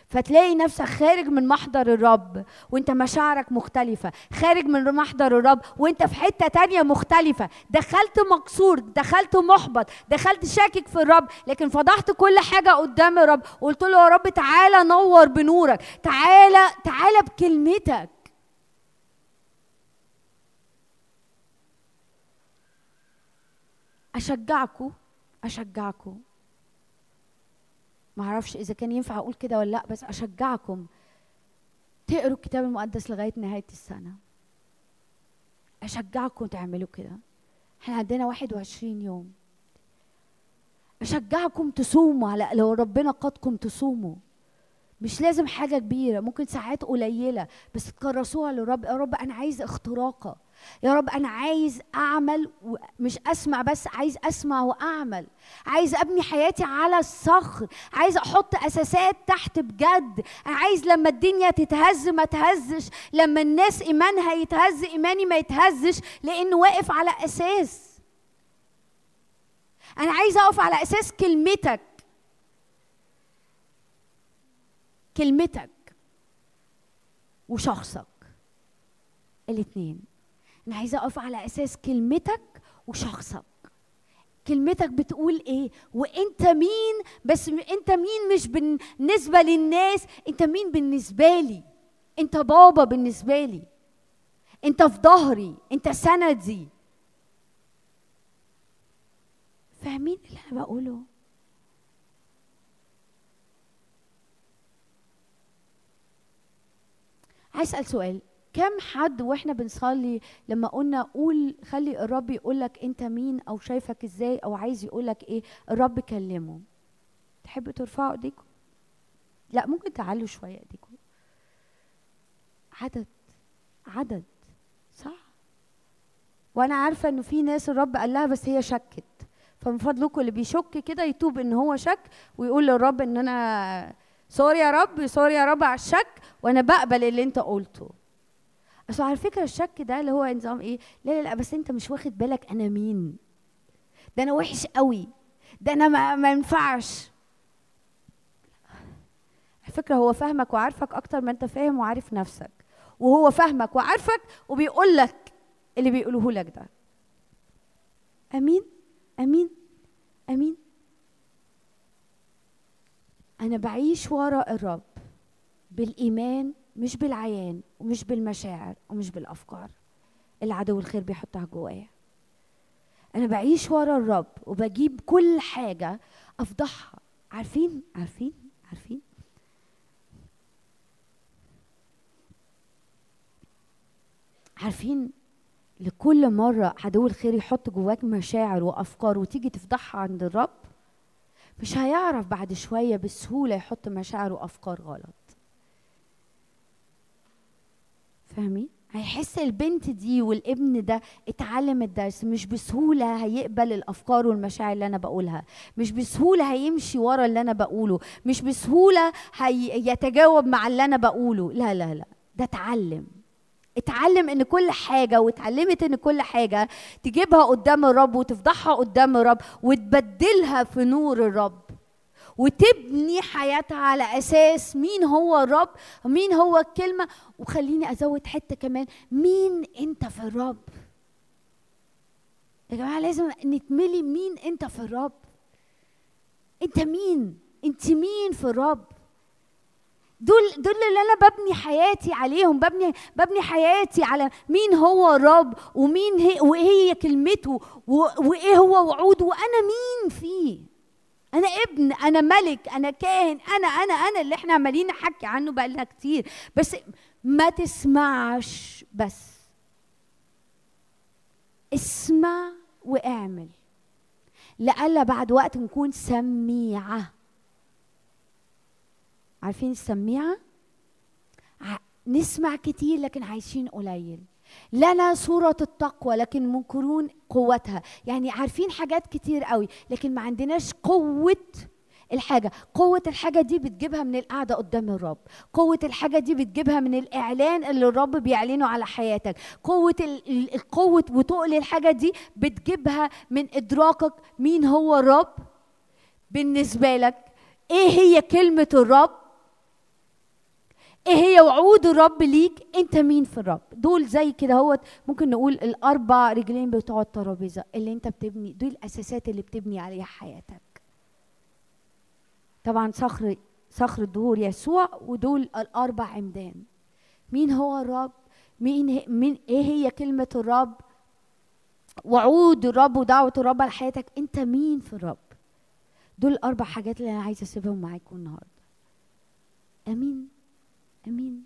فتلاقي نفسك خارج من محضر الرب وانت مشاعرك مختلفة. خارج من محضر الرب وانت في حتة تانية مختلفة. دخلت مكسور دخلت محبط دخلت شاكك في الرب لكن فضحت كل حاجة قدام الرب. وقلت له يا رب تعالى نور بنورك. تعالى تعالى بكلمتك. أشجعكم أشجعكم ما أعرفش اذا كان ينفع أقول كده ولا لأ بس اشجعكم تقروا الكتاب المقدس لغاية نهاية السنة. اشجعكم تعملوا كده. إحنا عندنا 21 يوم. اشجعكم تصوموا على لو ربنا قادكم تصوموا. مش لازم حاجة كبيرة ممكن ساعات قليلة بس تكرسوها للرب. يا رب أنا عايز اختراقة. يا رب أنا عايز أعمل مش أسمع بس عايز أسمع وأعمل. عايز أبني حياتي على الصخر عايز أحط أساسات تحت بجد. عايز لما الدنيا تتهز ما تهزش. لما الناس إيمانها يتهز إيماني ما يتهزش. لأنه واقف على أساس. أنا عايز أقف على أساس كلمتك. كلمتك وشخصك. الاتنين. أنا عايزه اقف على أساس كلمتك وشخصك. كلمتك بتقول إيه؟ وانت مين؟ بس انت مين مش بالنسبة للناس انت مين بالنسبة لي؟ انت بابا بالنسبة لي. انت في ظهري انت سندي. فاهمين اللي أنا بقوله؟ عايز اسأل سؤال. كم حد وإحنا بنصلي لما قلنا قول خلي الرب يقول لك انت مين أو شايفك إزاي أو عايز يقول لك إيه الرب كلمه. تحبوا ترفعوا ايديكم؟ لا ممكن تعلوا شوية ايديكم. عدد عدد صح؟ وأنا عارفة إنه في ناس الرب قال لها بس هي شكت. فمن فضلكم اللي بيشك كده يتوب إن هو شك ويقول للرب إن أنا sorry يا رب sorry يا رب على الشك وأنا بقبل اللي أنت قلته. اصل على فكرة الشك ده اللي هو نظام إيه؟ لا لا لا بس أنت مش واخد بالك أنا مين. ده أنا وحش قوي. ده أنا ما, ما ينفعش. على فكرة هو فاهمك وعارفك أكتر ما أنت فاهم وعارف نفسك. وهو فاهمك وعارفك وبيقول لك اللي بيقوله لك ده. أمين؟ أمين؟ أمين؟ أنا بعيش ورا الرب بالإيمان مش بالعيان ومش بالمشاعر ومش بالأفكار. اللي عدو الخير بيحطها جوايا. أنا بعيش ورا الرب وبجيب كل حاجة أفضحها. عارفين؟ عارفين؟ عارفين؟ عارفين لكل مرة عدو الخير يحط جواك مشاعر وأفكار وتيجي تفضحها عند الرب؟ مش هيعرف بعد شوية بسهولة يحط مشاعر وأفكار غلط. فاهمين؟ هيحس البنت دي والابن ده اتعلم الدرس مش بسهولة هيقبل الأفكار والمشاعر اللي أنا بقولها مش بسهولة هيمشي ورا اللي أنا بقوله مش بسهولة هيتجاوب مع اللي أنا بقوله. لا لا لا ده اتعلم. اتعلم إن كل حاجة واتعلمت إن كل حاجة تجيبها قدام الرب وتفضحها قدام الرب وتبدلها في نور الرب. وتبني حياتها على أساس مين هو الرب مين هو الكلمة. وخليني أزود حتة كمان مين أنت في الرب؟ يا جماعة لازم نتملي مين أنت في الرب. أنت مين؟ أنت مين في الرب؟ دول دول اللي أنا ببني حياتي عليهم ببني ببني حياتي على مين هو الرب ومين هي وإيه هي كلمته وإيه هو وعوده وأنا مين فيه؟ أنا ابن أنا ملك أنا كاهن أنا أنا أنا اللي إحنا عمالين نحكي عنه بقالنا كتير. بس ما تسمعش بس. اسمع واعمل. لألا بعد وقت نكون سميعة. عارفين السميعة؟ نسمع كتير لكن عايشين قليل. لنا صورة التقوى لكن منكرون قوتها. يعني عارفين حاجات كتير قوي لكن ما عندناش قوة الحاجة. قوة الحاجة دي بتجيبها من القعدة قدام الرب. قوة الحاجة دي بتجيبها من الإعلان اللي الرب بيعلنه على حياتك. قوة ال- ال- القوة وتقل الحاجة دي بتجيبها من إدراكك مين هو الرب. بالنسبة لك إيه هي كلمة الرب؟ إيه هي وعود الرب ليك؟ أنت مين في الرب؟ دول زي كده هو ممكن نقول الأربع رجلين بتوع الترابيزة اللي أنت بتبني دول الأساسات اللي بتبني عليها حياتك. طبعا صخر صخر الدهور يسوع ودول الأربع عمدان. مين هو الرب؟ مين مين إيه هي كلمة الرب؟ وعود الرب ودعوة الرب على حياتك. أنت مين في الرب؟ دول الأربع حاجات اللي أنا عايزه أسيبهم معاكم النهارده. آمين. آمين.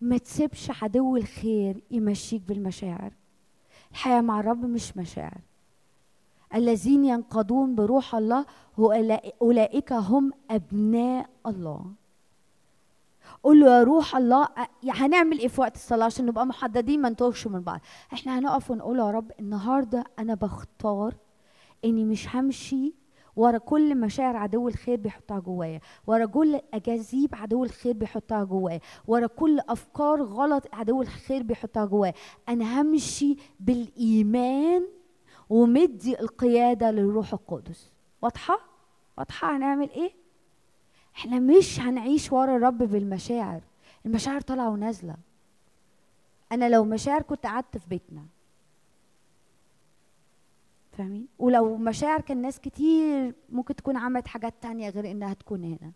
ما تسيبش عدو الخير يمشيك بالمشاعر. الحياة مع الرب مش مشاعر. الذين ينقضون بروح الله هو أولئك هم أبناء الله. قول له يا روح الله هنعمل إيه في وقت الصلاة عشان نبقى محددين ما نتوهش من بعض؟ إحنا هنقف ونقول يا رب النهارده أنا بختار إني مش همشي ورا كل مشاعر عدو الخير بيحطها جوايا. ورا كل اجاذيب عدو الخير بيحطها جوايا. ورا كل أفكار غلط عدو الخير بيحطها جوايا. أنا همشي بالإيمان ومدي القيادة للروح القدس. واضحة؟ واضحة. هنعمل إيه؟ إحنا مش هنعيش ورا الرب بالمشاعر. المشاعر طالعة ونازلة. أنا لو مشاعر كنت قعدت في بيتنا فاهمين؟ ولو مشاعر كان ناس كتير ممكن تكون عملت حاجات تانية غير إنها تكون هنا.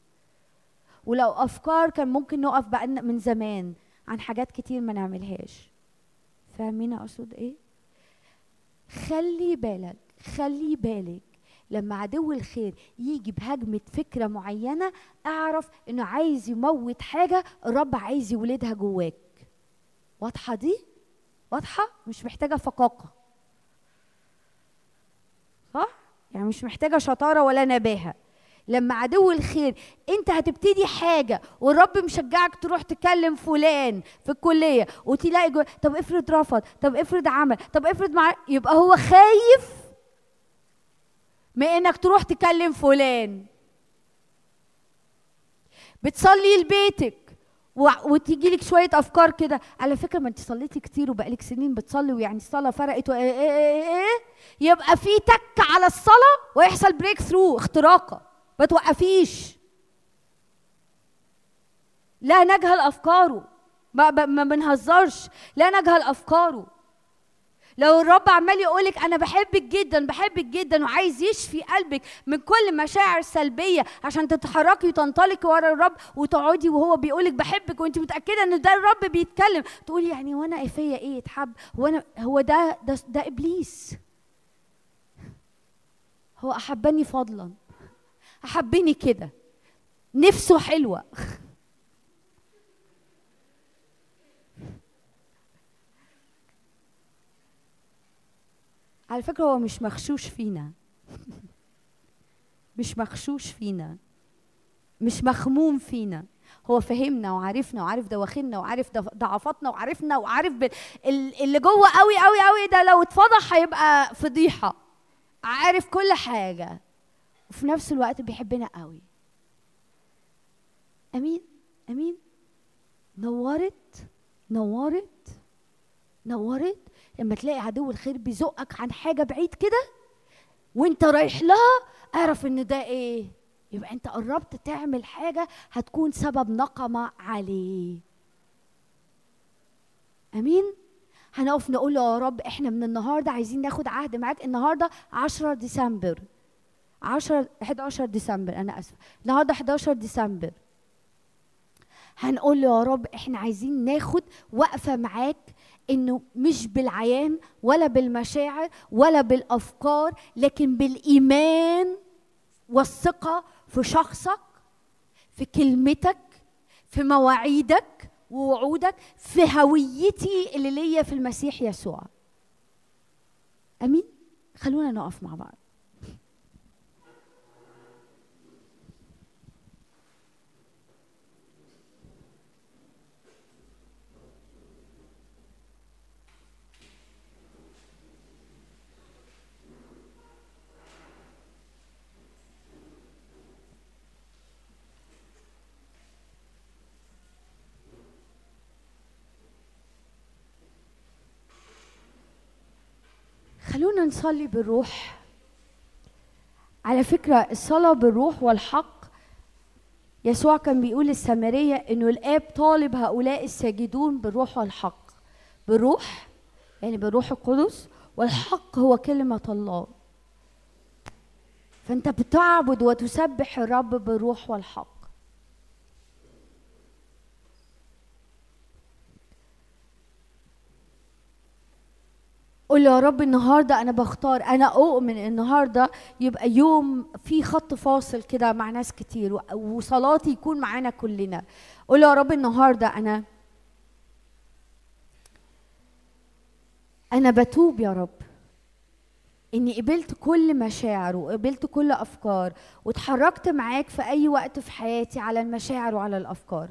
ولو أفكار كان ممكن نقف بقى من زمان عن حاجات كتير ما نعملهاش. فاهمين أقصد إيه؟ خلي بالك خلي بالك لما عدو الخير يجي بهجمة فكرة معينة اعرف إنه عايز يموت حاجة الرب عايز يولدها جواك. واضحة دي؟ واضحة؟ مش محتاجة فقاقة. صح؟ يعني مش محتاجة شطارة ولا نباهة. لما عدو الخير انت هتبتدي حاجة والرب مشجعك تروح تكلم فلان في الكلية وتلاقي جوا طب افرض رفض طب افرض عمل طب افرض مع يبقى هو خايف من انك تروح تكلم فلان. بتصلي لبيتك. وتيجي لك شوية أفكار كده. على فكرة ما انت صليتي كتير وبقالك سنين بتصلي ويعني الصلاة فرقت و... إيه إيه إيه إيه يبقى في تك على الصلاة ويحصل بريك ثرو اختراقة. ما توقفيش. لا نجهل أفكاره. ما ما بنهزرش. لا نجهل أفكاره. لو الرب عمال يقولك أنا بحبك جدا بحبك جدا وعايز يشفي قلبك من كل مشاعر سلبية عشان تتحركي وتنطلقي ورا الرب وتقعدي وهو بيقولك بحبك وأنت متأكدة إن ده الرب بيتكلم تقولي يعني وأنا فيا إيه؟ اتحب. هو أنا هو ده ده, ده إبليس. هو أحبني فضلا. أحبني كده. نفسه حلوة. على فكرة هو مش مغشوش فينا. [LAUGHS] مش مغشوش فينا. مش مخموم فينا. هو فهمنا وعارفنا وعارف دواخلنا وعارف ضعفاتنا وعارفنا وعارف اللي جوه قوي قوي قوي ده لو اتفضح هيبقى فضيحة. عارف كل حاجة. وفي نفس الوقت بيحبنا قوي. أمين؟ أمين؟ نورت؟ نورت؟ نورت؟ لما تلاقي عدو الخير بيزقك عن حاجة بعيد كده وانت رايح لها اعرف ان ده إيه؟ يبقى انت قربت تعمل حاجة هتكون سبب نقمة عليه أمين؟ هنقف نقول له يا رب إحنا من النهارده عايزين ناخد عهد معاك النهارده 10 ديسمبر. 10 11 ديسمبر أنا آسفة. النهارده 11 ديسمبر. هنقول له يا رب إحنا عايزين ناخد وقفة معاك إنه مش بالعيان ولا بالمشاعر ولا بالأفكار لكن بالإيمان والثقة في شخصك في كلمتك في مواعيدك ووعودك في هويتي اللي ليا في المسيح يسوع. أمين؟ خلونا نقف مع بعض. خلونا نصلي بالروح. على فكرة الصلاة بالروح والحق يسوع كان بيقول للسامرية إنه الآب طالب هؤلاء الساجدون بالروح والحق. بالروح يعني بالروح القدس والحق هو كلمة الله. فأنت بتعبد وتسبح الرب بالروح والحق. قول يا رب النهارده أنا بختار أنا أؤمن النهارده يبقى يوم في خط فاصل كده مع ناس كتير وصلاتي يكون معانا كلنا. قول يا رب النهارده أنا أنا بتوب يا رب. إني قبلت كل مشاعر وقبلت كل أفكار واتحركت معاك في أي وقت في حياتي على المشاعر وعلى الأفكار.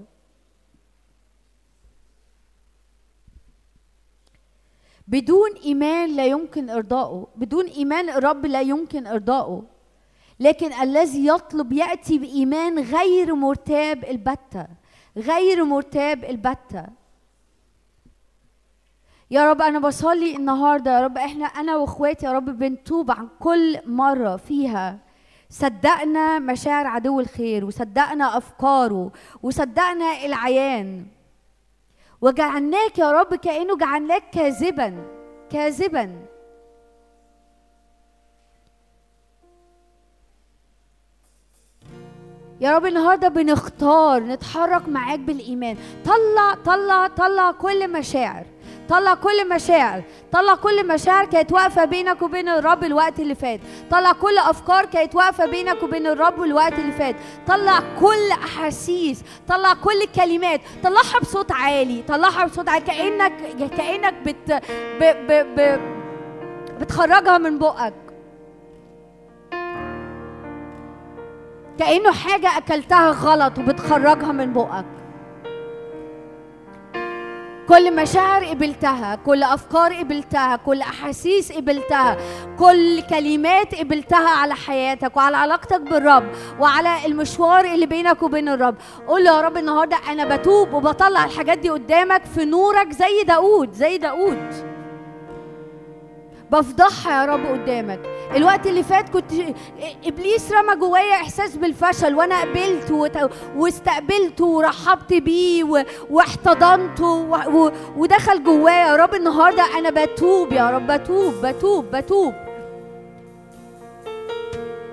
بدون إيمان لا يمكن ارضائه بدون إيمان الرب لا يمكن ارضائه لكن الذي يطلب يأتي بإيمان غير مرتاب البتة غير مرتاب البتة. يا رب أنا بصلي النهارده يا رب إحنا أنا وإخواتي يا رب بنتوب عن كل مرة فيها. صدقنا مشاعر عدو الخير وصدقنا أفكاره وصدقنا العيان. وجعلناك يا رب كأنه جعلناك كاذبا كاذبا. يا رب النهارده بنختار نتحرك معاك بالإيمان. طلع طلع طلع كل مشاعر. طلع كل مشاعر. طلع كل مشاعر كانت واقفة بينك وبين الرب الوقت اللي فات. طلع كل أفكار كانت واقفة بينك وبين الرب الوقت اللي فات. طلع كل أحاسيس. طلع كل كلمات. طلعها بصوت عالي. طلعها بصوت عالي. كانك كأنك بت ب ب ب بتخرجها من بقك. كأنه حاجة أكلتها غلط وبتخرجها من بقك. كل مشاعر قبلتها كل أفكار قبلتها كل أحاسيس قبلتها كل كلمات قبلتها على حياتك وعلى علاقتك بالرب وعلى المشوار اللي بينك وبين الرب. قول يا رب النهاردة أنا بتوب وبطلع الحاجات دي قدامك في نورك زي داود زي داود بفضحها يا رب قدامك الوقت اللي فات كنت إبليس رمى جوايا إحساس بالفشل وأنا قبلت وت- واستقبلته ورحبت بيه واحتضنته ودخل جوايا يا رب النهارده أنا بتوب يا رب بتوب بتوب بتوب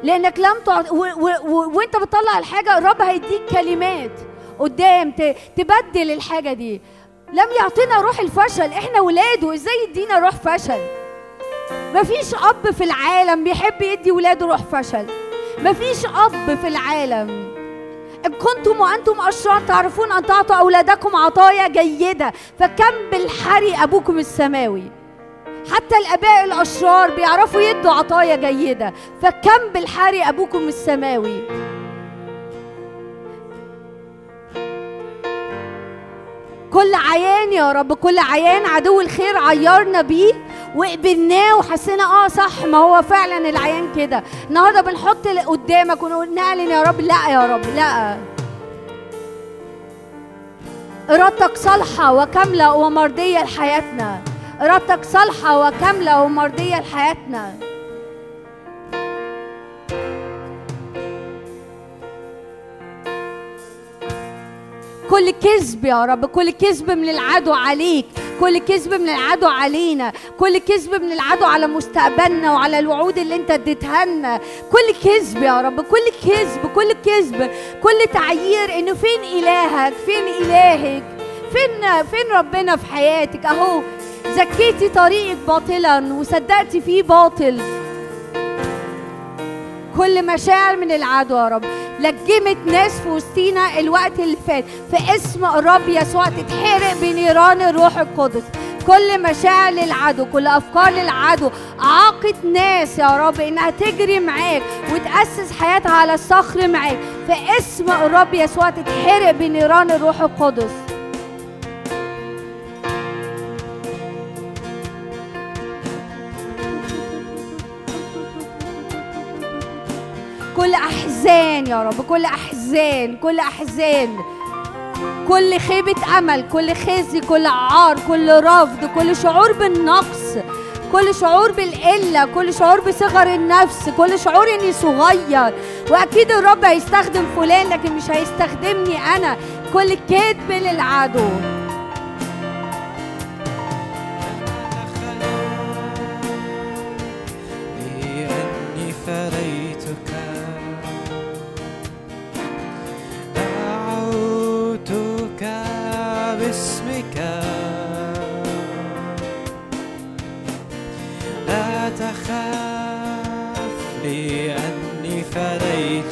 لأنك لم تعط. وأنت بتطلع الحاجة الرب هيديك كلمات قدام. تبدل الحاجة دي لم يعطينا روح الفشل إحنا ولاده إزاي يدينا روح فشل مفيش أب في العالم بيحب يدي ولاده روح فشل. مفيش أب في العالم. إن كنتم وأنتم أشرار تعرفون أن تعطوا أولادكم عطايا جيدة فكم بالحري أبوكم السماوي. حتى الآباء الأشرار بيعرفوا يدوا عطايا جيدة فكم بالحري أبوكم السماوي. كل عيان يا رب كل عيان عدو الخير عيرنا بيه وقبلناه وحسينا آه صح ما هو فعلا العيان كده. النهارده بنحط قدامك ونقول نعلن يا رب لا يا رب لا. إرادتك صالحة وكاملة ومرضية لحياتنا. إرادتك صالحة وكاملة ومرضية لحياتنا. كل كذب يا رب كل كذب من العدو عليك كل كذب من العدو علينا كل كذب من العدو على مستقبلنا وعلى الوعود اللي انت اديتها لنا. كل كذب يا رب كل كذب كل كذب كل تعيير انه فين إلهك؟ فين إلهك؟ فين فين ربنا في حياتك؟ أهو زكيتي طريقك باطلا وصدقتي فيه باطل. كل مشاعر من العدو يا رب. لجمت ناس في وسطينا الوقت اللي فات. في اسم الرب يسوع تتحرق بنيران الروح القدس. كل مشاعر للعدو كل أفكار للعدو. عاقت ناس يا رب إنها تجري معاك وتأسس حياتها على الصخر معاك. في اسم الرب يسوع تتحرق بنيران الروح القدس. كل أحزان يا رب كل أحزان كل أحزان. كل خيبة أمل كل خزي كل عار كل رفض كل شعور بالنقص كل شعور بالقلة كل شعور بصغر النفس كل شعور إني صغير. وأكيد الرب هيستخدم فلان لكن مش هيستخدمني أنا. كل كذب للعدو.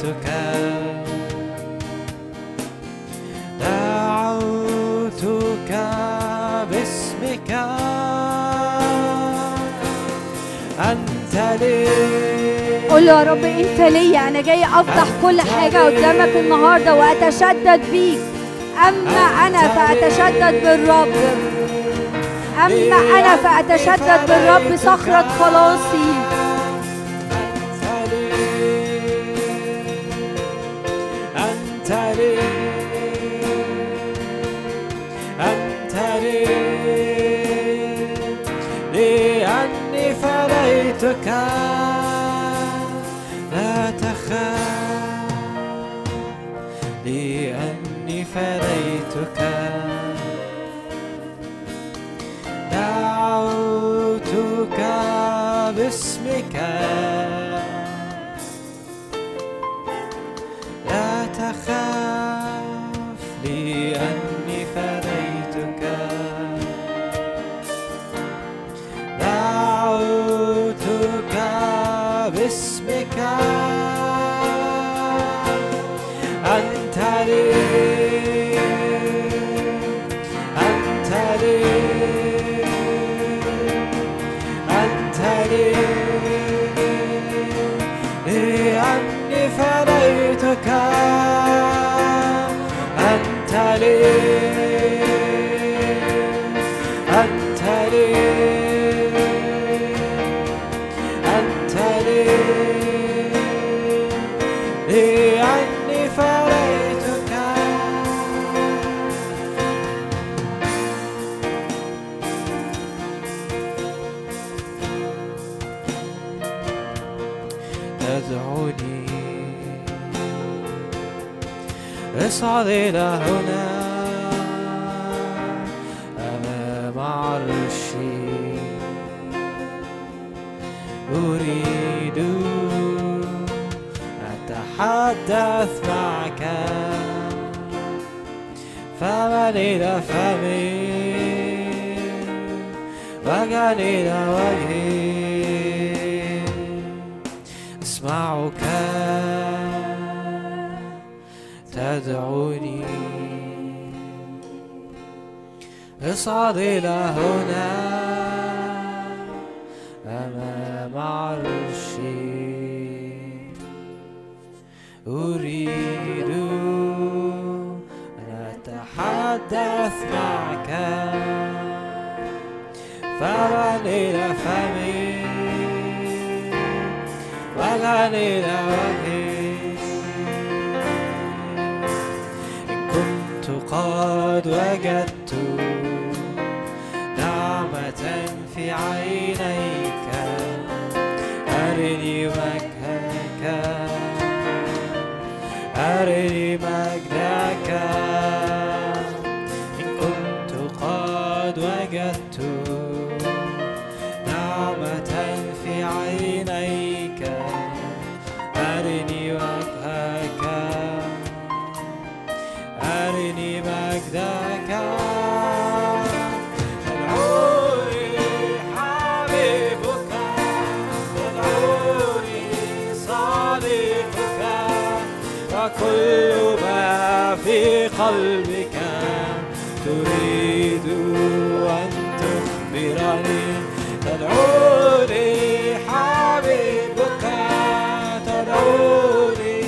فريتك دعوتك باسمك. أنت لي. قول يا رب أنت ليا. أنا جاي أفضح كل حاجة قدامك النهارده وأتشدد بيك. أما أنا فأتشدد بالرب. أما أنا فأتشدد بالرب صخره خلاصي. أنت لي أنت لي لأني فريتك لا تخاف لأني فريتك دعوتك باسمك. لا تخاف لأني فريتك دعوتك باسمك. أنت لي أنت اصعد إلى هنا أمام عرشي. أريد أتحدث معك. فمن إلى فمي؟ وجها إلى وجهي تدعوني اصعد إلى هنا أمام عرشي. أريد أن أتحدث معك. فمن إلى فمي. وغن إلى وجهي. قد وجدت نعمة في عينيك. أرني وجهك أرني مجدك. قلبك تريد أن تخبرني. تدعوني حبيبك تدعوني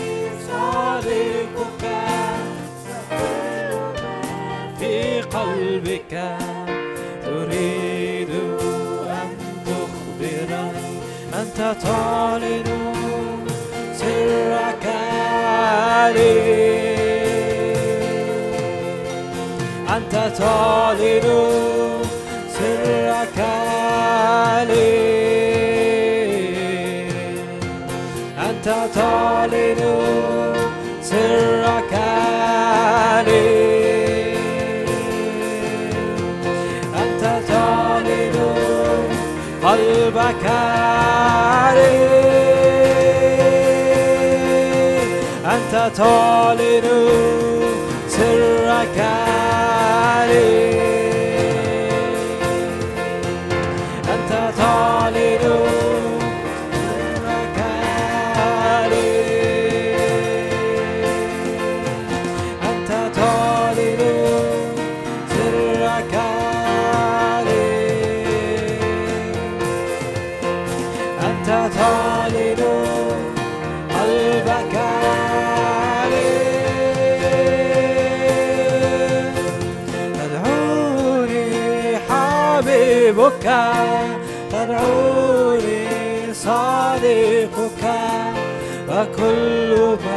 صديقك في قلبك تريد أن تخبرني. أنت تعلن سرك لي. أنت تعلن سرك لي. أنت تعلن سرك لي. أنت تعلن قلبك لي. أنت تعلن سرك لي أنت تعلن حبيبك تدعوني صديقك وكل ما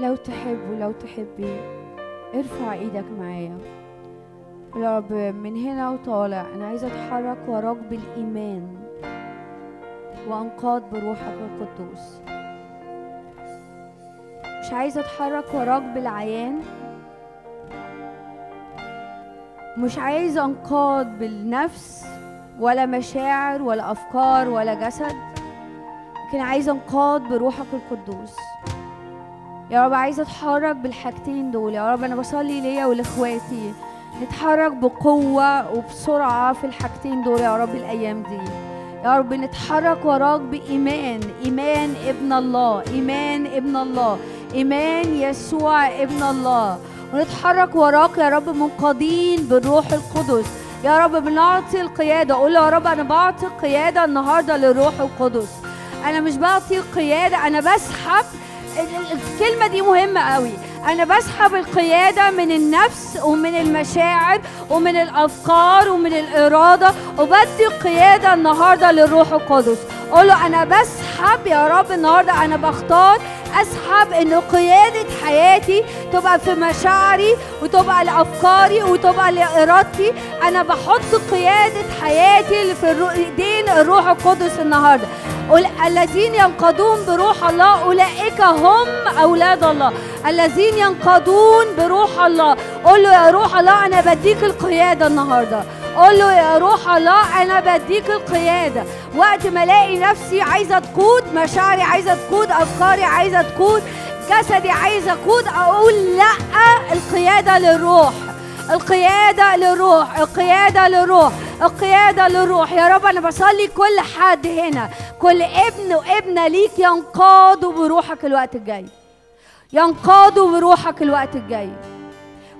لو تحب ولو تحبي ارفع إيدك معايا. رب من هنا وطالع أنا عايزة أتحرك وراك بالإيمان وانقاد بروحك القدوس. مش عايزة أتحرك وراك بالعيان. مش عايزة انقاد بالنفس ولا مشاعر ولا أفكار ولا جسد لكن عايزة انقاد بروحك القدوس. يا رب عايزه أتحرك بالحاجتين دول. يا رب أنا بصلي ليا ولإخواتي. نتحرك بقوة وبسرعة في الحاجتين دول يا رب الأيام دي. يا رب نتحرك وراك بإيمان. إيمان ابن الله. إيمان ابن الله. إيمان يسوع ابن الله. ونتحرك وراك يا رب منقادين بالروح القدس. يا رب بنعطي القيادة. قول يا رب أنا بعطي القيادة النهارده للروح القدس. أنا مش بعطي القيادة أنا بسحب ال- ال- الكلمة دي مهمة قوي. أنا بسحب القيادة من النفس ومن المشاعر ومن الأفكار ومن الإرادة وبدي القياده النهارده للروح القدس. قول له أنا بسحب يا رب النهارده أنا بختار أسحب ان قيادة حياتي تبقى في مشاعري وتبقى لأفكاري وتبقى لإرادتي. أنا بحط قيادة حياتي في ايدين الروح القدس النهارده. الذين ينقضون بروح الله أولئك هم أولاد الله. الذين ينقضون بروح الله قول له يا روح الله أنا بديك القيادة النهارده. قول له يا روح الله أنا بديك القيادة. وقت ما ألاقي نفسي عايزة تقود مشاعري عايزة تقود أفكاري عايزة تقود جسدي عايزه أقود أقول لأ القيادة للروح. القيادة للروح القيادة للروح القيادة للروح. يا رب أنا بصلي كل حد هنا كل ابن وابنة ليك ينقادوا بروحك الوقت الجاي. ينقادوا بروحك الوقت الجاي.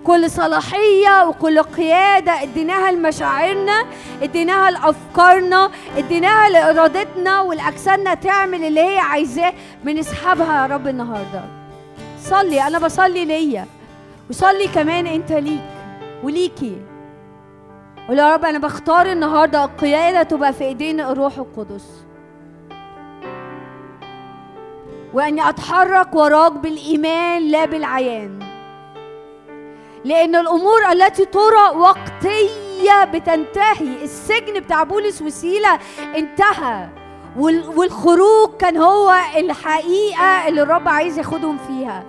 كل صلاحية وكل قيادة اديناها لمشاعرنا اديناها لأفكارنا اديناها لإرادتنا والأجسادنا تعمل اللي هي عايزاه بنسحبها يا رب النهاردة. صلي أنا بصلي ليا. وصلي كمان أنت ليك. وليكي. قول يا رب أنا بختار النهاردة القيادة تبقى في إيدين الروح القدس. وأني أتحرك وراك بالإيمان لا بالعيان. لأن الأمور التي ترى وقتية بتنتهي السجن بتاع بولس وسيلة انتهى. وال- والخروج كان هو الحقيقة اللي الرب عايز ياخدهم فيها.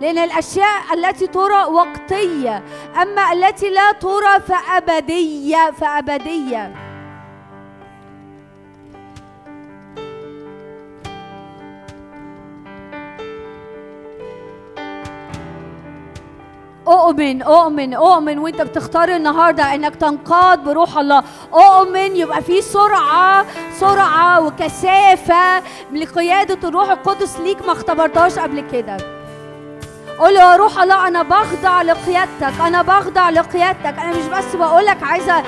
لأن الأشياء التي ترى وقتية أما التي لا ترى فأبدية فأبدية. أؤمن أؤمن أؤمن وأنت بتختار النهارده إنك تنقاد بروح الله. أؤمن يبقى في سرعة سرعة وكثافة لقيادة الروح القدس ليك ما اختبرتهاش قبل كده. قول يا روح الله أنا بخضع لقيادتك أنا بخضع لقيادتك. أنا مش بس بقولك عايزة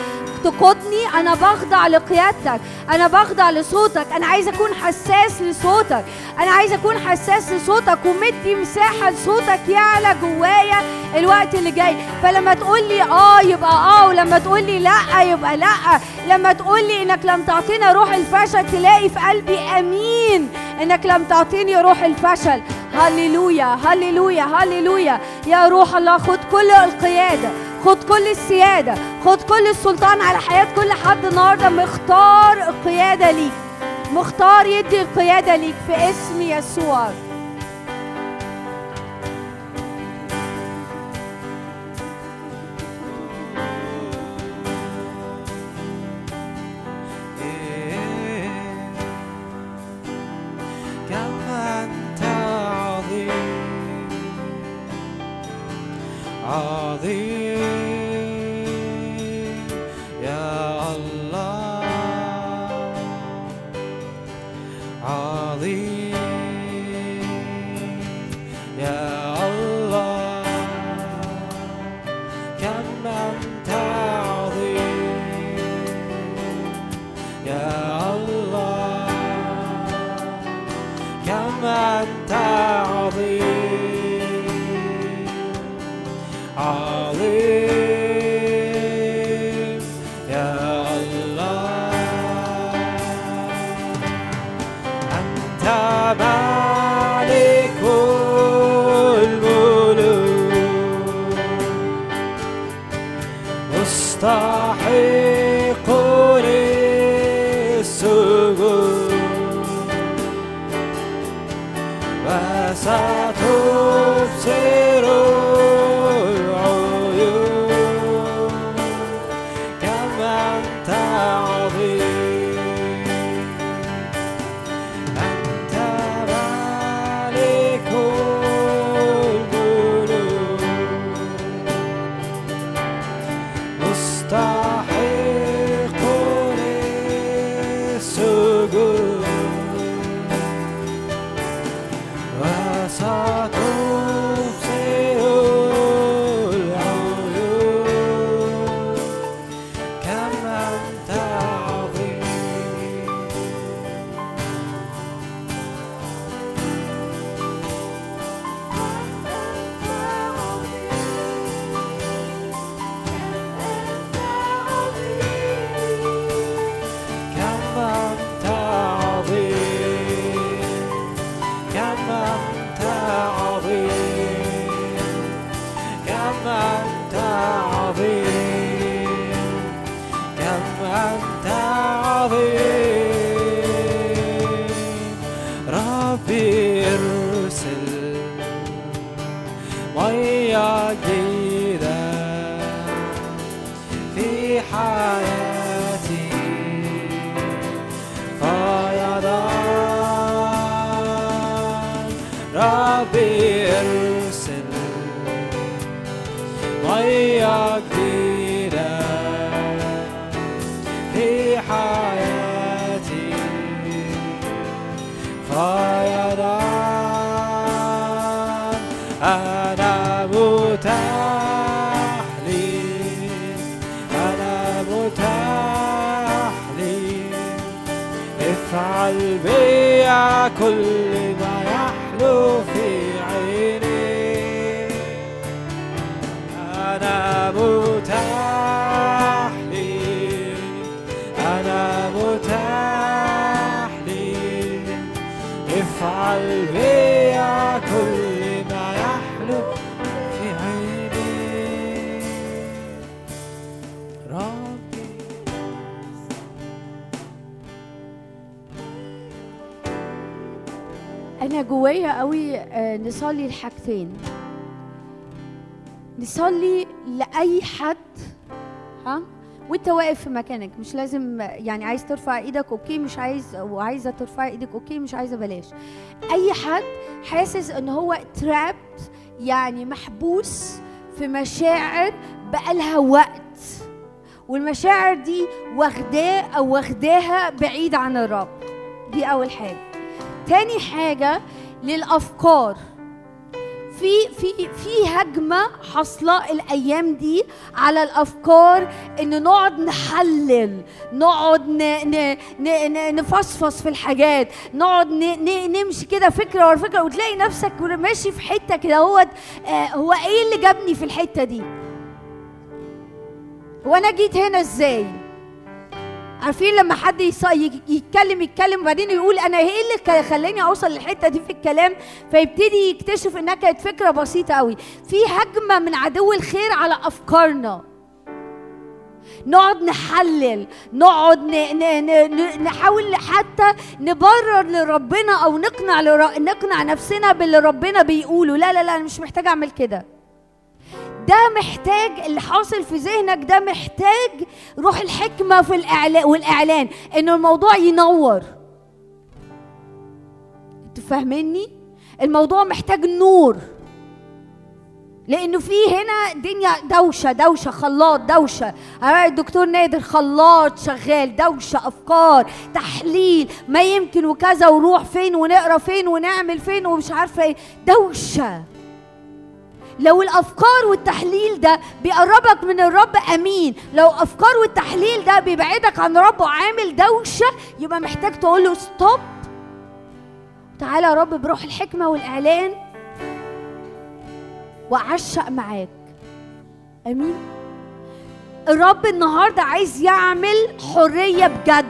تقودني أنا بخضع لقيادتك أنا بخضع لصوتك أنا عايزه أكون حساس لصوتك أنا عايزه أكون حساس لصوتك ومدي مساحة لصوتك يعلى جوايا الوقت اللي جاي. فلما تقول لي آه يبقى آه ولما تقول لي لأ يبقى لأ. لما تقول لي إنك لم تعطينا روح الفشل تلاقي في قلبي أمين. إنك لم تعطيني روح الفشل. هللويا هللويا هللويا. يا روح الله خد كل القيادة. خد كل السيادة خد كل السلطان على حياة كل حد النهارده. مختار القياده ليك مختار يدي القيادة ليك في اسم يسوع. عظيم نصلي الحاجتين نصلي لأي حد ها؟ وانت واقف في مكانك مش لازم يعني عايز ترفع إيدك okay. مش عايز وعايزة ترفع إيدك okay. مش عايزة بلاش. أي حد حاسس إن هو trapped يعني محبوس في مشاعر بقالها وقت. والمشاعر دي واخداه أو واخداها بعيد عن الرب. دي أول حاجة. تاني حاجة للأفكار. في في في هجمة حاصلة الأيام دي على الأفكار إن نقعد نحلل نقعد نفصفص في الحاجات نقعد نمشي كده فكرة ورا فكرة وتلاقي نفسك ماشي في حتة كده هو آه هو إيه اللي جابني في الحتة دي؟ هو أنا جيت هنا إزاي؟ عارفين لما حد يتكلم يتكلم وبعدين يقول أنا إيه اللي خلاني أوصل للحتة دي في الكلام؟ فيبتدي يكتشف إنها كانت فكرة بسيطة قوي في هجمة من عدو الخير على أفكارنا. نقعد نحلل نقعد نحاول حتى نبرر لربنا أو نقنع لر... نقنع نفسنا باللي ربنا بيقوله. لا لا لا أنا مش محتاج أعمل كده. ده محتاج اللي حاصل في ذهنك ده محتاج روح الحكمة في الإعلان والإعلان إن الموضوع ينور. أنتوا فاهميني؟ الموضوع محتاج نور. لأنه في هنا دنيا دوشة دوشة خلاط دوشة. أنا الدكتور نادر خلاط شغال دوشة أفكار تحليل. ما يمكن وكذا وروح فين ونقرأ فين ونعمل فين ومش عارفة إيه. دوشة. لو الأفكار والتحليل ده بيقربك من الرب أمين. لو افكار والتحليل ده بيبعدك عن رب وعامل دوشة يبقى محتاج تقول له ستوب تعالى يا رب بروح الحكمة والإعلان وأعشق معاك. أمين. الرب النهارده عايز يعمل حرية بجد.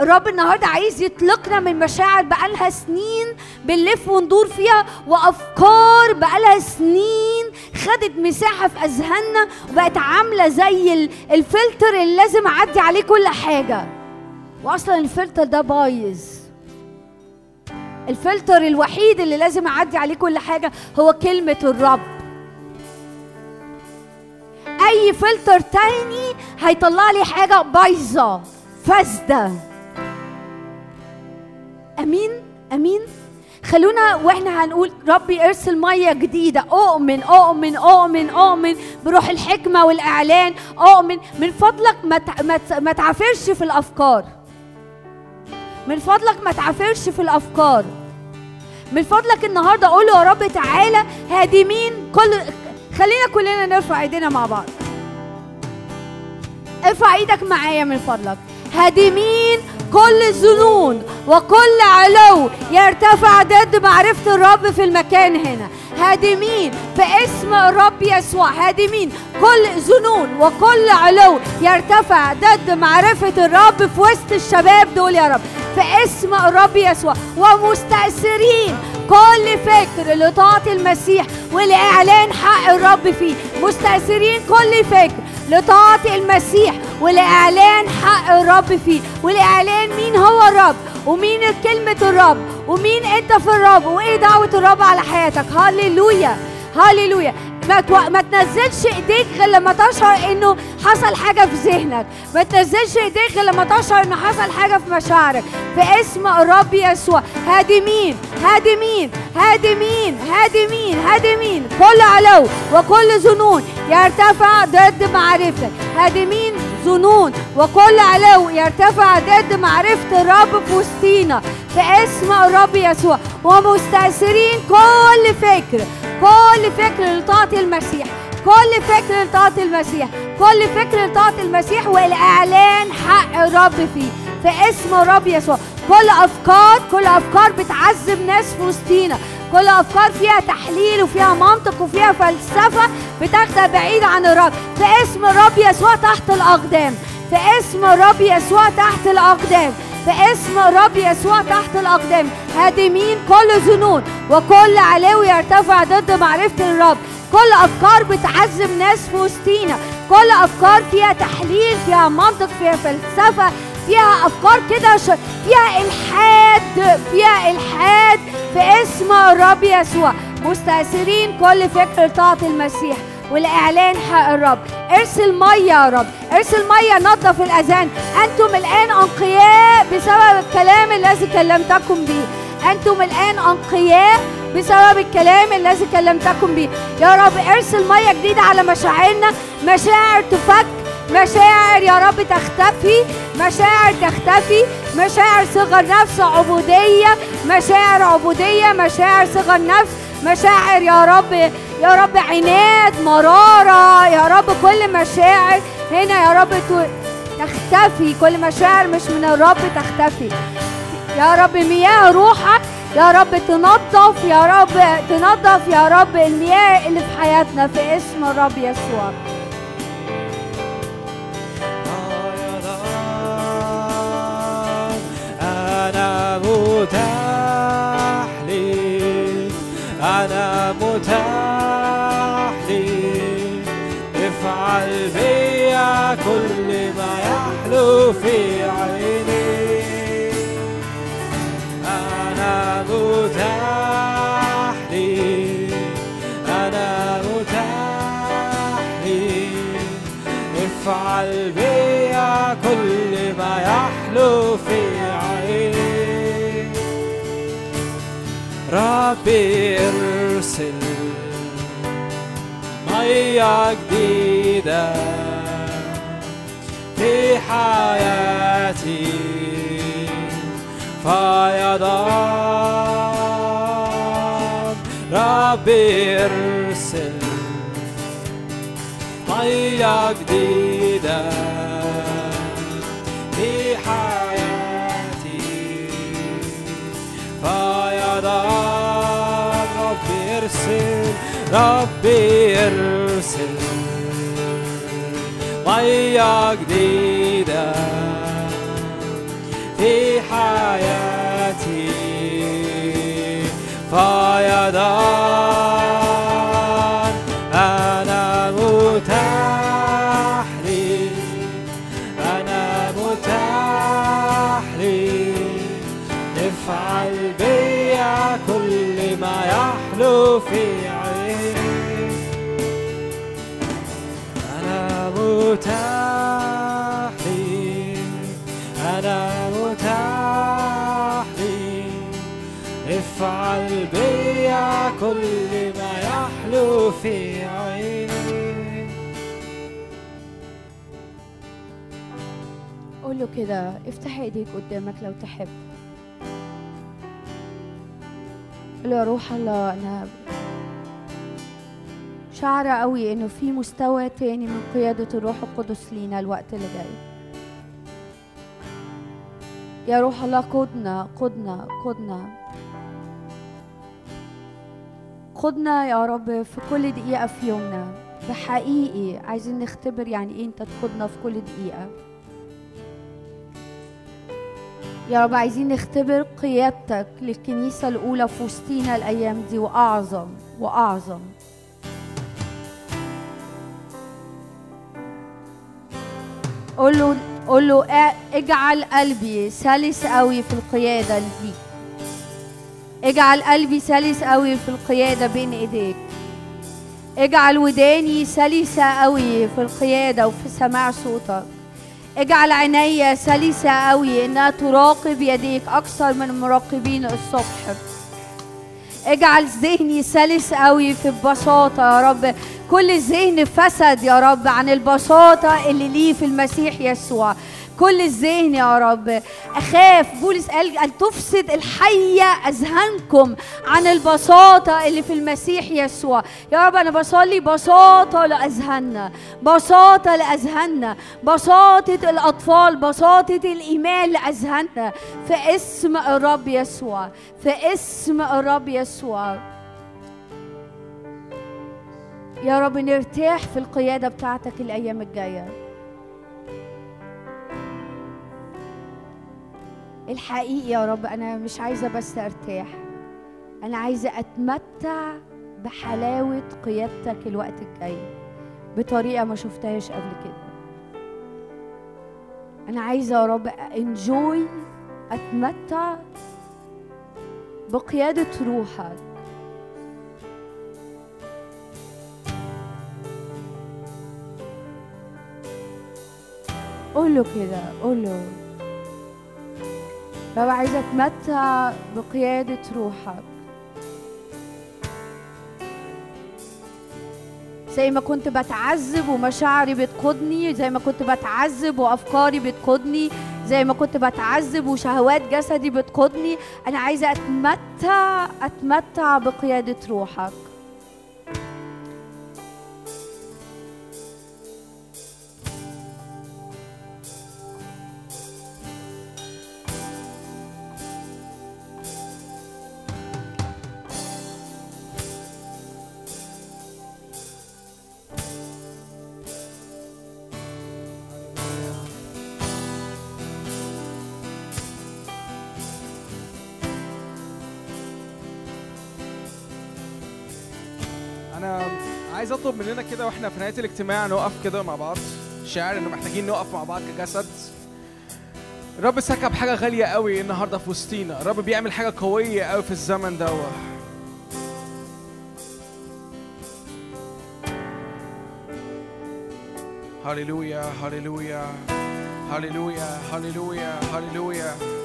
الرب النهارده عايز يطلقنا من مشاعر بقالها سنين بنلف وندور فيها وأفكار بقالها سنين خدت مساحة في أذهاننا وبقت عاملة زي ال- الفلتر اللي لازم أعدي عليه كل حاجة. واصلا الفلتر ده بايظ. الفلتر الوحيد اللي لازم أعدي عليه كل حاجة هو كلمة الرب. أي فلتر تاني هيطلع لي حاجة بايظة فاسدة. أمين أمين. خلونا وإحنا هنقول ربي ارسل مية جديدة. اؤمن اؤمن اؤمن اؤمن بروح الحكمة والإعلان. اؤمن من فضلك ما ما تعافرش في الأفكار. من فضلك ما تعافرش في الأفكار. من فضلك النهارده قول يا رب تعالى هادمين كل خلينا كلنا نرفع إيدينا مع بعض. ارفع إيدك معايا من فضلك. هادمين كل ظنون وكل علو يرتفع ضد معرفة الرب في المكان هنا. هادمين في اسم الرب يسوع. هادمين. كل ظنون وكل علو يرتفع ضد معرفة الرب في وسط الشباب دول يا رب. في اسم الرب يسوع. ومستأثرين. كل فكر لطاعة المسيح ولإعلان حق الرب فيه. مستأثرين كل فكر لطاعة المسيح ولإعلان حق الرب فيه. ولإعلان مين هو الرب؟ ومين كلمة الرب؟ ومين أنت في الرب؟ وإيه دعوة الرب على حياتك؟ هللويا. هللويا. ما تو... ما تنزلش ايديك غير لما تشعر انه حصل حاجة في ذهنك. ما تنزلش ايديك غير لما تشعر انه حصل حاجة في مشاعرك. في اسم الرب يسوع. هادمين هادمين هادمين هادمين هادمين كل علو وكل ظنون يرتفع ضد معرفتك. هادمين ظنون وكل علو يرتفع ضد معرفة الرب في وسطينا. في اسم الرب يسوع. ومستأثرين كل فكر كل فكر لطاعة المسيح كل فكر لطاعة المسيح كل فكر لطاعة المسيح والإعلان حق الرب فيه في اسم الرب يسوع. كل أفكار كل أفكار بتعذب ناس في وسطينا كل أفكار فيها تحليل وفيها منطق وفيها فلسفة بتاخدها بعيد عن الرب. في اسم الرب يسوع تحت الأقدام. في اسم الرب يسوع تحت الأقدام. في اسم الرب يسوع تحت الأقدام. هادمين كل ظنون وكل علو يرتفع ضد معرفة الرب. كل أفكار بتعذب ناس في وسطينا. كل أفكار فيها تحليل فيها منطق فيها فلسفة فيها أفكار كده. فيها إلحاد فيها إلحاد في اسم الرب يسوع. مستأثرين كل فكر طاعة المسيح. والإعلان حق الرب. ارسل مية يا رب. ارسل مية نظف الأذان. أنتم الآن أنقياء بسبب الكلام الذي كلمتكم به. أنتم الآن أنقياء بسبب الكلام الذي كلمتكم به. يا رب ارسل مية جديدة على مشاعرنا. مشاعر تفك. مشاعر يا رب تختفي. مشاعر تختفي. مشاعر صغر نفس عبودية. مشاعر عبودية. مشاعر صغر نفس. مشاعر يا رب يا رب عناد مرارة يا رب كل مشاعر هنا يا رب تختفي كل مشاعر مش من الرب تختفي. يا رب مياه روحك يا رب تنظف يا رب تنظف يا رب المياه اللي في حياتنا في اسم الرب يسوع. أنا متاح لي أنا متاح بيا كل ما يحلو في عيني. أنا متاح لي أنا متاح لي افعل بيا كل ما يحلو في عيني. ربي ارسل مية جديدة في حياتي. فيضان ربي ارسل مية جديدة في حياتي. فيضان ربي ارسل ربي ارسل مية جديدة في حياتي. فيضان متاح لي أنا متاح لي افعل بيا كل ما يحلو في عيني قول له كده افتح ايديك قدامك لو تحب. قول يا روح الله أنا شعرة قوي إنه في مستوى تاني من قيادة الروح القدس لينا الوقت اللي جاي. يا روح الله قدنا قدنا قدنا قدنا يا رب في كل دقيقة في يومنا. بحقيقي عايزين نختبر يعني إيه أنت تقودنا في كل دقيقة. يا رب عايزين نختبر قيادتك للكنيسة الأولى في وسطينا الأيام دي وأعظم وأعظم. قول له قول له "ا- اجعل قلبي سلس قوي في القيادة ليك اجعل قلبي سلس قوي في القيادة بين ايديك. اجعل وداني سلسة قوي في القيادة وفي سماع صوتك. اجعل عيني سلسة قوي إنها تراقب يديك أكثر من مراقبين الصبح. اجعل ذهني سلس قوي في البساطة يا رب. كل ذهن فسد يا رب عن البساطة اللي ليه في المسيح يسوع. كل الذهن يا رب. أخاف. بولس قال أن تفسد الحية أذهانكم عن البساطة اللي في المسيح يسوع. يا رب أنا بصلي بساطة لأذهاننا. بساطة لأذهاننا. بساطة الأطفال. بساطة الإيمان لأذهاننا. في اسم الرب يسوع. في اسم الرب يسوع. يا رب نرتاح في القيادة بتاعتك الأيام الجاية. الحقيقي يا رب أنا مش عايزة بس أرتاح. أنا عايزة أتمتع بحلاوة قيادتك الوقت الجاي بطريقة ما شفتهاش قبل كده. أنا عايزة يا رب انجوي أتمتع بقيادة روحك. قول له كده قول رب عايزة أتمتع بقيادة روحك؟ زي ما كنت بتعذب ومشاعري بتقودني زي ما كنت بتعذب وأفكاري بتقودني زي ما كنت بتعذب وشهوات جسدي بتقودني. أنا عايزة أتمتع أتمتع بقيادة روحك. مننا كده وإحنا في نهاية الاجتماع نقف كده مع بعض. شاعر ان محتاجين نقف مع بعض كجسد. الرب سكب حاجة غالية قوي النهارده في وسطينا. الرب بيعمل حاجة قوية قوي في الزمن دوت هللويا هللويا هللويا هللويا هللويا.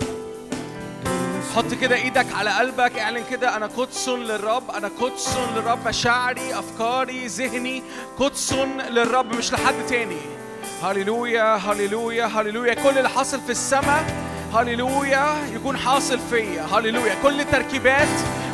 حط كده إيدك على قلبك اعلن كده أنا قدس للرب أنا قدس للرب مشاعري أفكاري ذهني قدس للرب مش لحد تاني. هللويا هللويا هللويا. كل اللي حاصل في السماء هللويا يكون حاصل فيا. هللويا. كل تركيبات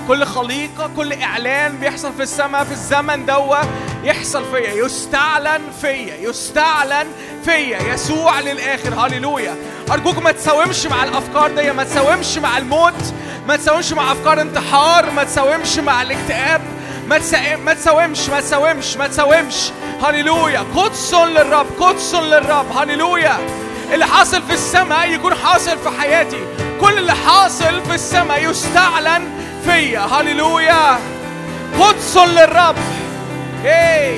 كل خليقة كل إعلان بيحصل في السماء في الزمن دوا يحصل فيا يستعلن فيا يستعلن فيا. يسوع للآخر هللويا. أرجوك ما تساومش مع الأفكار دي ما تساومش مع الموت ما تساومش مع أفكار انتحار ما تساومش مع الاكتئاب ما. ما تساومش ما تساومش ما تساومش. هللويا. قدس للرب قدس للرب هللويا. اللي حاصل في السماء يكون حاصل في حياتي. كل اللي حاصل في السماء يستعلن فيا. هللويا. قدس للرب. هي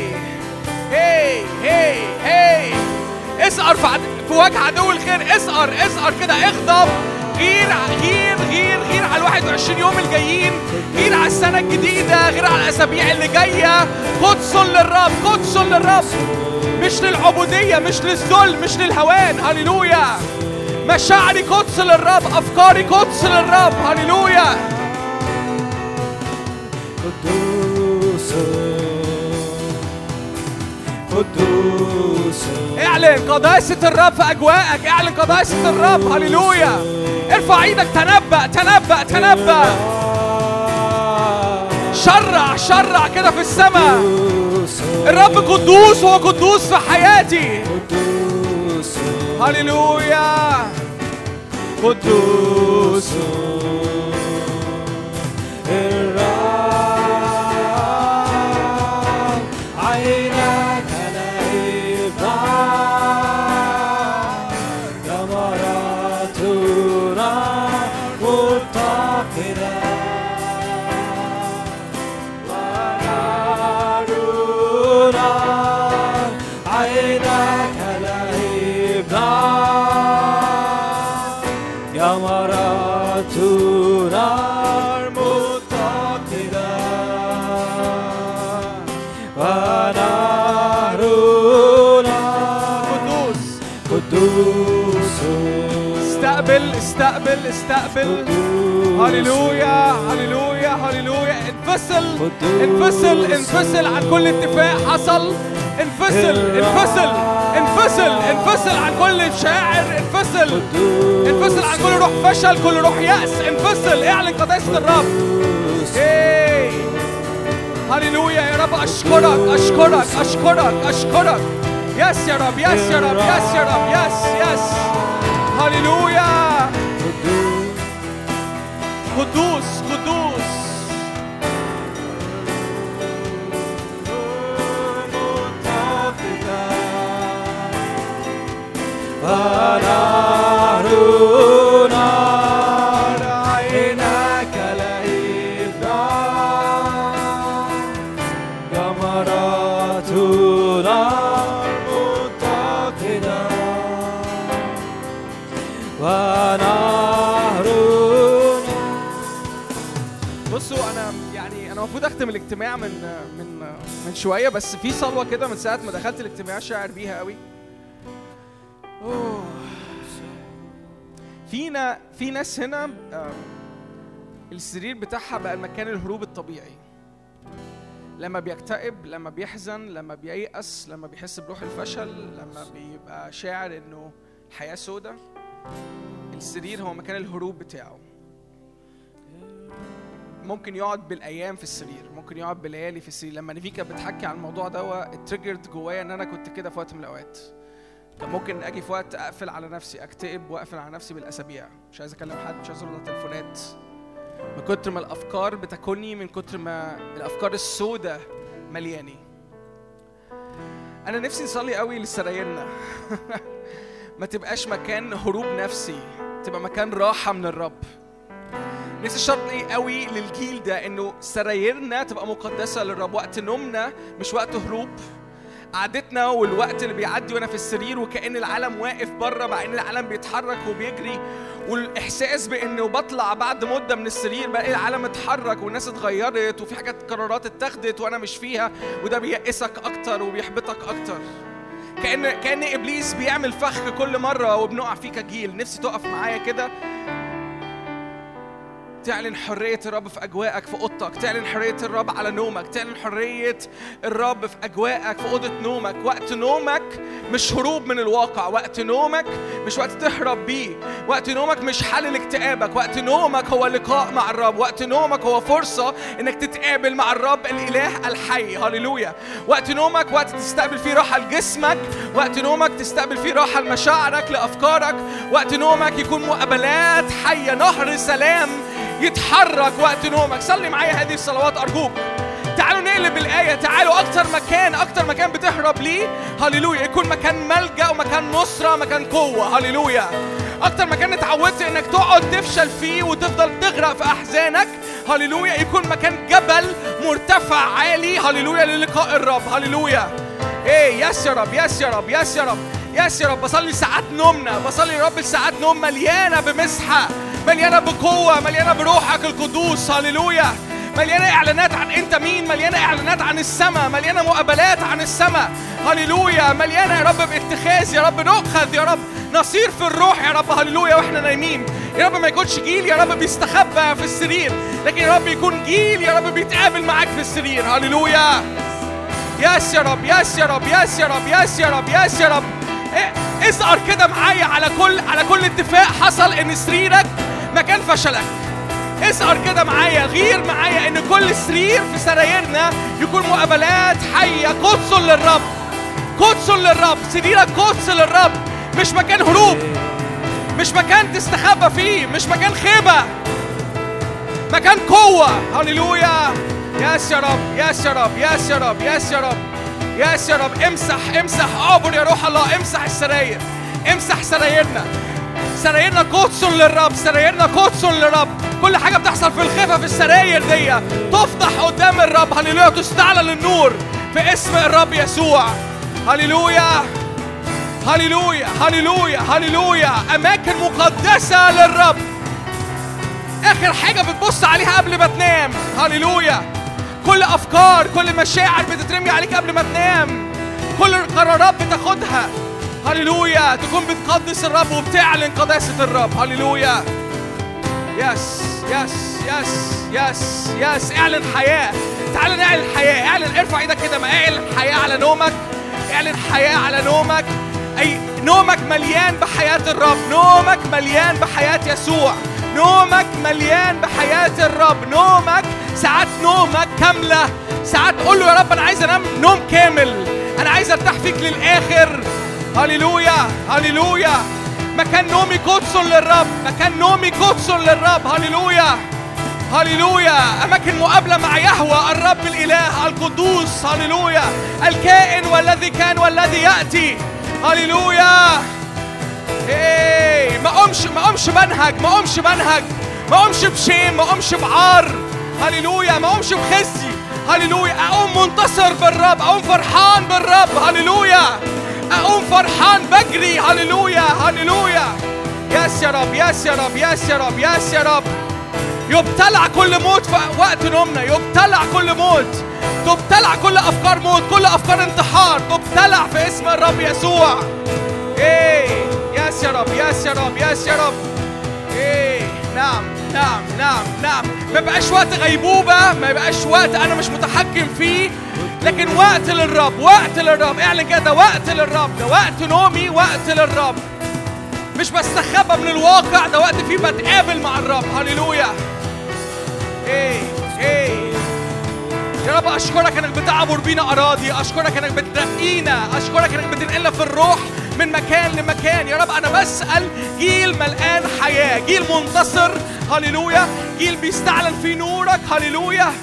هي هي هي اسقر في, وجه عدو الخير. اسقر اسقر كده. اغضب. غير غير غير غير على ال 21 يوم الجايين. غير على السنة الجديدة. غير على الأسابيع اللي جاية. قدس للرب قدس للرب. مش للعبودية مش للذل مش للهوان. هللويا. مشاعري قدس للرب. أفكاري قدس للرب. هللويا. قدوس اعلن قداسة الرب في أجواءك اعلن قداسة الرب هللويا. ارفع إيدك تنبأ تنبأ تنبأ. شرع شرع كده في السماء. الرب قدوس هو قدوس في حياتي. قدوس هللويا. قدوس. استقبل استقبل. هللويا هللويا هللويا. انفصل انفصل انفصل عن كل اتفاق حصل. انفصل انفصل انفصل انفصل عن كل شاعر. انفصل انفصل عن كل روح فشل كل روح يأس. انفصل اعلن قداسة الرب. هللويا يا رب. أشكرك أشكرك أشكرك أشكرك. yes يا رب yes يا رب yes يا رب yes yes هللويا قدوس قدوس ونهر نار اختم الاجتماع من من من شوية بس في صلوة كده من ساعة ما دخلت الاجتماع شاعر بيها قوي. أوه. فينا في ناس هنا السرير بتاعها بقى المكان الهروب الطبيعي. لما بيكتئب لما بيحزن لما بييأس لما بيحس بروح الفشل لما بيبقى شاعر إنه الحياة سودة السرير هو مكان الهروب بتاعه. ممكن يقعد بالأيام في السرير ممكن يقعد بليالي في السرير. لما نيفيكا بتحكي عن الموضوع ده ات triggered جوايا إن أنا كنت كده في وقت من الأوقات. كان ممكن أجي في وقت أقفل على نفسي أكتئب وأقفل على نفسي بالأسابيع. مش عايز أكلم حد مش عايز أرد على من كتر ما الأفكار بتاكلني من كتر ما الأفكار السوداء ملياني. أنا نفسي نصلي قوي لسرايرنا [LAUGHS] ما تبقاش مكان هروب نفسي تبقى مكان راحة من الرب. نفسي شرط قوي للجيل ده انه سرايرنا تبقى مقدسة للرب. وقت نومنا مش وقت هروب. قعدتنا والوقت اللي بيعدي وأنا في السرير وكأن العالم واقف بره مع ان العالم بيتحرك وبيجري. والإحساس بإنه بطلع بعد مدة من السرير بلاقي العالم اتحرك والناس اتغيرت وفي حاجات قرارات اتخذت وأنا مش فيها. وده بيأسك أكتر وبيحبطك أكتر. كأن كأن إبليس بيعمل فخ كل مرة وبنقع فيه كجيل. نفسي تقف معايا كده. تعلن حرية الرب في أجواءك في أوضتك. تعلن حرية الرب على نومك. تعلن حرية الرب في أجواءك في أوضة نومك. وقت نومك مش هروب من الواقع. وقت نومك مش وقت تهرب بيه. وقت نومك مش حل لاكتئابك. وقت نومك هو لقاء مع الرب. وقت نومك هو فرصة إنك تتقابل مع الرب الإله الحي. هللويا. وقت نومك وقت تستقبل فيه راحة لجسمك. وقت نومك تستقبل فيه راحة لمشاعرك لأفكارك. وقت نومك يكون مقابلات حية. نهر سلام يتحرك وقت نومك. صلي معايا هذه الصلوات أرجوك. تعالوا نقلب الآية تعالوا أكتر مكان أكتر مكان بتهرب ليه. هللويا. يكون مكان ملجأ ومكان نصرة مكان قوة. هللويا. أكتر مكان اتعودت إنك تقعد تفشل فيه وتفضل تغرق في أحزانك. هللويا. يكون مكان جبل مرتفع عالي. هللويا. للقاء الرب. هللويا. إيه yes يا رب yes يا رب yes يا رب yes يا رب. بصلي ساعات نومنا بصلي يا رب ساعات نوم مليانة بمسحة. مليانة بقوة مليانة بروحك القدوس هللويا. مليانة إعلانات عن أنت مين مليانة إعلانات عن السماء مليانة مقابلات عن السماء هللويا. مليانة يا رب باتخاذ يا رب نؤخذ يا رب نصير في الروح يا رب هللويا وإحنا نايمين. يا رب ما يكونش جيل يا رب بيستخبى في السرير. لكن يا رب يكون جيل يا رب بيتقابل معاك في السرير. هللويا. yes يا رب yes يا رب yes يا رب yes يا رب yes يا رب. إيه، اصرخ كده معايا على كل على كل اتفاق حصل إن سريرك مكان فشلك. اصرخ كده معايا غير معايا إن كل سرير في سرايرنا يكون مقابلات حية قدس للرب. قدس للرب سريرك قدس للرب. مش مكان هروب. مش مكان تستخبى فيه. مش مكان خيبة. مكان قوة. هللويا. ياس يا رب ياس يا رب ياس يا رب ياس يا رب ياس يا رب. امسح امسح. عبر يا روح الله. امسح السراير. امسح سرايرنا. سرايرنا قدس للرب سرايرنا قدس للرب. كل حاجة بتحصل في الخفة في السراير دي. تفتح قدام الرب. هللويا. تستعلن النور في اسم الرب يسوع. هللويا. هللويا. هللويا. هللويا. أماكن مقدسة للرب. آخر حاجة بتبص عليها قبل ما تنام. هللويا. كل أفكار كل مشاعر بتترمي عليك قبل ما تنام. كل قرارات بتاخدها. هللويا. تكون بتقدس الرب وبتعلن قداسة الرب. هللويا. يس يس yes yes yes اعلن حياة. تعال نعلن حياة. اعلن ارفع إيدك كده ما اعلن حياة على نومك. اعلن حياة على نومك. أي نومك مليان بحياة الرب. نومك مليان بحياة يسوع. نومك مليان بحياة الرب. نومك ساعات نومك كاملة. ساعات قول له يا رب أنا عايز أنام نوم كامل. أنا عايز أرتاح فيك للآخر. هللويا هللويا مكان نومي قدس للرب مكان نومي قدس للرب هللويا هللويا أماكن مقابلة مع يهوى الرب الإله القدوس هللويا الكائن والذي كان والذي يأتي هللويا إيه ما قومش ما قومش منهج ما قومش منهج ما قومش بشيم ما قومش بعار هللويا ما قومش بخزي هللويا أقوم منتصر بالرب أقوم فرحان بالرب هللويا أقوم فرحان بجري. هللويا هللويا. yes يا رب yes يا رب yes يا رب yes يا رب. يبتلع كل موت في وقت نومنا. يبتلع كل موت. تبتلع كل أفكار موت كل أفكار انتحار. تبتلع في اسم الرب يسوع. إيه. yes يا رب yes يا رب yes يا رب. إيه. نعم نعم نعم نعم. ما يبقاش وقت غيبوبة ما يبقاش وقت أنا مش متحكم فيه. لكن وقت للرب وقت للرب. اعلن كده ده وقت للرب. ده وقت نومي وقت للرب. مش بستخبى من الواقع ده وقت فيه بتقابل مع الرب. هللويا. إيه إيه. يا رب أشكرك إنك بتعبر بينا أراضي. أشكرك إنك بترقينا. أشكرك إنك بتنقلنا في الروح. من مكان لمكان. يا رب أنا بسأل جيل ملقان حياة جيل منتصر هللويا. جيل بيستعلن في نورك هللويا.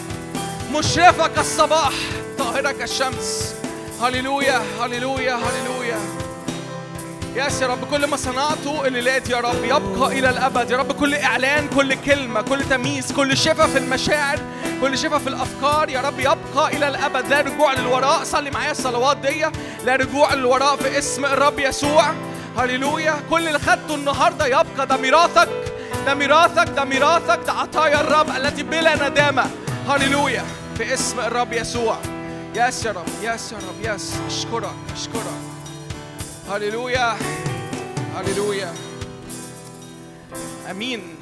مشرفة كالصباح طاهرة كالشمس هللويا هللويا هللويا. ياس يا رب كل ما صنعته الليلات يا رب يبقى إلى الأبد. يا رب كل إعلان كل كلمة كل تمييز كل شفاء في المشاعر كل شفاء في الأفكار يا رب يبقى إلى الأبد. لا رجوع للوراء. صلي معايا الصلوات دي. لا رجوع للوراء في اسم الرب يسوع. هللويا. كل اللي خدته النهارده يبقى ده ميراثك ده ميراثك ده ميراثك ده عطايا الرب التي بلا ندامة. هللويا. في اسم الرب يسوع. ياس يا رب ياس يا رب ياس أشكرك أشكرك. هللويا هللويا امين